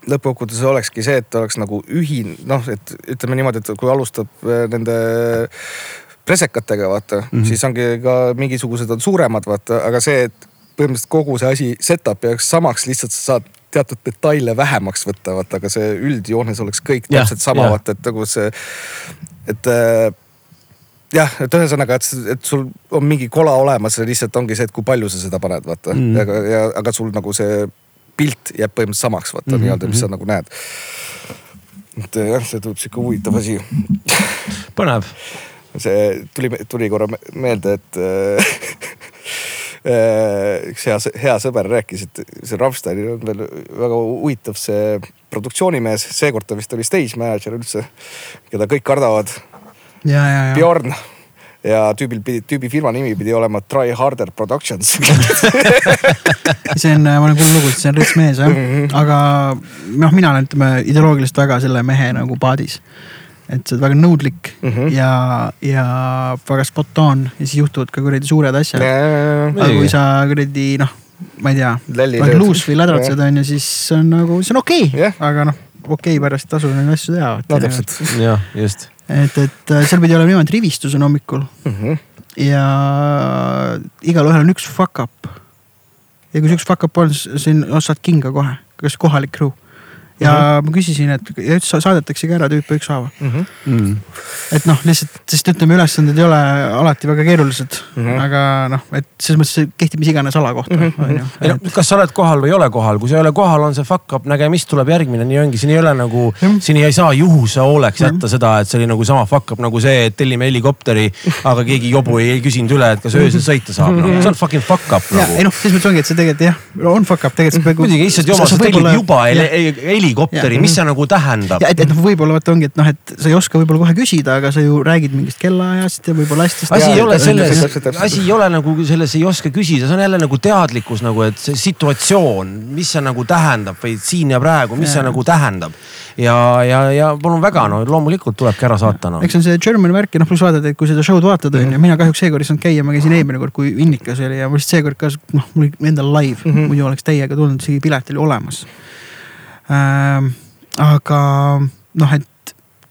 lõppkokkuvõttes olekski see, et oleks nagu ühine, noh, et ütleme niimoodi, et kui alustab äh, nende presekatega, vaata mm, -hmm. siis ongi ka mingisugused on suuremad, vaata, aga see, et põhimõtteliselt kogu see asi, setup jääks samaks, lihtsalt sa saad teatud detaile vähemaks võtta, vaata, aga see üldjoones oleks kõik täpselt sama, vaata, et nagu see, et äh, jah, et ühesõnaga, et, et sul on mingi kola olemas lihtsalt ongi see, et kui palju sa seda paned, vaata Mm. mm. ja, ja aga sul nagu see pilt jääb põhimõtteliselt samaks, vaata mm -hmm. nii-öelda, mis sa nagu näed. et jah, see tundub sihuke huvitav asi põnev see tuli, tuli korra me- meelde, et äh, üks hea, hea sõber rääkis, et see Rammsteinil on veel väga huvitav see produktsioonimees, seekord ta vist oli stage manager üldse, keda kõik kardavad. Bjorn ja tüübil pidi, tüübi firma nimi pidi olema Try Harder Productions see on, ma olen kuulnud lugu, et see on rets mees jah, aga noh, mina olen, ütleme ideoloogiliselt väga selle mehe nagu paadis. et see on väga nõudlik mm Mhm. -hmm. ja, ja väga spot on ja siis juhtuvad ka kuradi suured asjad. aga Muidugi. kui sa kuradi noh, ma ei tea, lööd. luus või lädratsed on ju, siis on nagu, see on okei okay, Jah. aga noh, okei okay, pärast tasu neid asju teha. no täpselt jah, just. et, et äh, seal pidi olema niimoodi, et rivistus on hommikul mm. -hmm. ja igalühel on üks fuck up. ja kui see üks fuck up on, siis no, saad kinga kohe, kas kohalik crew. Ja mm -hmm. ma küsisin, et ja saadetaksegi ära tüüpe ükshaaval, Mm -hmm. Mm. et noh, lihtsalt, sest ütleme, ülesanded ei ole alati väga keerulised mm, Mhm. -hmm. aga noh, et selles mõttes see kehtib mis iganes ala kohta Mhm, on ju. ei no kas sa oled kohal või ei ole kohal, kui sa ei ole kohal, on see fuck up, nägemist tuleb järgmine, nii ongi, siin ei ole nagu, Jah. siin ei saa juhuse hooleks Jah. jätta seda, et see oli nagu sama fuck up nagu see, et tellime helikopteri, aga keegi jobu ei, ei küsinud üle, et kas öösel sõita saab no.. see on fucking fuck up ja ei nagu. noh, selles mõttes ongi, et see tegelikult jah, on fuck up, tegelikult muidugi, issand jumal, sa tellid juba heli- helikopteri, mis see nagu tähendab ja? et, et noh, võib-olla vaata ongi, et noh, et sa ei oska võib-olla kohe küsida, aga sa ju räägid mingist kellaajast ja võib-olla asjadest. asi ei ole selles asi ei ole nagu selles ei oska küsida, see on jälle nagu teadlikkus nagu, et see situatsioon, mis see nagu tähendab või siin ja praegu, mis see Jaa. nagu tähendab. ja, ja, ja palun väga, no loomulikult tulebki ära saata noh. eks see on see German värk ja noh, pluss vaatad, et kui seda show'd vaatad on ju, mina kahjuks seekord ei saanud käia, ma käisin eelmine kord, kui Innikas oli ja mul seekord ka noh, mul endal live mm, -hmm. muidu oleks täiega tulnud, isegi pilet oli olemas. Aga noh, et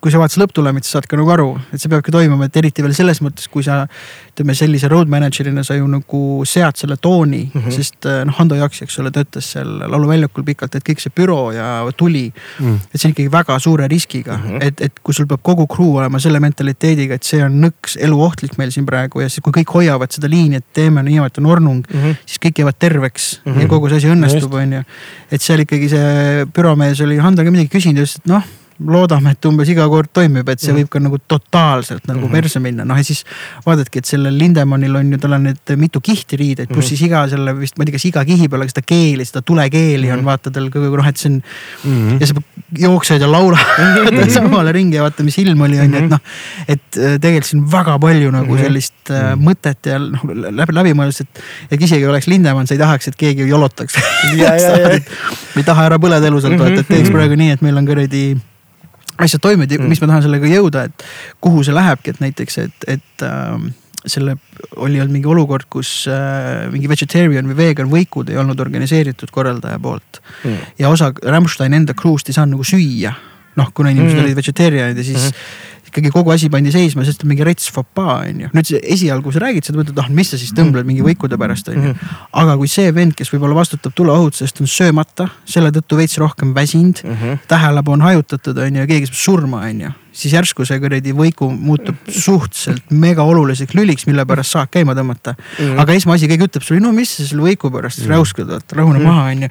kui sa vaatad lõpptulemit, siis saad ka nagu aru, et see peabki toimuma, et eriti veel selles mõttes, kui sa ütleme sellise road manager'ina sa ju nagu sead selle tooni mm, -hmm. sest äh, noh, Hando Jaks, eks ole, töötas seal lauluväljakul pikalt, et kõik see büroo ja tuli Mm. et see on ikkagi väga suure riskiga mm, Mhm. -hmm. et, et kui sul peab kogu crew olema selle mentaliteediga, et see on nõks eluohtlik meil siin praegu ja siis, kui kõik hoiavad seda liini, et teeme niimoodi, on ornung mm, Mhm. -hmm. siis kõik jäävad terveks mm Mhm. -hmm. ja kogu see asi õnnestub, onju. et seal ikkagi see büromees oli Handoga midagi küsinud ja ütles, et noh loodame, et umbes iga kord toimib, et see Mhm. võib ka nagu totaalselt nagu Mhm. perse minna, noh ja siis vaadake, et sellel Lindemannil on ju, tal on nüüd mitu kihti riideid, pluss Mhm. siis iga selle vist, ma ei tea, kas iga kihi peal, aga seda keeli, seda tulekeeli on Mhm. vaata tal kogu aeg noh, et see on Mm. ja sa jooksed ja laulad samale ringi ja vaata, mis ilm oli, onju, et noh. et äh, tegelikult siin on väga palju nagu Mhm. sellist äh, Mhm. mõtet ja noh läbi, läbimõeldust, et. et isegi oleks Lindemann, sa ei tahaks, et keegi jolotaks. Ja, ja, ja. me ei taha ära põleda elusalt vaata, et teeks Mhm. praegu nii, et meil on kuradi asjad toimivad ja Mhm. mis ma tahan sellega jõuda, et kuhu see lähebki, et näiteks, et, et ähm, selle oli olnud mingi olukord, kus äh, mingi vegetarian või vegan võikud ei olnud organiseeritud korraldaja poolt Mm. ja osa Rammstein enda crew'st ei saanud nagu süüa. noh, kuna inimesed mm olid vegetarianid ja siis mm -hmm. Ikkagi kogu asi pandi seisma, sest on mingi rets fopaa on ju. nüüd see esialgu sa räägid seda, mõtled, ah mis sa siis tõmbled mingi võikude pärast on ju. Mhm. aga kui see vend, kes võib-olla vastutab tuleohutusest, on söömata, selle tõttu veits rohkem väsinud mm, Mhm. -hmm. tähelepanu hajutatud on ju ja keegi saab surma on ju. siis järsku see kuradi võiku muutub suhteliselt mega oluliseks lüliks, mille pärast saak käima tõmmata mm. -hmm. aga esmaasi keegi ütleb sulle, no mis sa selle võiku pärast mm -hmm. räuskad, vaata rahune mm -hmm. maha on ju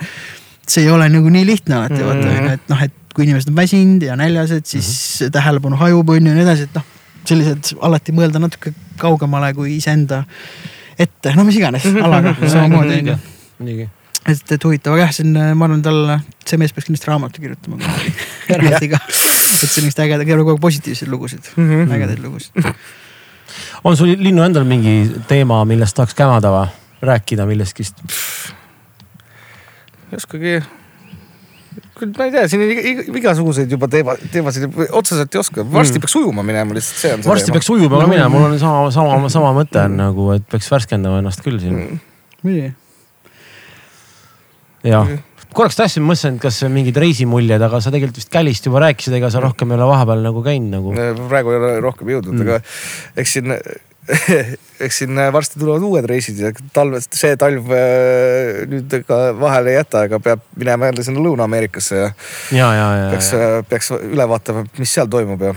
see ei ole nagu nii lihtne alati Mhm. vaata onju, et noh, et kui inimesed on väsinud ja näljased, siis mm -hmm. tähelepanu hajub onju ja nii edasi, et noh. sellised alati mõelda natuke kaugemale kui iseenda ette, no mis iganes alaga samamoodi onju. muidugi. et, et huvitav, aga jah, see on, ma arvan, tal, see mees peaks kindlasti raamatu kirjutama eraldi ka. et sellist ägedat, kogu aeg positiivseid lugusid mm. -hmm. ägedaid lugusid. on sul Linnu endal mingi teema, millest tahaks kämada või rääkida millestki? ei oskagi. Ma ei tea, siin on iga- iga- igasuguseid juba teema, teemasid otseselt ei oska, varsti Mm. peaks ujuma minema lihtsalt, see on see varsti teema. peaks ujuma ka No, minema, mul on sama, sama, sama mõte on nagu, et peaks värskendama ennast küll siin Mm. muidugi. ja korraks tahtsin, mõtlesin, et kas mingid reisimuljed, aga sa tegelikult vist Kälist juba rääkisid, ega sa rohkem ei ole vahepeal nagu käinud nagu. praegu ei ole rohkem jõudnud Mm. mm., aga eks siin eks siin varsti tulevad uued reisid ja talvest, see talv äh, nüüd ka vahele ei jäta, ega peab minema jälle sinna Lõuna-Ameerikasse ja. ja, ja, ja. peaks, peaks üle vaatama, mis seal toimub ja.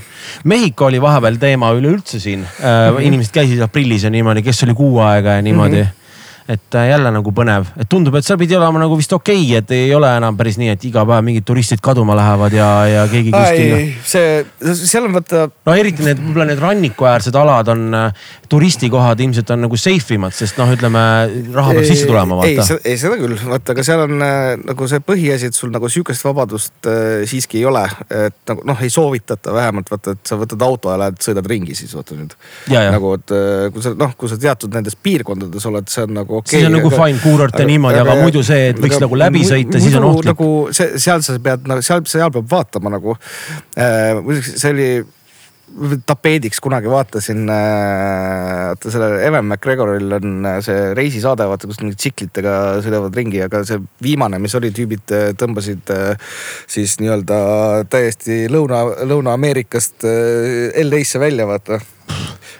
Mehhiko oli vahepeal teema üleüldse siin mm. -hmm. inimesed käisid aprillis ja niimoodi, kes oli kuu aega ja niimoodi mm. -hmm et äh, jälle nagu põnev, et tundub, et seal pidi olema nagu vist okei okay,, et ei ole enam päris nii, et iga päev mingid turistid kaduma lähevad ja, ja keegi kuskil. see, seal on vaata. no eriti need, võib-olla need rannikuäärsed alad on, äh, turistikohad ilmselt on nagu safe imad, sest noh, ütleme raha peab sisse tulema. ei, ei seda küll, vaata, aga seal on äh, nagu see põhiasi, et sul nagu sihukest vabadust äh, siiski ei ole. et nagu noh, ei soovitata vähemalt vaata, et sa võtad auto ja lähed sõidad ringi siis vaata nüüd. nagu, et kui sa noh, kui sa teatud nendes piirkondades oled, see on nagu okei okay,. siis on nagu fine kuurort ja niimoodi, aga muidu see, et võiks nagu läbi sõita, siis on ohtlik. nagu see, seal sa pead nagu seal, seal peab vaatama nagu äh,. see oli tapeediks kunagi vaatasin äh,, vaata sellel Evan McGregoril on äh, see reisisaade, vaata kus mingid tsiklitega sõidavad ringi, aga see viimane, mis oli, tüübid äh, tõmbasid siis nii-öelda täiesti Lõuna, Lõuna-Ameerikast LA-sse välja, vaata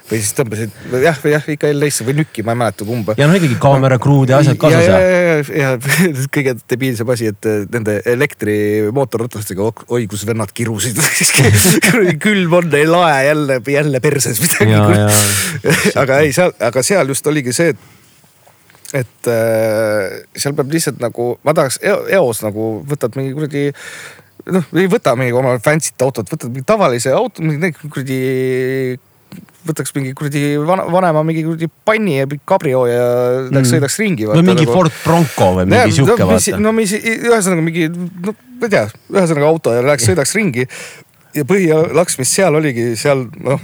või siis tõmbasid jah, või jah ikka LA-sse või nükki, ma ei mäleta kumba. ja no ikkagi kaamera, kruud ja asjad kaasas. ja, ja, ja, ja kõige debiilsem asi, et nende elektrimootorratastega, oi kus vennad kirusid külm on, ei lae jälle, jälle perses midagi. aga ei, seal, aga seal just oligi see, et et äh, seal peab lihtsalt nagu, ma tahaks eos nagu võtad mingi kuradi noh, ei võta mingi oma fancy't autot, võtad mingi tavalise auto, mingi kuradi võtaks mingi kuradi vanema mingi kuradi panni ja kabrio ja läheks mm. sõidaks ringi. või mingi nagu... Ford Bronco või mingi ja, sihuke no, vaata. no mis, ühesõnaga mingi, no ma ei tea, ühesõnaga auto ja läheks sõidaks ringi. ja põhilaks, mis seal oligi, seal noh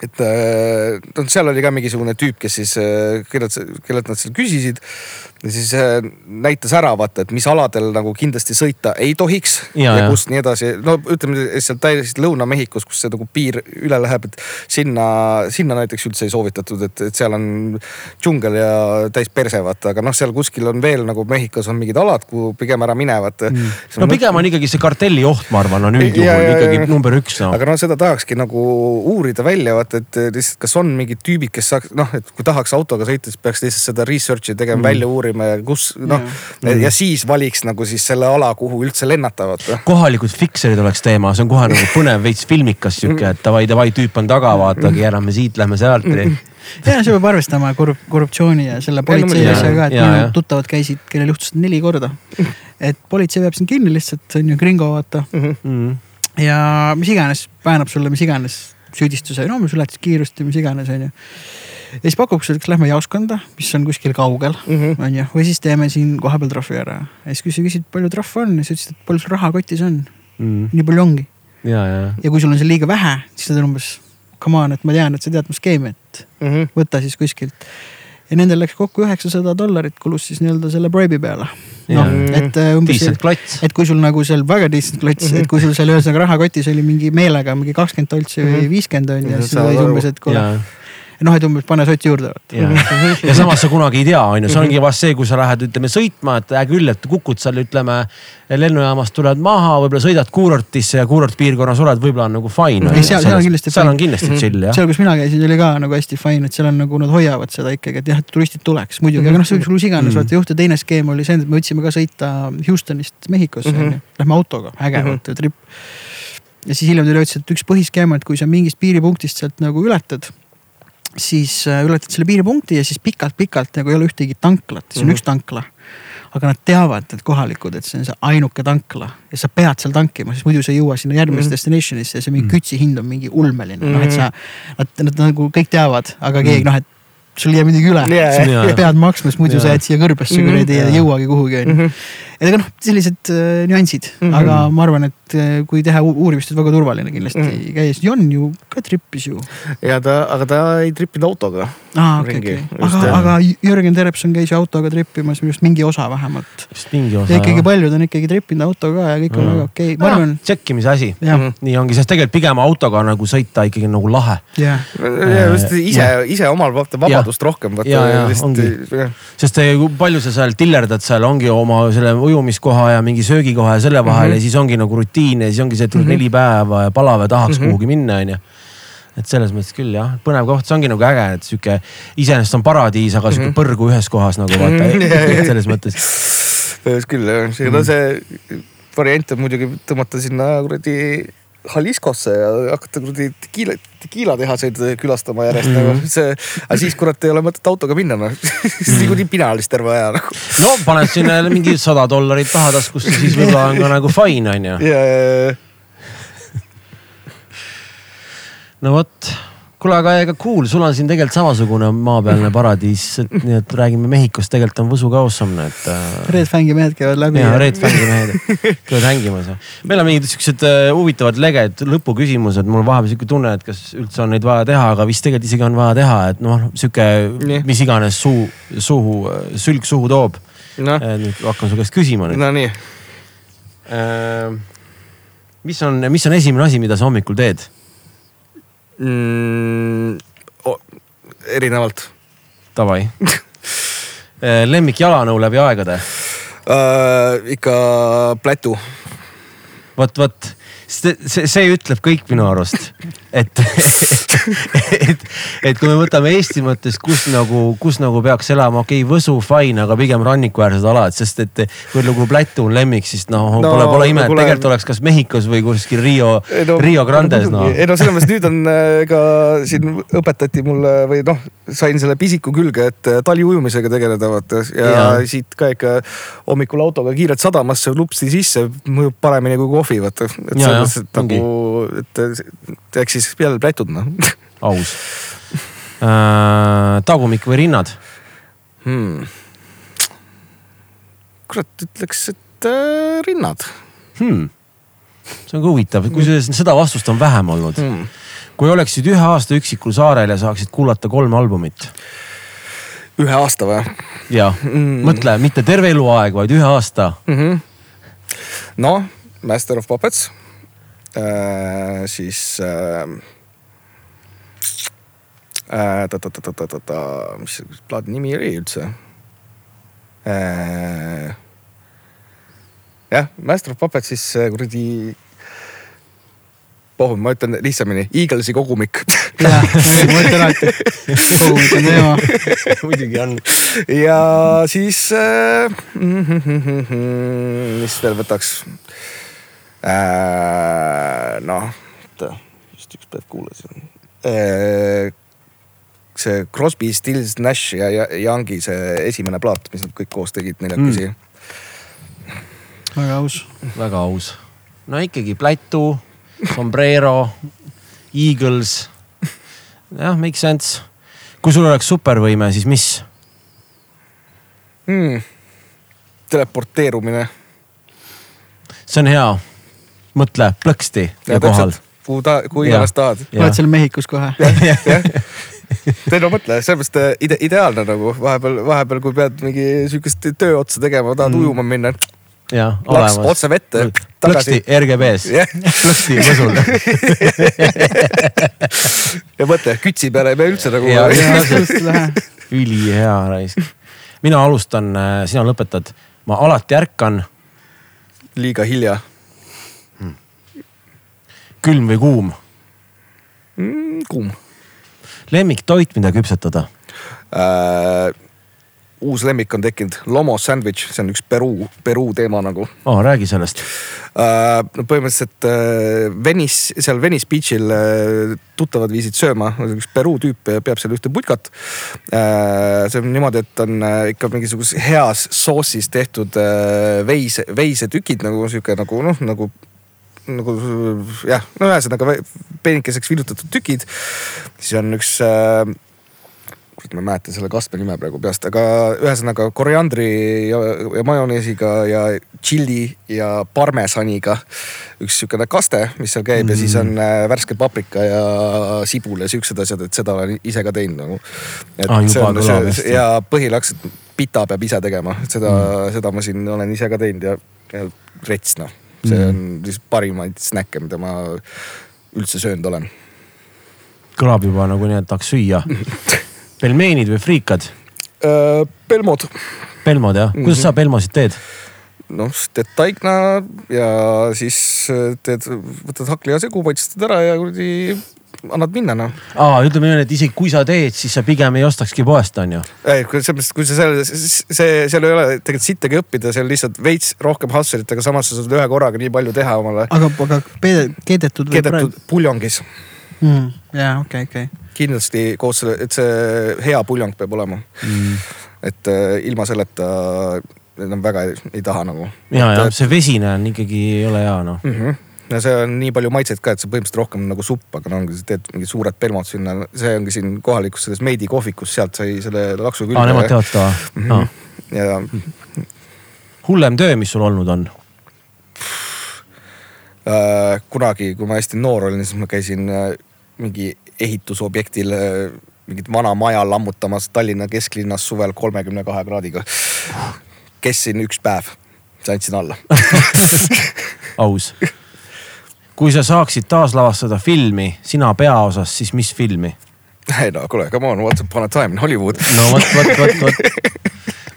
et noh, seal oli ka mingisugune tüüp, kes siis, äh, kellelt, kellelt nad seal küsisid ja siis äh, näitas ära vaata, et mis aladel nagu kindlasti sõita ei tohiks ja, ja, ja kust nii edasi. no ütleme seal täiesti Lõuna-Mehhikos, kus see nagu piir üle läheb, et sinna, sinna näiteks üldse ei soovitatud, et, et seal on džungel ja täis perse vaata, aga noh, seal kuskil on veel nagu Mehhikos on mingid alad, kuhu pigem ära mine vaata. Mm.. no pigem on ikkagi see kartelli oht, ma arvan, on üldjuhul ikkagi number üks no.. aga no seda tahakski nagu uurida välja vaata, et lihtsalt kas on mingid tüübid, kes saaks noh, et kui tahaks autoga sõita, siis peaks lihtsalt seda research'i tegema mm., välja uurima uurima ja kus noh ja. ja siis valiks nagu siis selle ala, kuhu üldse lennata vaata. kohalikud fikserid oleks teema, see on kohe nagu põnev veits filmikas sihuke, et davai, davai, tüüp on taga, vaata, keerame siit, lähme sealt ja see peab arvestama korrup-, korruptsiooni ja selle politsei asjaga, et minu tuttavad käisid, kellel juhtus neli korda. et politsei peab sind kinni lihtsalt, see on ju gringo vaata mm. -hmm. ja mis iganes, väänab sulle mis iganes süüdistuse, no mis ületasid kiirust ja mis iganes, on ju ja siis sulle, kas lähme jaoskonda, mis on kuskil kaugel mm, on ju, või siis teeme siin kohapeal trahvi ära. ja siis, sa küsid, palju trahve on, siis ütlesid, et palju sul raha kotis on mm.. nii palju ongi. ja, ja. ja kui sul on seal liiga vähe, siis sa oled umbes, come on, et ma tean, et sa tead mu skeemi, et mm -hmm. võta siis kuskilt. ja nendel läks kokku üheksasada dollarit kulus siis nii-öelda selle bribe'i peale noh, et äh, umbes, et kui sul nagu seal väga decent klots mm, -hmm. et kui sul seal ühesõnaga rahakotis oli mingi meelega mingi kakskümmend toltsi või mhm. viiskümmend on ju, siis oli umbes, et kuule noh, et umbes pane sott juurde. ja samas sa kunagi ei tea, on ju, see ongi vast see, kui sa lähed, ütleme sõitma, et hea küll, et kukud seal, ütleme lennujaamast tuled maha, võib-olla sõidad kuurortisse ja kuurortpiirkonnas oled, võib-olla on nagu fine. seal, seal on kindlasti. seal on kindlasti chill jah. seal, kus mina käisin, oli ka nagu hästi fine, et seal on nagu nad hoiavad seda ikkagi, et jah, et turistid tuleks muidugi, aga noh, see võiks kus iganes vaata juhtuda. teine skeem oli see, et me võtsime ka sõita Houstonist Mehhikosse on ju, lähme autoga, äge vaata trip ja siis hiljem tuli ütles, et üks põhiskeem, et kui sa mingist piiripunktist sealt nagu ületad siis äh, ületad selle piiripunkti ja siis pikalt-pikalt nagu ei ole ühtegi tanklat, siis on mm -hmm. üks tankla. aga nad teavad, et kohalikud, et see on see ainuke tankla ja sa pead seal tankima, sest muidu sa ei jõua sinna järgmisesse mm -hmm. destination'isse ja see mingi mm -hmm. kütsi hind on mingi ulmeline mm, -hmm. noh et sa. Nad, nad nagu kõik teavad, aga keegi mm -hmm. noh, et sul jääb midagi üle yeah,, yeah. pead maksma, sest muidu yeah. sa jääd siia kõrbesse mm -hmm. kuradi ja ei jõuagi kuhugi onju. Mhm. Et ega noh, sellised äh, nüansid mm, -hmm. aga ma arvan, et äh, kui teha uurimist, et väga turvaline kindlasti mm -hmm. käia, Jon ju ka trippis ju. ja ta, aga ta ei trippinud autoga. aa, okei, okei, aga, aga Jürgen Terepson käis ju autoga trippimas minu arust mingi osa vähemalt. vist mingi osa. ja ikkagi paljud on ikkagi trippinud autoga ja kõik on mm. väga okei okay., ma arvan. tšekkimise asi, nii ongi, sest tegelikult pigem autoga nagu sõita ikkagi nagu lahe. jah, just ise, ise omal vaata vabadust vabadust rohkem. sest palju sa seal tillerdad seal ongi oma selle ujumiskoha ja mingi söögikoha ja selle vahel mm -hmm. ja siis ongi nagu rutiin ja siis ongi see, et tuleb mm -hmm. neli päeva ja palav ja tahaks mm -hmm. kuhugi minna, onju et selles mõttes küll jah, põnev koht, see ongi nagu äge, et sihuke iseenesest on paradiis, aga sihuke põrgu ühes kohas nagu vaata Mhm, jah. et selles mõttes. põhimõtteliselt küll jah, see, no see variant on muidugi tõmmata sinna kuradi Jaliscosse ja hakata kuradi tekiila, tekiilatehaseid külastama järjest Mhm. nagu see, aga siis kurat ei ole mõtet autoga minna noh, siis niikuinii pina lihtsalt terve aja nagu. no paned sinna jälle mingi sada dollarit taha taskusse, siis võib-olla on ka nagu fine on ju. no vot, kuule, aga ega cool, sul on siin tegelikult samasugune maapealne paradiis, et nii et räägime Mehhikost, tegelikult on Võsu ka awesome, et äh, Red Fangi mehed käivad läbi. ja Red Fangi mehed käivad hängimas ja meil on mingid siuksed äh, huvitavad leged, lõpuküsimused, mul vahepeal sihuke tunne, et kas üldse on neid vaja teha, aga vist tegelikult isegi on vaja teha, et noh, sihuke Nii. mis iganes suu, suhu, sülg suhu toob. noh, nüüd hakkan su käest küsima nüüd no nii, äh, mis on, mis on esimene asi, mida sa hommikul teed? Mm, erinevalt Davai lemmik jalanõu läbi aegade? uh, ikka plätu. vot, vot see, see, see ütleb kõik minu arust, et, et, et kui me võtame Eesti mõttes, kus nagu, kus nagu peaks elama, okei okay,, Võsu fine, aga pigem rannikuäärsed alad, sest et kui nagu Plätu on lemmik, siis noh no, No, pole, pole ime, et kuule- tegelikult oleks kas Mehhikos või kuskil Rio no,, Rio Grandes noh. ei no selles mõttes nüüd on äh, ka siin õpetati mulle või noh, sain selle pisiku külge, et äh, taliujumisega tegeleda vaata ja, ja siit ka ikka hommikul autoga kiirelt sadamasse lupsti sisse mõjub paremini kui kohvi vaata. et selles mõttes, et nagu, et eks siis jälle plätud noh aus äh,. tagumik või rinnad? hmm.. kurat, ütleks, et äh, rinnad Hmm. see on ka huvitav, kusjuures seda vastust on vähem olnud hmm.. kui oleksid ühe aasta üksikul saarel ja saaksid kuulata kolme albumit ühe aasta või ja Mm. mõtle, mitte terve eluaeg, vaid ühe aasta. mm? -hmm. noh, Master of Puppets siis äh, äh, ta-ta-ta-ta-ta-ta, mis see plaadi nimi oli üldse äh,? jah, Master of Puppets, siis äh, kuradi oh, ma ütlen lihtsamini, Eaglesi kogumik jah, ma mõtlen alati, kogumik on teema. muidugi on. ja siis äh,, mis veel võtaks äh,. noh, oota, just üks päev kuulasin äh,. see Crosby, Stills, Nash ja Youngi see esimene plaat, mis nad kõik koos tegid neljakesi mm.. väga aus. väga aus. no ikkagi Plätu, Sombrero, Eagles. jah, make sense. kui sul oleks supervõime, siis mis? Hmm. teleporteerumine. see on hea. Mõtle, plõksti ja kohal. kuhu ta, kuhu iganes tahad. oled seal Mehhikos kohe? ei no mõtle, selles mõttes ide, ideaalne nagu vahepeal, vahepeal, kui pead mingi sihukest töö otsa tegema, tahad mm. ujuma minna, jah, laks olemas. otse vette, plõksti. RGB-s Jah. plõksti Võsul. ja mõtle, kütsi peale ei pea üldse nagu. Ülihea raisk. mina alustan, sina lõpetad. ma alati ärkan, liiga hilja külm või kuum. mm,. kuum lemmiktoit, mida küpsetada. äh,. uus lemmik on tekkinud, lomo sandwich, see on üks Peruu, Peruu teema nagu oh,. räägi sellest. äh,. no põhimõtteliselt äh, Venice, seal Venice Beach'il äh, tuttavad viisid sööma, üks Peruu tüüp peab seal ühte putkat äh,. see on niimoodi, et on äh, ikka mingisuguses heas soossis tehtud äh, veise, veisetükid nagu sihuke nagu noh, nagu nagu jah, no ühesõnaga peenikeseks villutatud tükid. siis on üks äh, kurat, ma ei mäleta selle kastme nime praegu peast, aga ühesõnaga koriandri ja, ja majoneesiga ja tšilli ja parmesaniga üks sihukene kaste, mis seal käib mm. ja siis on äh, värske paprika ja sibul ja siuksed asjad, et seda olen ise ka teinud nagu. Ah, on see ja põhilaks, et pita peab ise tegema, seda mm., seda ma siin olen ise ka teinud ja, ja rets noh, see Mm. on lihtsalt parimaid snäkke, mida ma üldse söönud olen. kõlab juba nagu nii, et tahaks süüa. pelmeenid või friikad? Äh, Pelmod pelmod jah, kuidas Mhm. sa pelmosid teed? noh, teed taigna ja siis äh, teed, võtad hakkli ja segu, paistad ära ja kuradi annad minna noh. aa, ütleme niimoodi, et isegi kui sa teed, siis sa pigem ei ostakski poest, on ju. ei, kui selles mõttes, kui sa seal, see, seal ei ole tegelikult sittagi õppida, seal lihtsalt veits rohkem hustle'it, aga samas sa saad ühe korraga nii palju teha omale. aga, aga peede- keedetud keedetud puljongis mm,? jaa, okei, okei. kindlasti koos selle, et see hea puljong peab olema mm.. et äh, ilma selleta enam väga ei, ei taha nagu. ja, ja see vesine on ikkagi, ei ole hea noh. mm. -hmm. Ja see on nii palju maitseid ka, et see põhimõtteliselt rohkem nagu supp, aga no ongi, sa teed mingid suured pelmod sinna, see ongi siin kohalikus selles Meidi kohvikus, sealt sai selle laksu külge. aa, nemad teevad seda või Mhm. no.? ja hullem töö, mis sul olnud on? äh, kunagi, kui ma hästi noor olin, siis ma käisin äh, mingi ehitusobjektil äh, mingit vana maja lammutamas Tallinna kesklinnas suvel kolmekümne kahe kraadiga. kestsin üks päev, siis andsin alla. aus. Kui sa saaksid taaslavastada filmi sina peaosas, siis mis filmi? ei no kuule, come on, once upon a time in Hollywood. no vot, vot, vot, vot,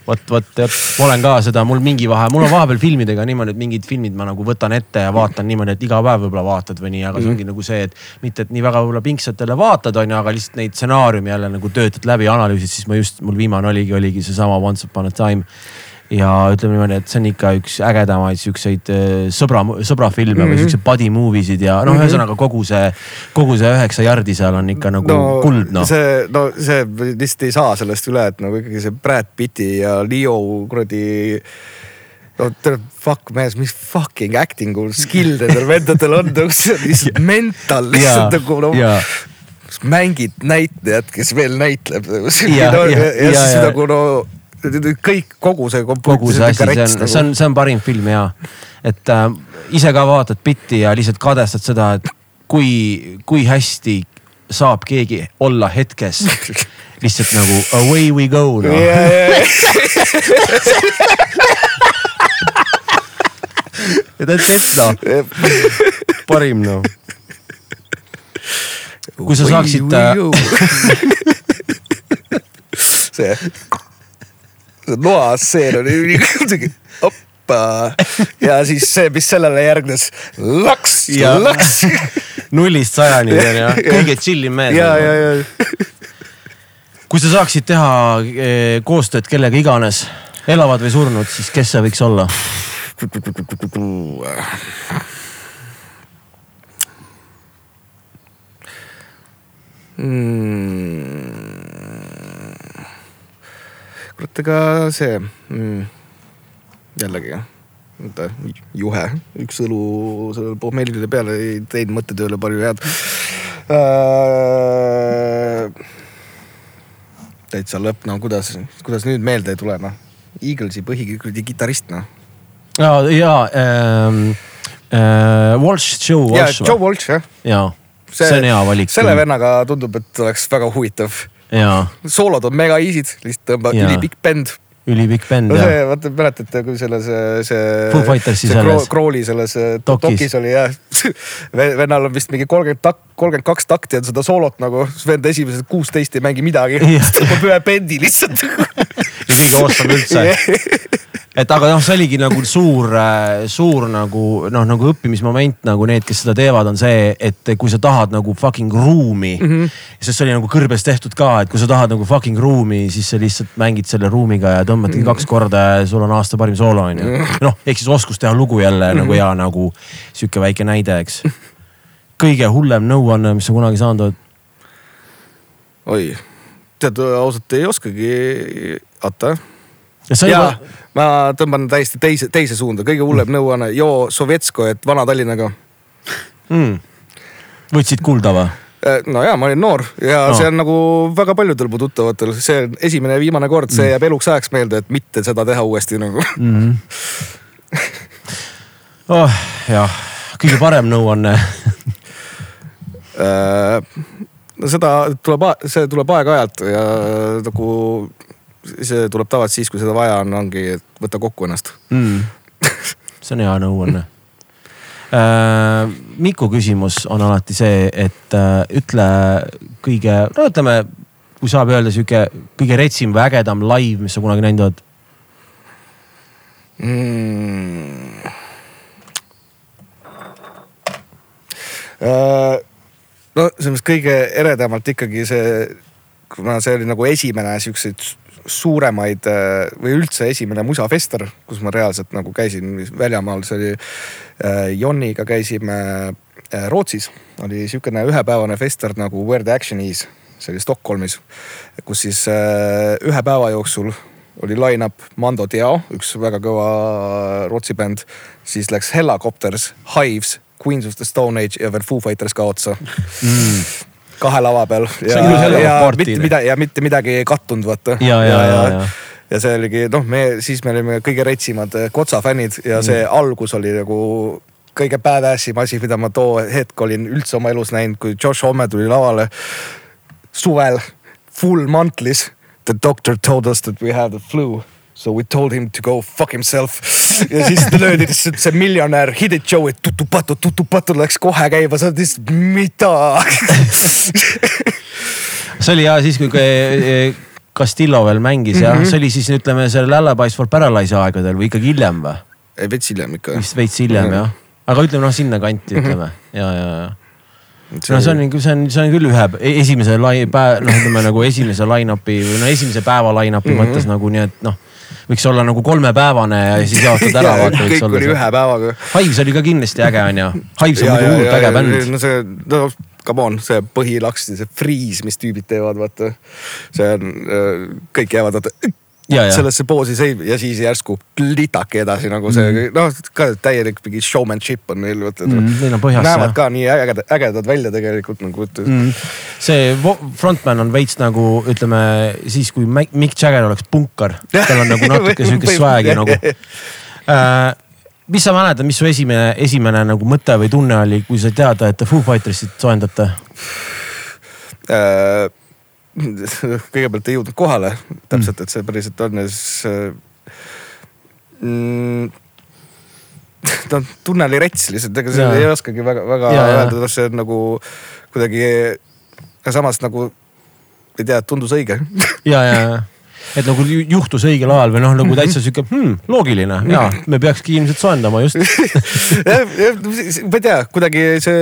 vot, vot, vot, ma olen ka seda, mul mingi vahe, mul on vahepeal filmidega niimoodi, et mingid filmid ma nagu võtan ette ja vaatan niimoodi, et iga päev võib-olla vaatad või nii, aga see ongi nagu see, et mitte, et nii väga võib-olla pingsatele vaatad, on ju, aga lihtsalt neid stsenaariume jälle nagu töötad läbi, analüüsid, siis ma just, mul viimane oligi, oligi seesama Once upon a time ja ütleme niimoodi, et see on ikka üks ägedamaid siukseid äh, sõbra, sõbrafilme mm -hmm. või siukseid buddy movie sid ja noh, ühesõnaga kogu see, kogu see üheksa jardi seal on ikka nagu no, kuld noh. see, no see lihtsalt ei saa sellest üle, et nagu ikkagi see Brad Pitti ja Leo kuradi no tere, fuck mees, mis fucking acting skill nendel vendadel on, nagu on lihtsalt mental lihtsalt nagu no mängid näitlejat, kes veel näitleb. Ja, ja, ja, ja, ja ja, siis nagu no kõik, kogu see. kogu see asi, see on, see on, see on parim film ja, et äh, ise ka vaatad bitti ja lihtsalt kadestad seda, et kui, kui hästi saab keegi olla hetkes lihtsalt nagu away we go noh. ja that's it noh, parim noh. Kui sa saaksid, äh, see, see loastseen oli kuidagi oppa ja siis see, mis sellele järgnes, laks, Ja. laks. nullist sajani on ju, kõige chill im mees. ja, ja, ja kui sa saaksid teha eh, koostööd kellega iganes, elavad või surnud, siis kes see võiks olla? mm.. kurat, ega see mm., jällegi, oota, juhe, üks õlu sellele pohmeelile peale ei teinud mõttetööle palju head äh,. täitsa lõpp, no kuidas, kuidas nüüd meelde ei tule, noh. Eaglesi põhikuradi kitarrist, noh. ja, ja ähm, äh, Walsh, Joe Walsh Joe Walsh, jah. jaa, see on hea valik. selle. vennaga tundub, et oleks väga huvitav. Soolod on mega easy'd, lihtsalt tõmbab Jaa. ülipikk bänd. ülipikk bänd no see, vaata mäletate, kui selles, see. Foo Fightersi selles. Craw- Crawley selles äh, Dokis. dokis oli jah. vennal on vist mingi kolmkümmend tak-, kolmkümmend kaks takti on seda soolot nagu, vend esimesed kuusteist ei mängi midagi. Tõmbab ühe bändi lihtsalt. kõige awesome üldse. et aga noh, see oligi nagu suur, suur nagu noh, nagu õppimismoment nagu need, kes seda teevad, on see, et kui sa tahad nagu fucking ruumi mm. Mhm. -hmm. sest see oli nagu kõrbes tehtud ka, et kui sa tahad nagu fucking ruumi, siis sa lihtsalt mängid selle ruumiga ja tõmbadki Mhm. kaks korda ja sul on aasta parim soolo on ju. noh, ehk siis oskus teha lugu jälle Mhm. nagu hea nagu sihuke väike näide, eks. kõige hullem nõuanne, mis sa kunagi saanud oled? oi, tead ausalt ei oskagi, oota ja see ja oli, ma tõmban täiesti teise, teise suunda, kõige hullem nõuanne, joo Sovetsko, et Vana-Tallinnaga mm.. võtsid kulda või? no ja ma olin noor ja No. no. see on nagu väga paljudel mu tuttavatel, see on esimene ja viimane kord, see jääb eluks ajaks meelde, et mitte seda teha uuesti nagu. mm. -hmm. oh, jah, kõige parem nõuanne. no seda tuleb, see tuleb aeg-ajalt ja nagu see tuleb tavaliselt siis, kui seda vaja on, ongi, et võta kokku ennast. mm. see on hea nõuanne äh,. Miku küsimus on alati see, et äh, ütle kõige, no ütleme, kui saab öelda sihuke kõige retsim või ägedam live, mis sa kunagi näinud oled mm.. Äh, no selles mõttes kõige eredamalt ikkagi see, kuna see oli nagu esimene siukseid suuremaid äh, või üldse esimene musafester, kus ma reaalselt nagu käisin väljamaal, see oli äh, Jonniga käisime äh, Rootsis, oli sihukene ühepäevane fester nagu Where the action is, see oli Stockholmis, kus siis ühe päeva jooksul oli line-up Mando Diao, üks väga kõva Rootsi bänd, siis läks Hellacopters, Hives, Queens of the Stone Age ja veel Foo Fighters ka otsa. Mm kahe lava peal ja, ja, mitte midagi ja mitte midagi ei kattunud, vaata. ja, ja, ja, ja, ja ja see oligi noh, me siis me olime kõige retsimad eh, Kotsa fännid ja see mm. algus oli nagu kõige badass im asi, mida ma too hetk olin üldse oma elus näinud, kui Josh Homme tuli lavale suvel full mantlis. The doctor told us that we have the flu So we told him to go fuck himself. Ja siis löödi lihtsalt see miljonär Hit It Joe, et tutupatu, tutupatu läks kohe käima, sa oled lihtsalt mida see oli ja siis, kui Castillo veel mängis mm -hmm. ja mhm. see oli siis ütleme seal Lullabies for Paralyze'i aegadel või ikkagi hiljem või? veits hiljem ikka. vist veits hiljem mm -hmm. jah, aga ütleme noh, sinnakanti ütleme mm -hmm. ja, ja, ja no see on nagu, see on, see on küll ühe esimese lai-, noh, ütleme nagu esimese line-up'i või no esimese päeva line-up'i mm -hmm. mõttes nagu nii, et noh võiks olla nagu kolmepäevane ja siis jaotada ära vaata. kõik oli ühe päevaga. Hives oli ka kindlasti äge onju. Hives on muidu hullult äge bänd. no see, no come on, see põhilaks, see freeze, mis tüübid teevad, vaata. see on, äh, kõik jäävad vaata sellesse poosi seib ja siis järsku litake edasi nagu see mm. noh, ka täielik mingi showmanship on neil mm,. Neil on põhjas. näevad jah. ka nii ägedad, ägedad välja tegelikult nagu mm.. see frontman on veits nagu ütleme siis, kui Mick Jagger oleks punkar, tal on nagu natuke sihukest swag'i nagu äh, mis sa mäletad, mis su esimene, esimene nagu mõte või tunne oli, kui sa teada, et te Foo Fightersit soojendate äh,? kõigepealt ei jõudnud kohale täpselt, et see päriselt on ja siis mm, ta on tunnelirets lihtsalt, ega seda ei oskagi väga, väga öelda, noh see on nagu kuidagi, samas nagu ei tea, tundus õige. ja, ja, ja et nagu juhtus õigel ajal või noh, nagu täitsa sihuke hmm, loogiline. Ja me peakski ilmselt soojendama just. Ma ei tea, kuidagi see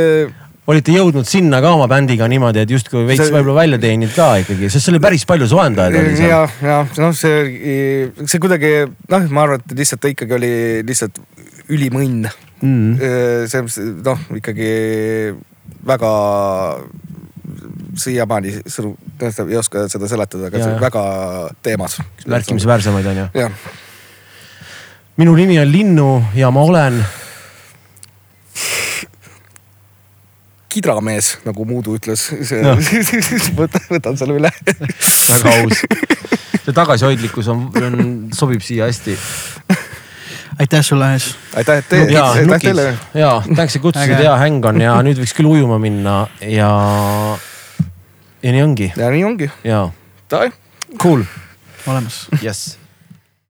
olite jõudnud sinna ka oma bändiga niimoodi, et justkui veits see... võib-olla välja teeninud ka ikkagi, sest seal oli päris palju soojendajaid oli seal. ja, ja noh, see, see kuidagi noh, ma arvan, et lihtsalt ikkagi oli lihtsalt ülim õnn mm.. see noh, ikkagi väga siiamaani sõnu, ei oska seda seletada, aga ja, see on väga teemas. märkimisväärsemaid on ju. minu nimi on Linnu ja ma olen kidramees, nagu Muudu ütles no. võtan, võtan selle üle väga aus. see tagasihoidlikkus on, on, sobib siia hästi. aitäh sulle, Aes. aitäh, et te, aitäh teile. ja, tänks, et kutsusid, hea häng on ja nüüd võiks küll ujuma minna ja, ja nii ongi. ja nii ongi. ja. Cool. olemas. jess